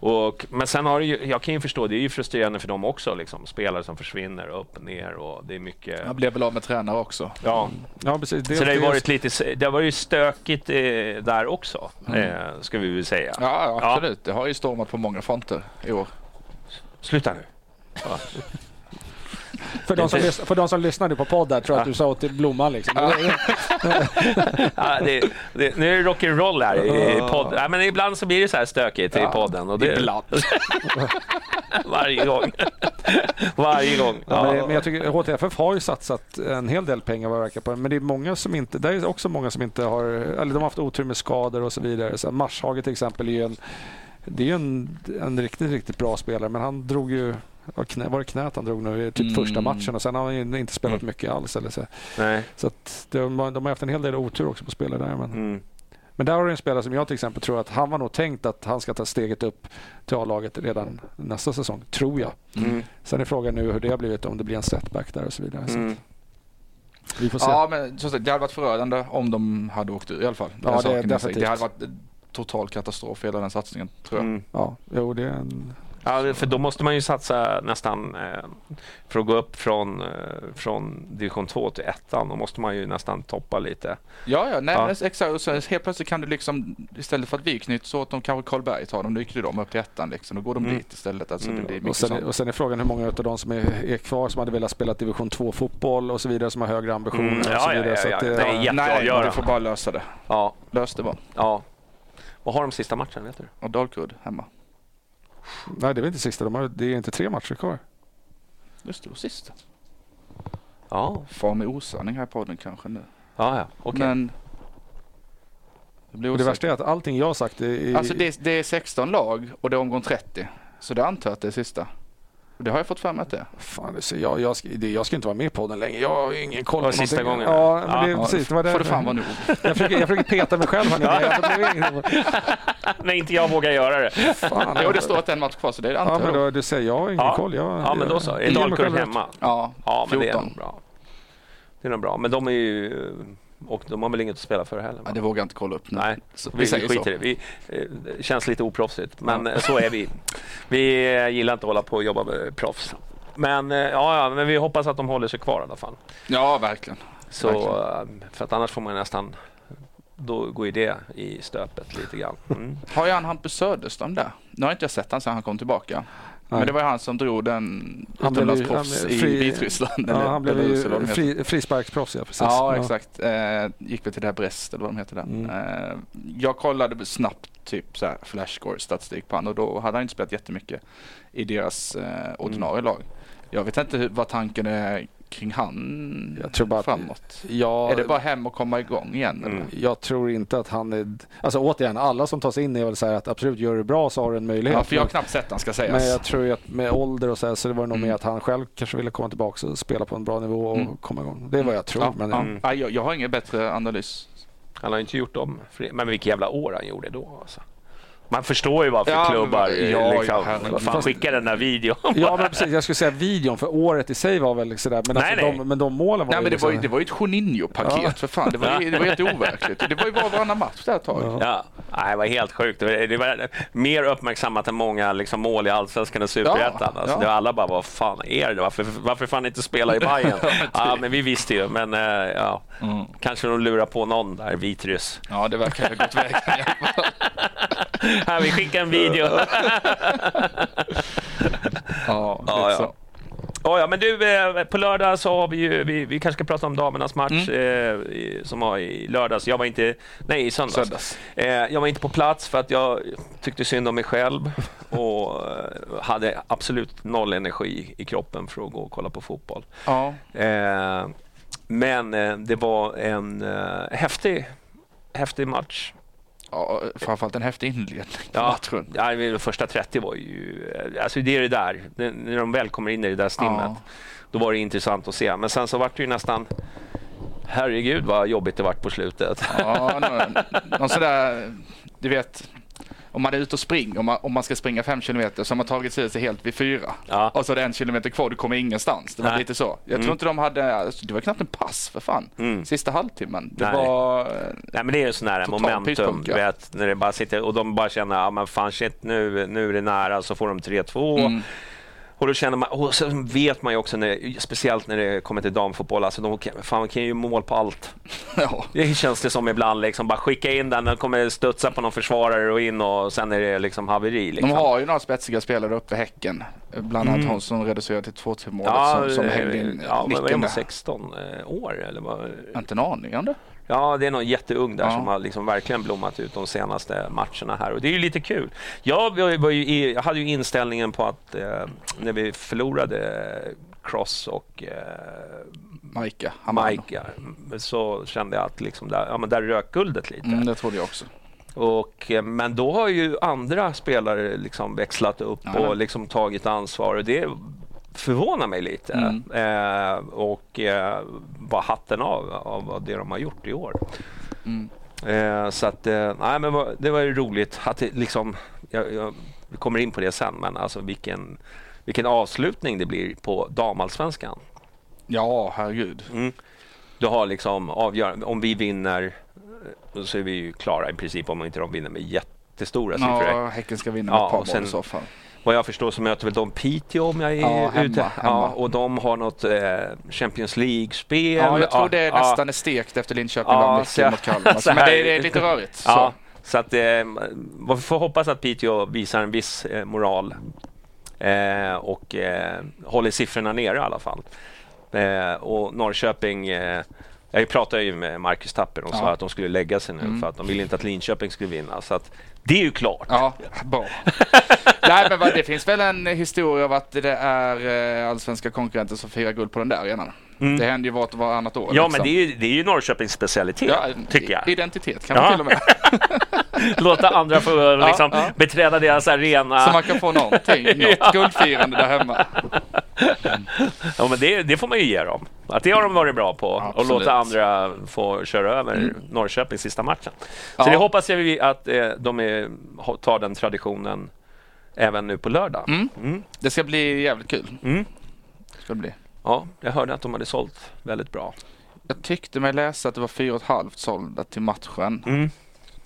Och, men sen har det ju, jag kan ju förstå, det är ju frustrerande för dem också. Liksom, spelare som försvinner upp och ner och det är mycket... Jag blev väl av med tränare också. Ja, Ja, precis. så det har ju varit lite, det har varit stökigt eh, där också, eh, ska vi väl säga. Mm. Ja, ja, absolut. Det har ju stormat på många fronter i år. Sluta nu. För de, som, Det- för de som lyssnade på podden tror jag att du sa åt Blomman liksom. Ja, det, det, nu är det rock'n'roll här i podd. Ja, men ibland så blir det så här stökigt i podden. Och det, Ibland. varje gång. varje gång. Ja. Ja. Men, men jag tycker HTFF har ju satsat en hel del pengar vad verkar på Men det är många som inte, det är också många som inte har, eller de har haft otur med skador och så vidare. Så Marshage till exempel är ju en, det är ju en, en riktigt, riktigt bra spelare men han drog ju var knä, var det knät han drog nu i typ Mm. första matchen och sen har han ju inte spelat Mm. mycket alls. Eller så Nej. så att de, de har haft en hel del otur också på spelare där. Men, Mm. men där har du en spelare som jag till exempel tror att han var nog tänkt att han ska ta steget upp till A-laget redan nästa säsong, tror jag. Mm. Sen är frågan nu hur det har blivit, om det blir en setback där och så vidare. Så Mm. att vi får se. Ja, men som sagt, det hade varit förödande om de hade åkt ur i alla fall. Ja, det definitivt. Det hade varit total katastrof hela den satsningen, tror jag. Mm. Ja, jo, det är en... Ja, för då måste man ju satsa nästan eh, för att gå upp från, eh, från division 2 till ettan. Då måste man ju nästan toppa lite. Ja, ja, nej, Ja. Men exakt. Och så helt plötsligt kan du liksom, istället för att vi knyts åt dem, kanske Karlberg tar dem, då ju de upp till ettan liksom. Då går de Mm. dit istället. Alltså, Mm. det blir och, sen, sånt. och sen är frågan hur många av de som är, är kvar som hade velat spela division 2-fotboll och så vidare, som har högre ambitioner. Mm, och ja, så ja, vidare. ja, så att det, Det är jätte- Nej, jätteavgörande. du får bara lösa det. Ja, Lös det bara. ja. Vad har de sista matchen? Vet du? Och Dalkurd hemma. Nej, det är väl inte sista. De har, det är inte tre matcher kvar. Just det, och sist. Ja, Far med osanning här i podden kanske nu. ja, ja. okej. Men... Det det värsta är att allting jag har sagt är... är Alltså det, det är 16 lag och det är omgång 30. Så det antar jag att det är sista. Det har jag fått för mig att det är. Fan, det, så jag, jag, ska, det, jag ska inte vara med i podden längre. Jag har ju ingen koll på sista någonting. gången. Ja, men det, Ja. precis. Det var det. får det fan vara nog. Jag försöker, jag försöker peta mig själv här nu. men När inte jag vågar göra det. Fan, Jo, det står att det är en match kvar, så det Ja, antar men jag. då, du säger jag har ingen Ja. koll. Jag, Ja, men då så. Är Dalkurd hemma? Ja, Ja, men det är 14. nog bra. Det är nog bra. Men de är ju... Och de har väl inget att spela för heller? Ja, det vågar jag inte kolla upp nu. Nej, Så, vi, vi säger skiter så. i det. Vi, eh, känns lite oproffsigt, men eh, så är vi. Vi eh, gillar inte att hålla på och jobba med proffs. Men, eh, ja, ja, men vi hoppas att de håller sig kvar i alla fall. Ja, verkligen. Så, Verkligen. för att annars får man nästan... Då går ju det i stöpet lite grann. Mm. Har jag en Hampus Söderström där? Nu har inte jag sett han sedan han kom tillbaka. Men det var ju han som drog den utomlandsproffs i Vitryssland. Ja, han blev ju fri, frisparksproffs, ja. Precis. Ja, exakt. Eh, gick väl till det här Brest eller vad de heter där. Mm. Eh, jag kollade snabbt typ så här flashscore statistik på honom och då hade han inte spelat jättemycket i deras eh, ordinarie lag. Jag vet inte hur, vad tanken är kring han Jag tror bara att- framåt. Ja, Är det bara hem och komma igång igen? Eller? Jag tror inte att han är... Alltså återigen, alla som tar sig in är väl så här att absolut, gör du bra så har du en möjlighet. Ja, för jag har knappt sett han ska sägas. Men jag tror ju att med ålder och så här, så det var nog Mm. mer att han själv kanske ville komma tillbaka och spela på en bra nivå och Mm. komma igång. Det är vad jag tror. ja, men, ja. Mm. Ja, jag, jag har ingen bättre analys. Han har ju inte gjort dem. Men vilka jävla år han gjorde då. Alltså. Man förstår ju varför Ja, klubbar ja, ja, ja, liksom, vad fan, Fast- skickar den där videon. Ja men precis, jag skulle säga videon för året i sig var väl sådär. Men, Nej, alltså, nej. De, men de målen var Nej, ju men det var ju, liksom- det var ju ett Juninho-paket Ja. för fan. Det var, det var helt overkligt. Det var ju bara varannan match där ett tag. Ja, nej, det var helt sjukt. Det var, det var mer uppmärksammat än många liksom, mål i Allsvenskan och Superettan. Ja, alltså, ja. det var alla bara, vad fan är det? Varför, varför fan inte spela i Bayern? ja, men vi visste ju, men eh, ja, Mm. kanske de lurar på någon där, vitryss. Ja, det verkar ha gått vägen i alla fall. Här, vi skickar en video. Ja, Ja, ja. så. Oh, ja, men du, eh, på lördag så har vi ju, vi, vi kanske ska prata om damernas match Mm. eh, i- som var i lördags. Jag var inte, nej i söndags. Söndags. Eh, jag var inte på plats för att jag tyckte synd om mig själv och eh, hade absolut noll energi i kroppen för att gå och kolla på fotboll. Ja. Eh, men eh, det var en eh, häftig, häftig match. Ja, framförallt en häftig inledning Ja, matchen. ja, de första 30 var ju... Alltså det är det där, när de väl kommer in i det där stimmet. Ja. Då var det intressant att se. Men sen så var det ju nästan... Herregud vad jobbigt det vart på slutet. Ja, någon, någon sådär, du vet, om man är ute och springer, om man, om man ska springa fem kilometer så har man tagit sig helt vid fyra. Ja. Och så är det en kilometer kvar, du kommer ingenstans. Det var Nej. lite så. Jag Mm. tror inte de hade, alltså, det var knappt en pass för fan. Mm. Sista halvtimmen. Det Nej. var... Nej men det är ju sån här momentum, du vet, när det bara sitter och de bara känner, ja men fan shit nu, nu är det nära, så får de 3-2. Mm. Och då känner man, och så vet man ju också, när, speciellt när det kommer till damfotboll, alltså de kan, fan, man kan ju mål på allt. Ja. Det känns det som ibland, liksom, bara skicka in den, den kommer studsa på någon försvarare och in och sen är det liksom haveri. Liksom. De har ju några spetsiga spelare uppe i Häcken. Bland annat hon som reducerade till 2-3 målet som, som eh, hängde in ja, nicken där. 16 eh, år eller vad? Inte en aning om det. Ja, det är någon jätteung där Ja. som har liksom verkligen blommat ut de senaste matcherna här och det är ju lite kul. Jag, var ju- jag hade ju inställningen på att eh, när vi förlorade Cross och eh, Maika. Mike så kände jag att liksom där, ja, men där rök guldet lite. Mm, det trodde jag också. Och, eh, men då har ju andra spelare liksom växlat upp Ja. och liksom tagit ansvar och det förvånar mig lite. Mm. Eh, och eh, bara hatten av av det de har gjort i år. Mm. Eh, så att, eh, nej, men det var ju roligt att det liksom, jag, jag, vi kommer in på det sen, men alltså vilken, vilken avslutning det blir på damallsvenskan. Ja, herregud. Mm. Du har liksom avgörande, om vi vinner eh, så är vi ju klara i princip om inte de vinner med jättestora siffror. Ja, Häcken ska vinna med Ja, ett par mål i så fall. Vad jag förstår så möter väl de Piteå om jag är Ja, hemma, ute. hemma. Ja, och de har något eh, Champions League-spel. Ja, jag tror det Ja, nästan är stekt efter Linköping Ja, mycket mot Kalmar. så Men det är, det är lite rörigt. Så. Ja, så att, eh, vi får hoppas att Piteå visar en viss eh, moral eh, och eh, håller siffrorna nere i alla fall. Eh, och Norrköping, eh, jag pratade ju med Marcus Tapper och sa Ja. att de skulle lägga sig nu Mm. för att de ville inte att Linköping skulle vinna. Så att det är ju klart. Ja, bra. Nej, men vad, det finns väl en historia av att det är eh, allsvenska konkurrenter som firar guld på den där arenan. Mm. Det händer ju vart och varannat år. Ja, liksom. men det är ju, det är ju Norrköpings specialitet, Ja, tycker jag. Identitet kan man Ja. till och med. Låta andra få liksom, ja. beträda deras arena. Så man kan få någonting, något guldfirande där hemma. Ja, men det, det får man ju ge dem. Att det har de varit bra på. Och Absolut. låta andra få köra över Norrköping sista matchen. Så Ja. det hoppas jag vi att eh, de är, tar den traditionen även nu på lördag. Mm. Det ska bli jävligt kul. Mm. Ska bli. Ja, jag hörde att de hade sålt väldigt bra. Jag tyckte mig läsa att det var fyra och ett halvt sålda till matchen Mm.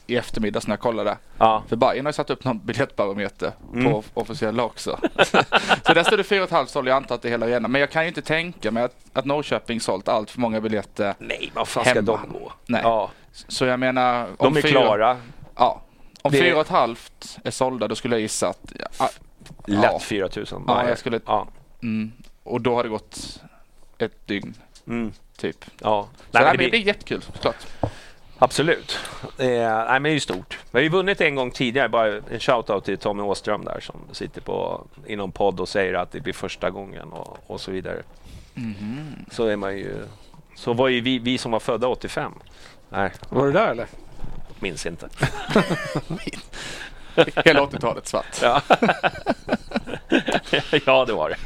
I eftermiddags när jag kollade. Ja. För Bayern har ju satt upp någon biljettbarometer Mm. på officiella också. så där står det fyra och ett halvt såld. Jag antar att det är hela arenan. Men jag kan ju inte tänka mig att, att Norrköping sålt allt för många biljetter. Nej, vad fan ska Hemma. de gå? Nej. Ja, Så jag menar. de är fyra- klara. Ja. Om Det- fyra och ett halvt är sålda då skulle jag gissa att... Ja, Lätt Ja. 4 000. Ja, jag skulle- Ja. mm, och då har det gått ett dygn Mm. typ. Ja. Så Nej, men det det är jättekul såklart. Absolut. Eh, nej, men det är ju stort. Vi har ju vunnit en gång tidigare. Bara en shout-out till Tommy Åström där som sitter på, i någon podd och säger att det blir första gången och, och så vidare. Så är man ju... Så var ju vi, vi som var födda 85. Nej, Var du där eller? minns inte. Hela 80-talet svart. Ja. ja, det var det.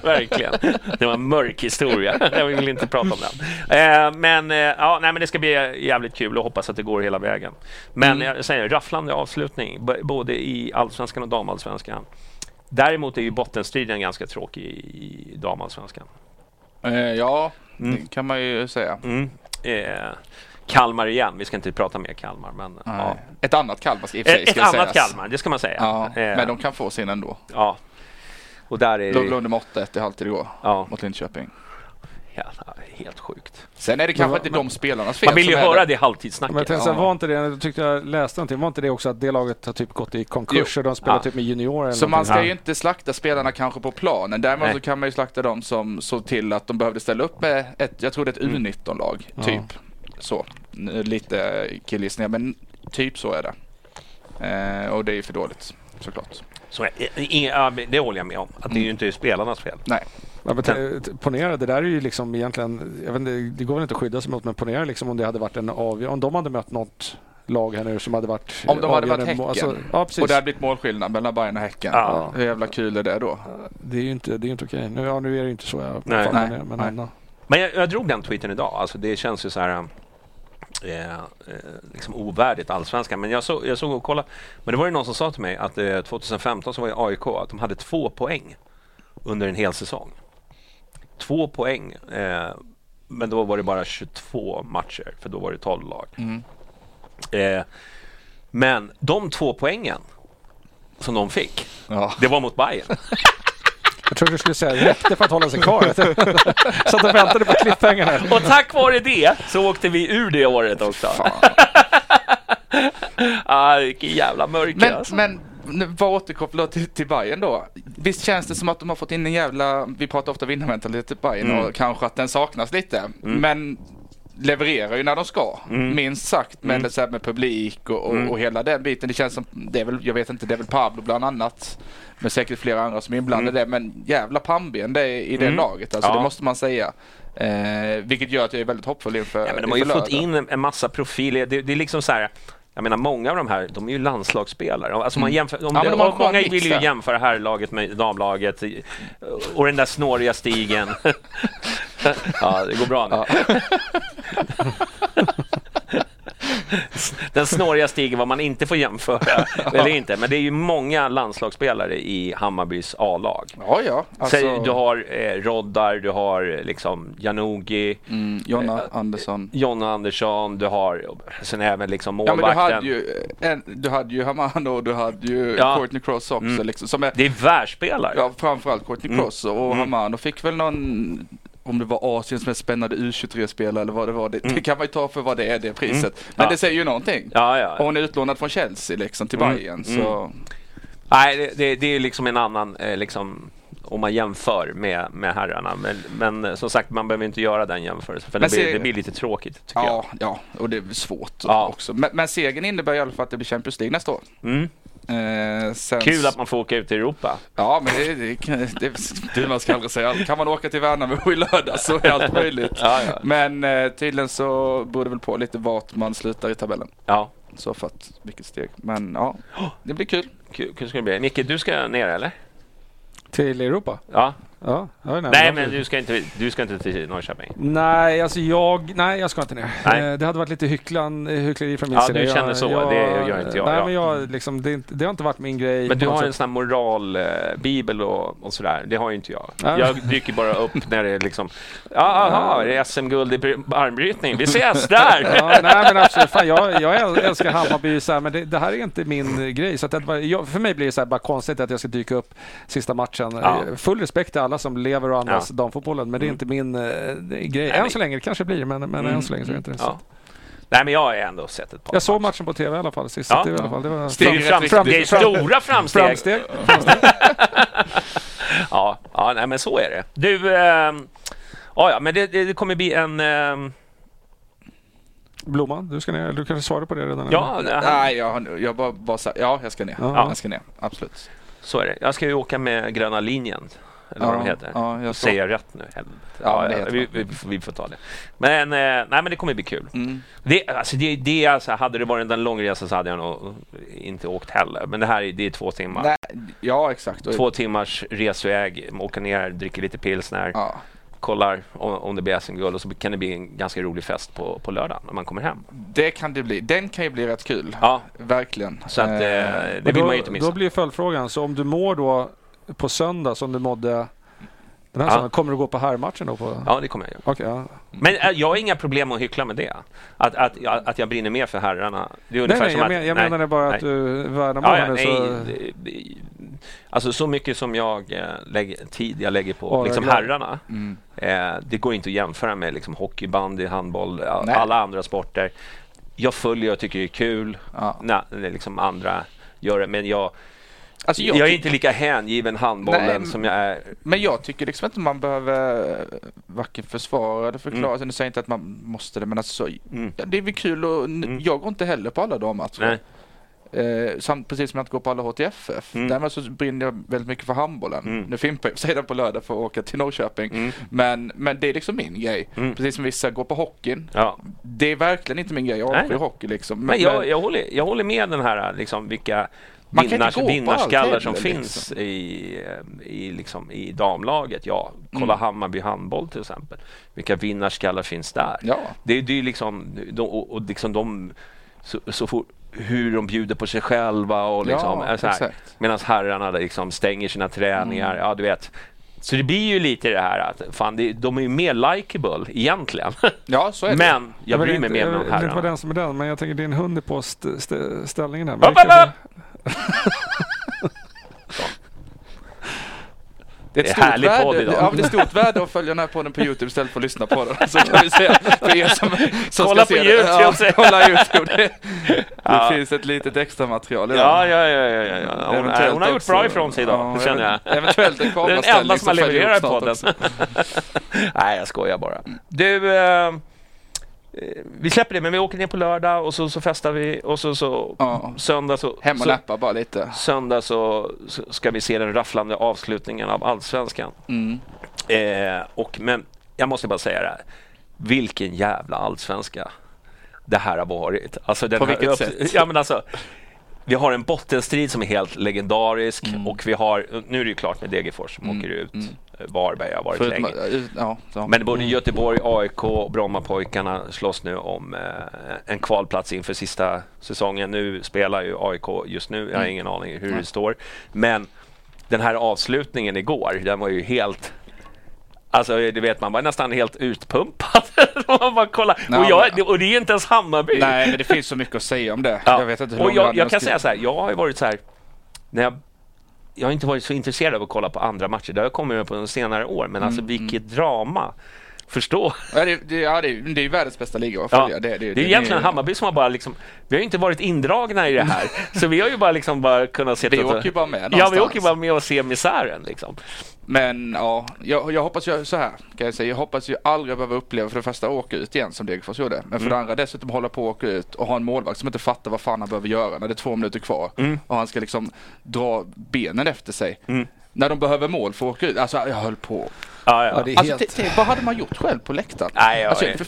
Verkligen. Det var en mörk historia. Jag vill inte prata om den. Eh, men, eh, ja, nej, men det ska bli jävligt kul och hoppas att det går hela vägen. Men jag säger rafflande avslutning, både i allsvenskan och damallsvenskan. Däremot är ju bottenstriden ganska tråkig i damallsvenskan. Eh, ja, Mm. det kan man ju säga. Mm. Eh, Kalmar igen. Vi ska inte prata mer Kalmar, men ja. Ett annat Kalmar ska i och för sig Ett, annat sägas. Kalmar, det ska man säga. Ja, men de kan få sin ändå. ja. Och där är Låg det... låg de 8-1 i halvtid igår Ja, mot Linköping. ja, helt sjukt. Sen är det kanske Men- inte de spelarnas fel Man vill ju höra det. det halvtidssnacket. Men jag tänkte, Ja. var inte det, jag tyckte jag läste någonting, var inte det också att det laget har typ gått i konkurs och de spelar Ja. typ med juniorer Så man någonting? ska Ja. ju inte slakta spelarna kanske på planen. Däremot Nej. så kan man ju slakta dem som såg till att de behövde ställa upp med ett, jag tror det är ett Mm. U19-lag, typ. Så. N- Lite killgissningar, men typ så är det. Eh, och det är ju för dåligt, såklart. Så, det håller jag med om. Att det är ju inte spelarnas fel. Nej. Ja, men ponera, det där är ju liksom egentligen, jag vet inte, det går väl inte att skydda sig mot, men ponera liksom om det hade varit en avgörande, om de hade mött något lag här nu som hade varit Om de hade varit Häcken alltså, ja, och det hade blivit målskillnad mellan Bayern och Häcken. Ja. Hur jävla kul är det då? Det är ju inte, det är inte okej. Nu, ja, nu är det ju inte så jag Nej. fan, Nej. men, men Nej. Men jag, jag drog den tweeten idag. Alltså, det känns ju så här... Eh, eh, liksom ovärdigt allsvenskan. Men jag, så, jag såg och kollade. Men det var ju någon som sa till mig att eh, 2015 så var ju AIK att de hade två poäng under en hel säsong. Två poäng. Eh, men då var det bara 22 matcher, för då var det 12 lag. Eh, men de två poängen som de fick, Ja. det var mot Bayern. Jag trodde du skulle säga räckte för att hålla sig kvar. så att de väntade på cliffhangarna. Och tack vare det så åkte vi ur det året också. ah, vilken jävla mörker Men, alltså. men vad återkopplar till, till Bayern då? Visst känns det som att de har fått in en jävla, vi pratar ofta vinnarmentalitet till Bayern Mm. och kanske att den saknas lite. Men levererar ju när de ska, Mm. minst sagt. Men det så här med publik och, och, och hela den biten. Det känns som, det är väl, jag vet inte, det är väl Pablo bland annat. Men säkert flera andra som är inblandade. Men jävla pannben det är i det Mm. laget. Alltså Ja. det måste man säga. Eh, vilket gör att jag är väldigt hoppfull inför Ja, men de har ju fått in en, en massa profiler. Det, det är liksom så här. Jag menar många av de här, de är ju landslagsspelare. Alltså man jämför, om Mm. Ja, det, de många mix vill ju jämföra herrlaget med damlaget. Och den där snåriga stigen. ja, det går bra nu. Den snåriga stigen vad man inte får jämföra. Eller inte. Men det är ju många landslagsspelare i Hammarbys A-lag. Ja, ja. Alltså, Så du har eh, Roddar, du har eh, liksom Janogy, mm, Jonna Andersson. Jonna Andersson, du har sen även liksom Ja men målvakten. du hade ju, en, du hade ju Hamano och du hade ju Ja. Courtney Cross också Mm. liksom. Som är, Det är världsspelare. ja framförallt Courtney Cross och Hamano fick väl någon om det var Asiens mest spännande U23-spelare eller vad det var. Det, det kan man ju ta för vad det är, det priset. Men Mm. Ja. det säger ju någonting. Ja, ja. Och hon är utlånad från Chelsea liksom till Mm. Bayern så Nej, det, det, det är liksom en annan, eh, liksom, om man jämför med, med herrarna. Men, men eh, som sagt, man behöver inte göra den jämförelsen. För Men det, blir, det blir lite tråkigt, tycker ja, ja, och det är svårt också. Men, men segern innebär i alla fall att det blir Champions League nästa år. Eh, sen, Kul att man får åka ut i Europa. Ja, men det, det, det, det man ska aldrig säga. Kan man åka till Värnamo i lördag så är allt möjligt. Ja, ja. Men eh, tydligen så beror det väl på lite vart man slutar i tabellen. Ja, Så för att, vilket steg. Men ja, det blir kul. Kul, kul ska det bli. Micke, du ska ner eller? Till Europa? Ja. Ja, ja, Nej, men du ska inte, du ska inte till Norrköping? Nej, alltså jag, nej, jag ska inte ner. Nej. Eh, Det hade varit lite hycklan, eh, hyckleri från min Ja, sida. du Jag- känner så. Det gör inte jag. Nej, Ja. men jag, liksom, det, är inte- det har inte varit min grej. Men du har en sån här moralbibel och, och sådär. Det har ju inte jag. Ja. Jag dyker bara upp när det är liksom... Ja, aha, det är SM-guld i bry- armbrytning. Vi ses där! Ja, nej men absolut. Fan, jag, jag äl- älskar Hammarby, så här, men det, det här är inte min eh, grej. Så att det, jag, för mig blir det så här, bara konstigt att jag ska dyka upp sista matchen. Ja. Eh, Full respekt till alla som lever och andas Ja. damfotbollen, men det är inte min eh, grej. Nej, Än så länge, det kanske blir, men, men än så länge så är det inte det. Ja. Nej, men jag har ändå sett ett par Jag såg matchen på TV i alla fall sist. Ja. Det, var i alla fall, det var är, ju fram, Fram- det är stora framsteg. framsteg. Ja, ja nej, men så är det. Du, ehm, ja, men det, det, det kommer bli en... ehm, Blomman, du ska ner. Du kanske svarade på det redan? ja, eller? Nej, jag, jag bara, bara ja, jag ska ner. Ja. Jag ska ner, absolut. så är det. Jag ska ju åka med gröna linjen. Eller vad Ja, de heter. ja, jag. Säger jag rätt nu? Helvete. Ja, Ja, vi, vi, vi får ta det. Men, eh, nej, men det kommer bli kul. Mm. Det, alltså, det, det, alltså, hade det varit en lång resa så hade jag nog inte åkt heller. Men det här är, det är två timmar. Nej, ja, exakt. Två timmars resväg, åka ner, dricker lite pilsner, Ja. kollar om, om det blir SM-guld och så kan det bli en ganska rolig fest på, på lördag när man kommer hem. Det kan det bli. Den kan ju bli rätt kul. Ja, Verkligen. så att, eh, Eh, det vill då, man ju inte missa. Då blir följdfrågan, så om du mår då på söndag som du mådde den här Ja. söndagen, kommer du gå på herrmatchen då? På... Ja, det kommer jag göra. Okej, ja. Men äh, jag har inga problem att hyckla med det. Att, att, att jag brinner mer för herrarna. Det är Nej, ungefär nej, som jag, att, men, jag nej, menade bara nej. att du värnar Ja, ja, nej, så... det- Alltså så mycket som jag eh, lägger, tid jag lägger på är liksom herrarna. Mm. Eh, det går inte att jämföra med liksom, hockey, bandy, handboll, Nej. alla andra sporter. Jag följer och tycker det är kul Ja. när när liksom andra gör det. Men jag, Alltså, jag, jag är inte lika hängiven handbollen Nej, men- som jag är. Men jag tycker liksom inte man behöver eh, varken försvara eller förklara. Mm. Sen säger inte att man måste det, men alltså, så, Mm. det är väl kul och Mm. jag går inte heller på alla dammatcher. Eh, samt precis som jag inte går på alla HTFF. Mm. Därmed så brinner jag väldigt mycket för handbollen. Mm. Nu fimpar jag sig på lördag för att åka till Norrköping. Mm. Men, men det är liksom min grej. Mm. Precis som vissa går på hockeyn. Ja. Det är verkligen inte min grej. Jag avskyr hockey liksom. Men jag, jag, håller, jag håller med den här liksom, vilka Man vinnars, vinnarskallar som liksom. finns i, eh, i, liksom, i damlaget. Ja, kolla Mm. Hammarby handboll till exempel. Vilka vinnarskallar finns där? Ja. Det, det är ju liksom, de, och, och liksom de, så, så fort, hur de bjuder på sig själva och liksom, Ja, är så här, exakt. medan herrarna liksom stänger sina träningar. Mm. Ja, du vet. Så det blir ju lite det här att fan, det, de är ju mer likeable egentligen. Ja, så är det. Men jag bryr mig inte- mer om Jag vill inte herrarna. den som är den, men jag tänker din hund är på st st ställningen här. Det Det är Det ett är stort härlig podd idag. Ja, det är stort värde att följa den här podden på Youtube istället för att lyssna på den. Så kan vi säga för er som, som Kolla på det. YouTube, Ja, kolla Youtube. Det, det Ja. finns ett litet extra material i Ja, ja, ja, ja, ja. Hon, hon har gjort bra ifrån sig idag, Ja, känner jag. ev- Eventuellt en Det är den kameraställning enda som har levererat podden. Nej, jag skojar bara. Du, eh, vi släpper det, men vi åker ner på lördag och så, så festar vi och så, så Ja. söndag så, Hem och så, bara lite. söndag så, så ska vi se den rafflande avslutningen av Allsvenskan. Mm. Eh, och, men jag måste bara säga det här. Vilken jävla allsvenska det här har varit. Alltså, den På vilket sätt? Ja, men alltså, vi har en bottenstrid som är helt legendarisk och vi har, nu är det ju klart med Degerfors som Mm, åker ut. mm. Varberg har varit Förutom, länge. ja, så. Men både Göteborg, AIK och Brommapojkarna slåss nu om eh, en kvalplats inför sista säsongen. Nu spelar ju AIK just nu, jag har Mm. ingen aning hur Nej. det står. Men den här avslutningen igår, den var ju helt Alltså du vet, man var nästan helt utpumpad. man bara kolla. Ja, och, jag, och det är ju inte ens Hammarby. Nej, men det finns så mycket att säga om det. Ja. Jag vet inte hur och jag, jag kan säga så här, jag har ju varit så här, när jag, jag har inte varit så intresserad av att kolla på andra matcher. Det har jag kommit med på de senare år, men alltså vilket drama. Förstå. Ja, det, det, ja, det, är- det är ju världens bästa liga att Ja, följa. Det, det, det är egentligen Hammarby som har bara liksom, vi har ju inte varit indragna i det här. så vi har ju bara liksom bara kunnat se Vi åker ju bara med Ja, vi någonstans. åker bara med och ser misären liksom. Men ja, jag, jag hoppas ju så här kan jag säga. Jag hoppas ju aldrig behöva uppleva för det första åka ut igen som Degerfors gjorde. Men för Mm. det andra dessutom hålla på att åka ut och ha en målvakt som inte fattar vad fan han behöver göra när det är två minuter kvar. Mm. Och han ska liksom dra benen efter sig. Mm. När de behöver mål för att åka ut. Alltså jag höll på. Ja, ja. Ja, det är Alltså, helt... vad hade man gjort själv på läktaren? Nej, jag- alltså, för,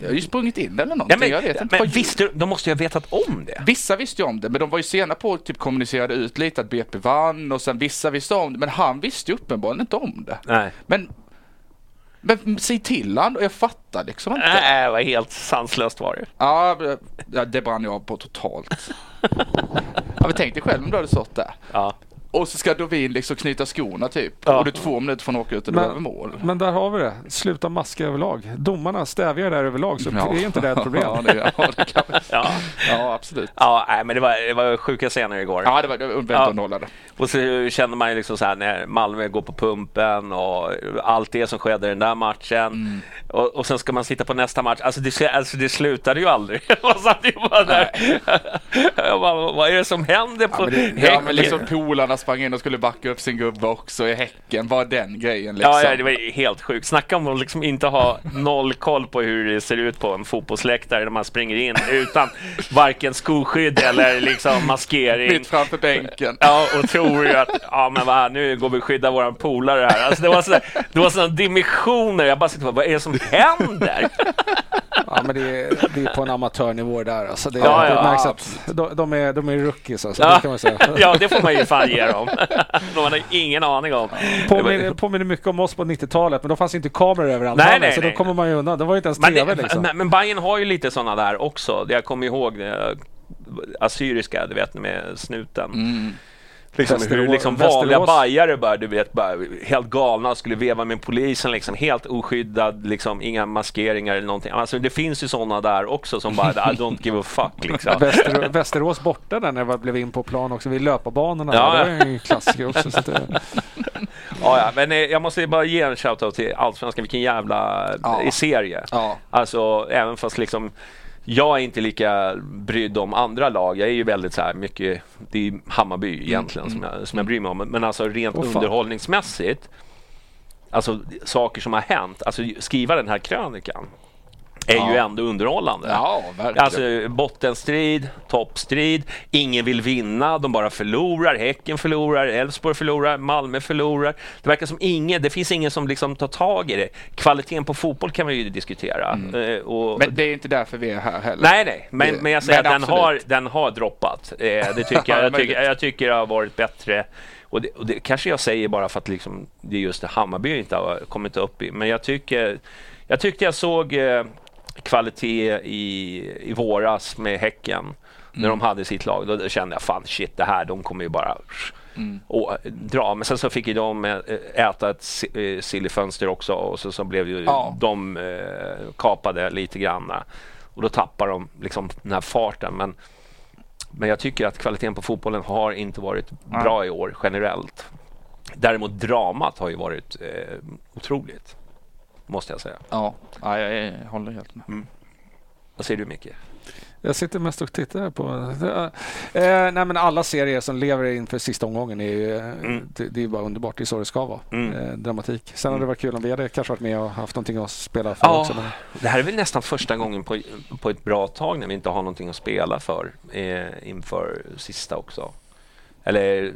jag har ju sprungit in eller Ja, någonting. men jag vet inte. men visste de måste ju ha vetat om det. Vissa visste ju om det, men de var ju sena på att typ kommunicerade ut lite att BP vann och sen vissa visste om det, men han visste ju uppenbarligen inte om det. Nej. Men, men säg till han och jag fattar liksom inte. Nej, det var helt sanslöst var det. Ja, det- det brann jag av på totalt. ja, men tänk dig själv om du hade stått där. Ja. Och så ska Dovin liksom knyta skorna typ. Ja. Och du är två minuter från att åka ut och du behöver mål. men där har vi det. Sluta maska överlag. Domarna stävjar där överlag så är inte det ett problem. ja, det, ja, det kan, Ja. ja, absolut. Ja, nej, men det var, det var sjuka scener igår. Ja, det var, det var väldigt Ja. underhållande. Och så känner man ju liksom så här när Malmö går på pumpen och allt det som skedde i den där matchen. Och, och sen ska man sitta på nästa match. Alltså det, alltså det slutade ju aldrig. Man satt ju bara där. Bara, vad är det som händer på Ja, men, det, ja, men liksom polarna sprang in och skulle backa upp sin gubbe också i Häcken. Var den grejen liksom. Ja, ja, det var helt sjukt. Snacka om att liksom inte ha noll koll på hur det ser ut på en fotbollsläktare när man springer in utan varken skoskydd eller liksom maskering. Mitt framför bänken. Ja, och tror ju att ja, men va, nu går vi och skyddar våran polare här. Alltså, det var så, det var sådana dimensioner. Jag bara sitter och bara, vad är det som händer? Ja, men det är, det är på en amatörnivå där. Alltså det, Ja, ja, det märks ja, att de, de, är, de är rookies. Alltså, Ja. det kan man säga. Ja, det får man ju fan ge dem. De hade ingen aning om. Påminner, påminner mycket om oss på 90-talet, men då fanns inte kameror överallt Nej, nej, så nej. då kommer man ju undan. Det var ju inte ens Men, TV det, liksom. men, men Bayern har ju lite sådana där också. Jag kommer ihåg det assyriska, du vet med snuten. Liksom hur liksom vanliga bajare bara, du vet, bara helt galna skulle veva med polisen, liksom, helt oskyddad, liksom, inga maskeringar eller någonting. Alltså, det finns ju sådana där också som bara, I don't give a fuck. Liksom. Västerås, Västerås borta där när jag blev in på plan också vid löparbanorna. Ja, där. Det var ju en klassiker också. Så det, Ja, ja, men eh, jag måste bara ge en shoutout till Allsvenskan, vilken jävla Ja. eh, serie. Ja. Alltså, även fast liksom jag är inte lika brydd om andra lag. Jag är ju väldigt så här mycket, det är Hammarby egentligen som, jag, som jag bryr mig om. Men alltså rent fan. underhållningsmässigt, alltså saker som har hänt, alltså skriva den här krönikan är ju Ja. ändå underhållande. Ja, verkligen. Alltså bottenstrid, toppstrid, ingen vill vinna, de bara förlorar. Häcken förlorar, Elfsborg förlorar, Malmö förlorar. Det verkar som ingen, det finns ingen som liksom tar tag i det. Kvaliteten på fotboll kan man ju diskutera. Eh, och, Mm. Men det är inte därför vi är här heller. Nej, nej, men, Det- men jag säger men att den har, den har droppat. Eh, det tycker jag, jag, tycker, jag tycker det har varit bättre. Och det, och det kanske jag säger bara för att liksom, det är just det Hammarby inte har kommit upp i. Men jag tycker, jag tyckte jag såg eh, kvalitet i, i våras med Häcken. När de hade sitt lag, då, kände jag fan shit, det här, de kommer ju bara och, dra. Men sen så fick ju de eh, äta ett eh, sill fönster också och så, så blev ju Ja. de eh, kapade lite grann. Och då tappar de liksom den här farten. Men, men jag tycker att kvaliteten på fotbollen har inte varit bra i år generellt. Däremot dramat har ju varit eh, otroligt, måste jag säga. Ja, ja jag, jag håller helt med. Vad säger du Micke? jag sitter mest och tittar på... Eh, nej, men alla serier som lever inför sista omgången är ju... eh, Det, det är bara underbart. Det är så det ska vara. Mm. Eh, dramatik. Sen hade det varit kul om vi hade kanske varit med och haft någonting att spela för Ja, också. Men, det här är väl nästan första gången på, på ett bra tag när vi inte har någonting att spela för eh, inför sista också. Eller mm,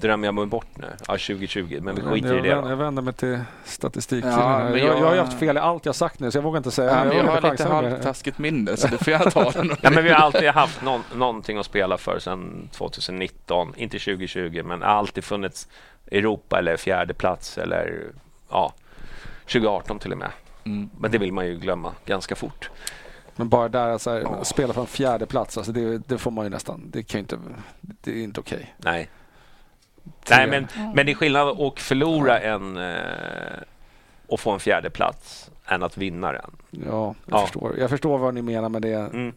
drömmer jag mig bort nu? Ja, 2020, men vi skiter jag, i det vänder, då. jag vänder mig till statistik. Ja, jag, men jag, jag- har ju haft fel i allt jag sagt nu så jag vågar inte säga. Ja, jag vågar har inte lite halvtaskigt minne så du får gärna ta den. Ja, men vi har alltid haft någon, någonting att spela för sedan 2019, inte 2020, men alltid funnits Europa eller fjärde plats eller ja, 2018 till och med. Mm. Men det vill man ju glömma ganska fort. Men bara där, alltså, här, spela för en fjärde plats, alltså, det, det får man ju nästan. Det kan inte... Det är inte okej. Nej. Nej, men, men det är skillnad att förlora en eh, och få en fjärde plats än att vinna den. Ja, jag, Ja. Förstår. jag förstår vad ni menar med det. Mm.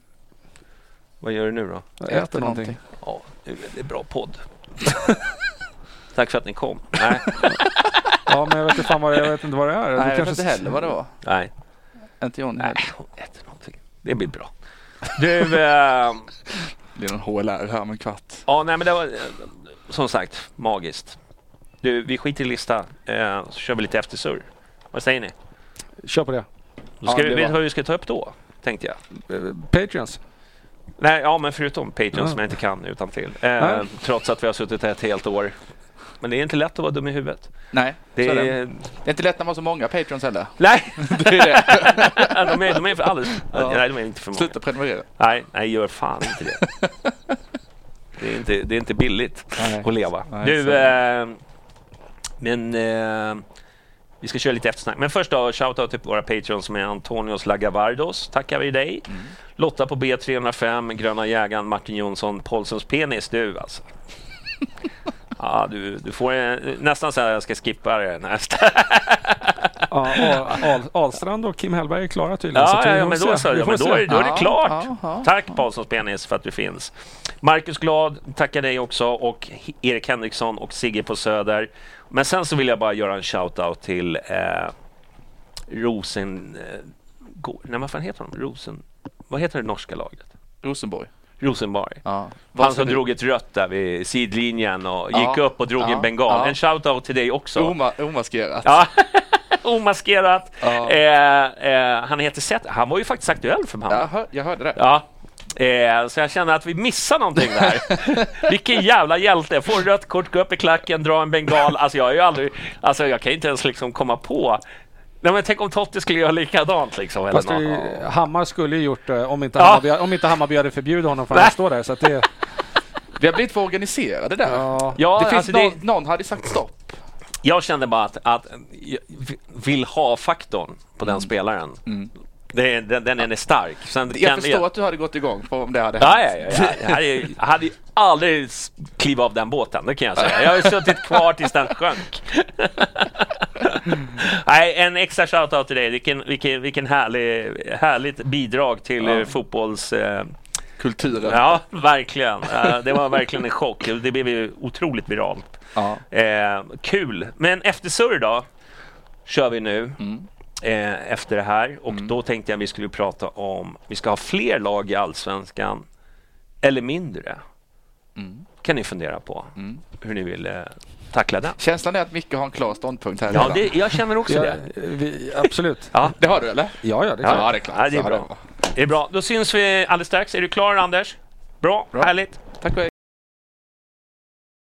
Vad gör du nu då? Jag äter, Äter någonting. någonting. Ja, det är bra podd. Tack för att ni kom. Nej, Ja, men jag vet inte, fan vad, det- jag vet inte vad det är. Du Nej, jag vet kanske- inte heller vad det var. nej, Inte Johnny nej, heller. hon äter någonting. Det blir bra. Du, eh, Det är någon HLR här om en kvart. ja, nej, men det var eh, som sagt magiskt. Du, vi skiter i lista eh, så kör vi lite eftersurr. Vad säger ni? Kör på det. Då ska Ja, vi, vet du vad vi ska ta upp då? Tänkte jag. Eh, Patreons. Nej, ja, men förutom Patreon Ja. som jag inte kan utan till. Eh, trots att vi har suttit här ett helt år. Men det är inte lätt att vara dum i huvudet. Nej, Det är det. är... Inte lätt när man har så många Patreons heller. Nej, Det är det. de är, de är för alldeles... Ja. Nej, de är inte för många. Sluta prenumerera. Nej, nej, gör fan inte det. Det är inte, det är inte billigt Nej. att leva. Nej, du, eh, men eh, vi ska köra lite eftersnack. Men först då, shoutout till våra patreons som är Antonios Lagavardos. Tackar vi dig. Mm. Lotta på B305, Gröna jägaren, Martin Jonsson, Paulssons penis. Du alltså. Ja, du, du får en, nästan så här jag ska skippa det nästa. Ja, Ahlstrand och Kim Hellberg är klara tydligen. Ja, så ja, ja men då så. Ja, men då, är, då är det klart. ja, ja. Tack Paulssons penis för att du finns. Marcus Glad, tackar dig också och Erik Henriksson och Sigge på Söder. Men sen så vill jag bara göra en shout-out till eh, Rosen... Eh, nej, vad fan heter de? Rosen... Vad heter det norska laget? Rosenborg. Rosenborg. Ja. Han som drog ett rött där vid sidlinjen och Ja, gick upp och drog ja, en bengal. En shout-out till dig också. Oma, omaskerat. Ja, omaskerat. Eh, eh, han heter Seth. Han var ju faktiskt aktuell för Malmö. Jag, hör, jag hörde det. Ja. Eh, så jag känner att vi missar någonting där. Vilken jävla hjälte. Få rött kort, gå upp i klacken, dra en bengal. Alltså jag är ju aldrig... Alltså jag kan inte ens liksom komma på... Nej, men tänk om Totti skulle göra likadant liksom. Eller Fast något. det, Hammar skulle ju gjort det om inte, Ja. Hammarby, om inte Hammarby hade förbjudit honom från att stå där. Så att det, Vi har blivit för organiserade där. ja, Ja, det finns alltså någon, det, någon hade sagt stopp. jag kände bara att, att jag vill ha-faktorn på den spelaren. Det, den, den är stark. Sen Jag kan förstår att du hade gått igång på om det hade hänt. ja, ja, ja. Jag, hade, jag hade aldrig klivit av den båten, det kan jag säga. Jag har suttit kvar tills den sjönk. Nej, en extra shoutout till dig. Vilken, vilken, vilken härlig, härligt bidrag till ja. fotbolls... Eh, Kulturen. ja, verkligen. Eh, det var verkligen en chock. Det blev ju otroligt viralt. Eh, kul. Men efter surr då, kör vi nu. Eh, efter det här. Och då tänkte jag vi skulle prata om, vi ska ha fler lag i Allsvenskan eller mindre. kan ni fundera på hur ni vill eh, tackla den. Känslan är att Micke har en klar ståndpunkt här Ja, det, jag känner också ja, det. vi, absolut. Ja, Det har du eller? Ja, ja, det är Ja. klart. Ja, det är klart. Ja, det är bra. det är bra. Då syns vi alldeles strax. Är du klar Anders? Bra, Bra. härligt. Tack och hej.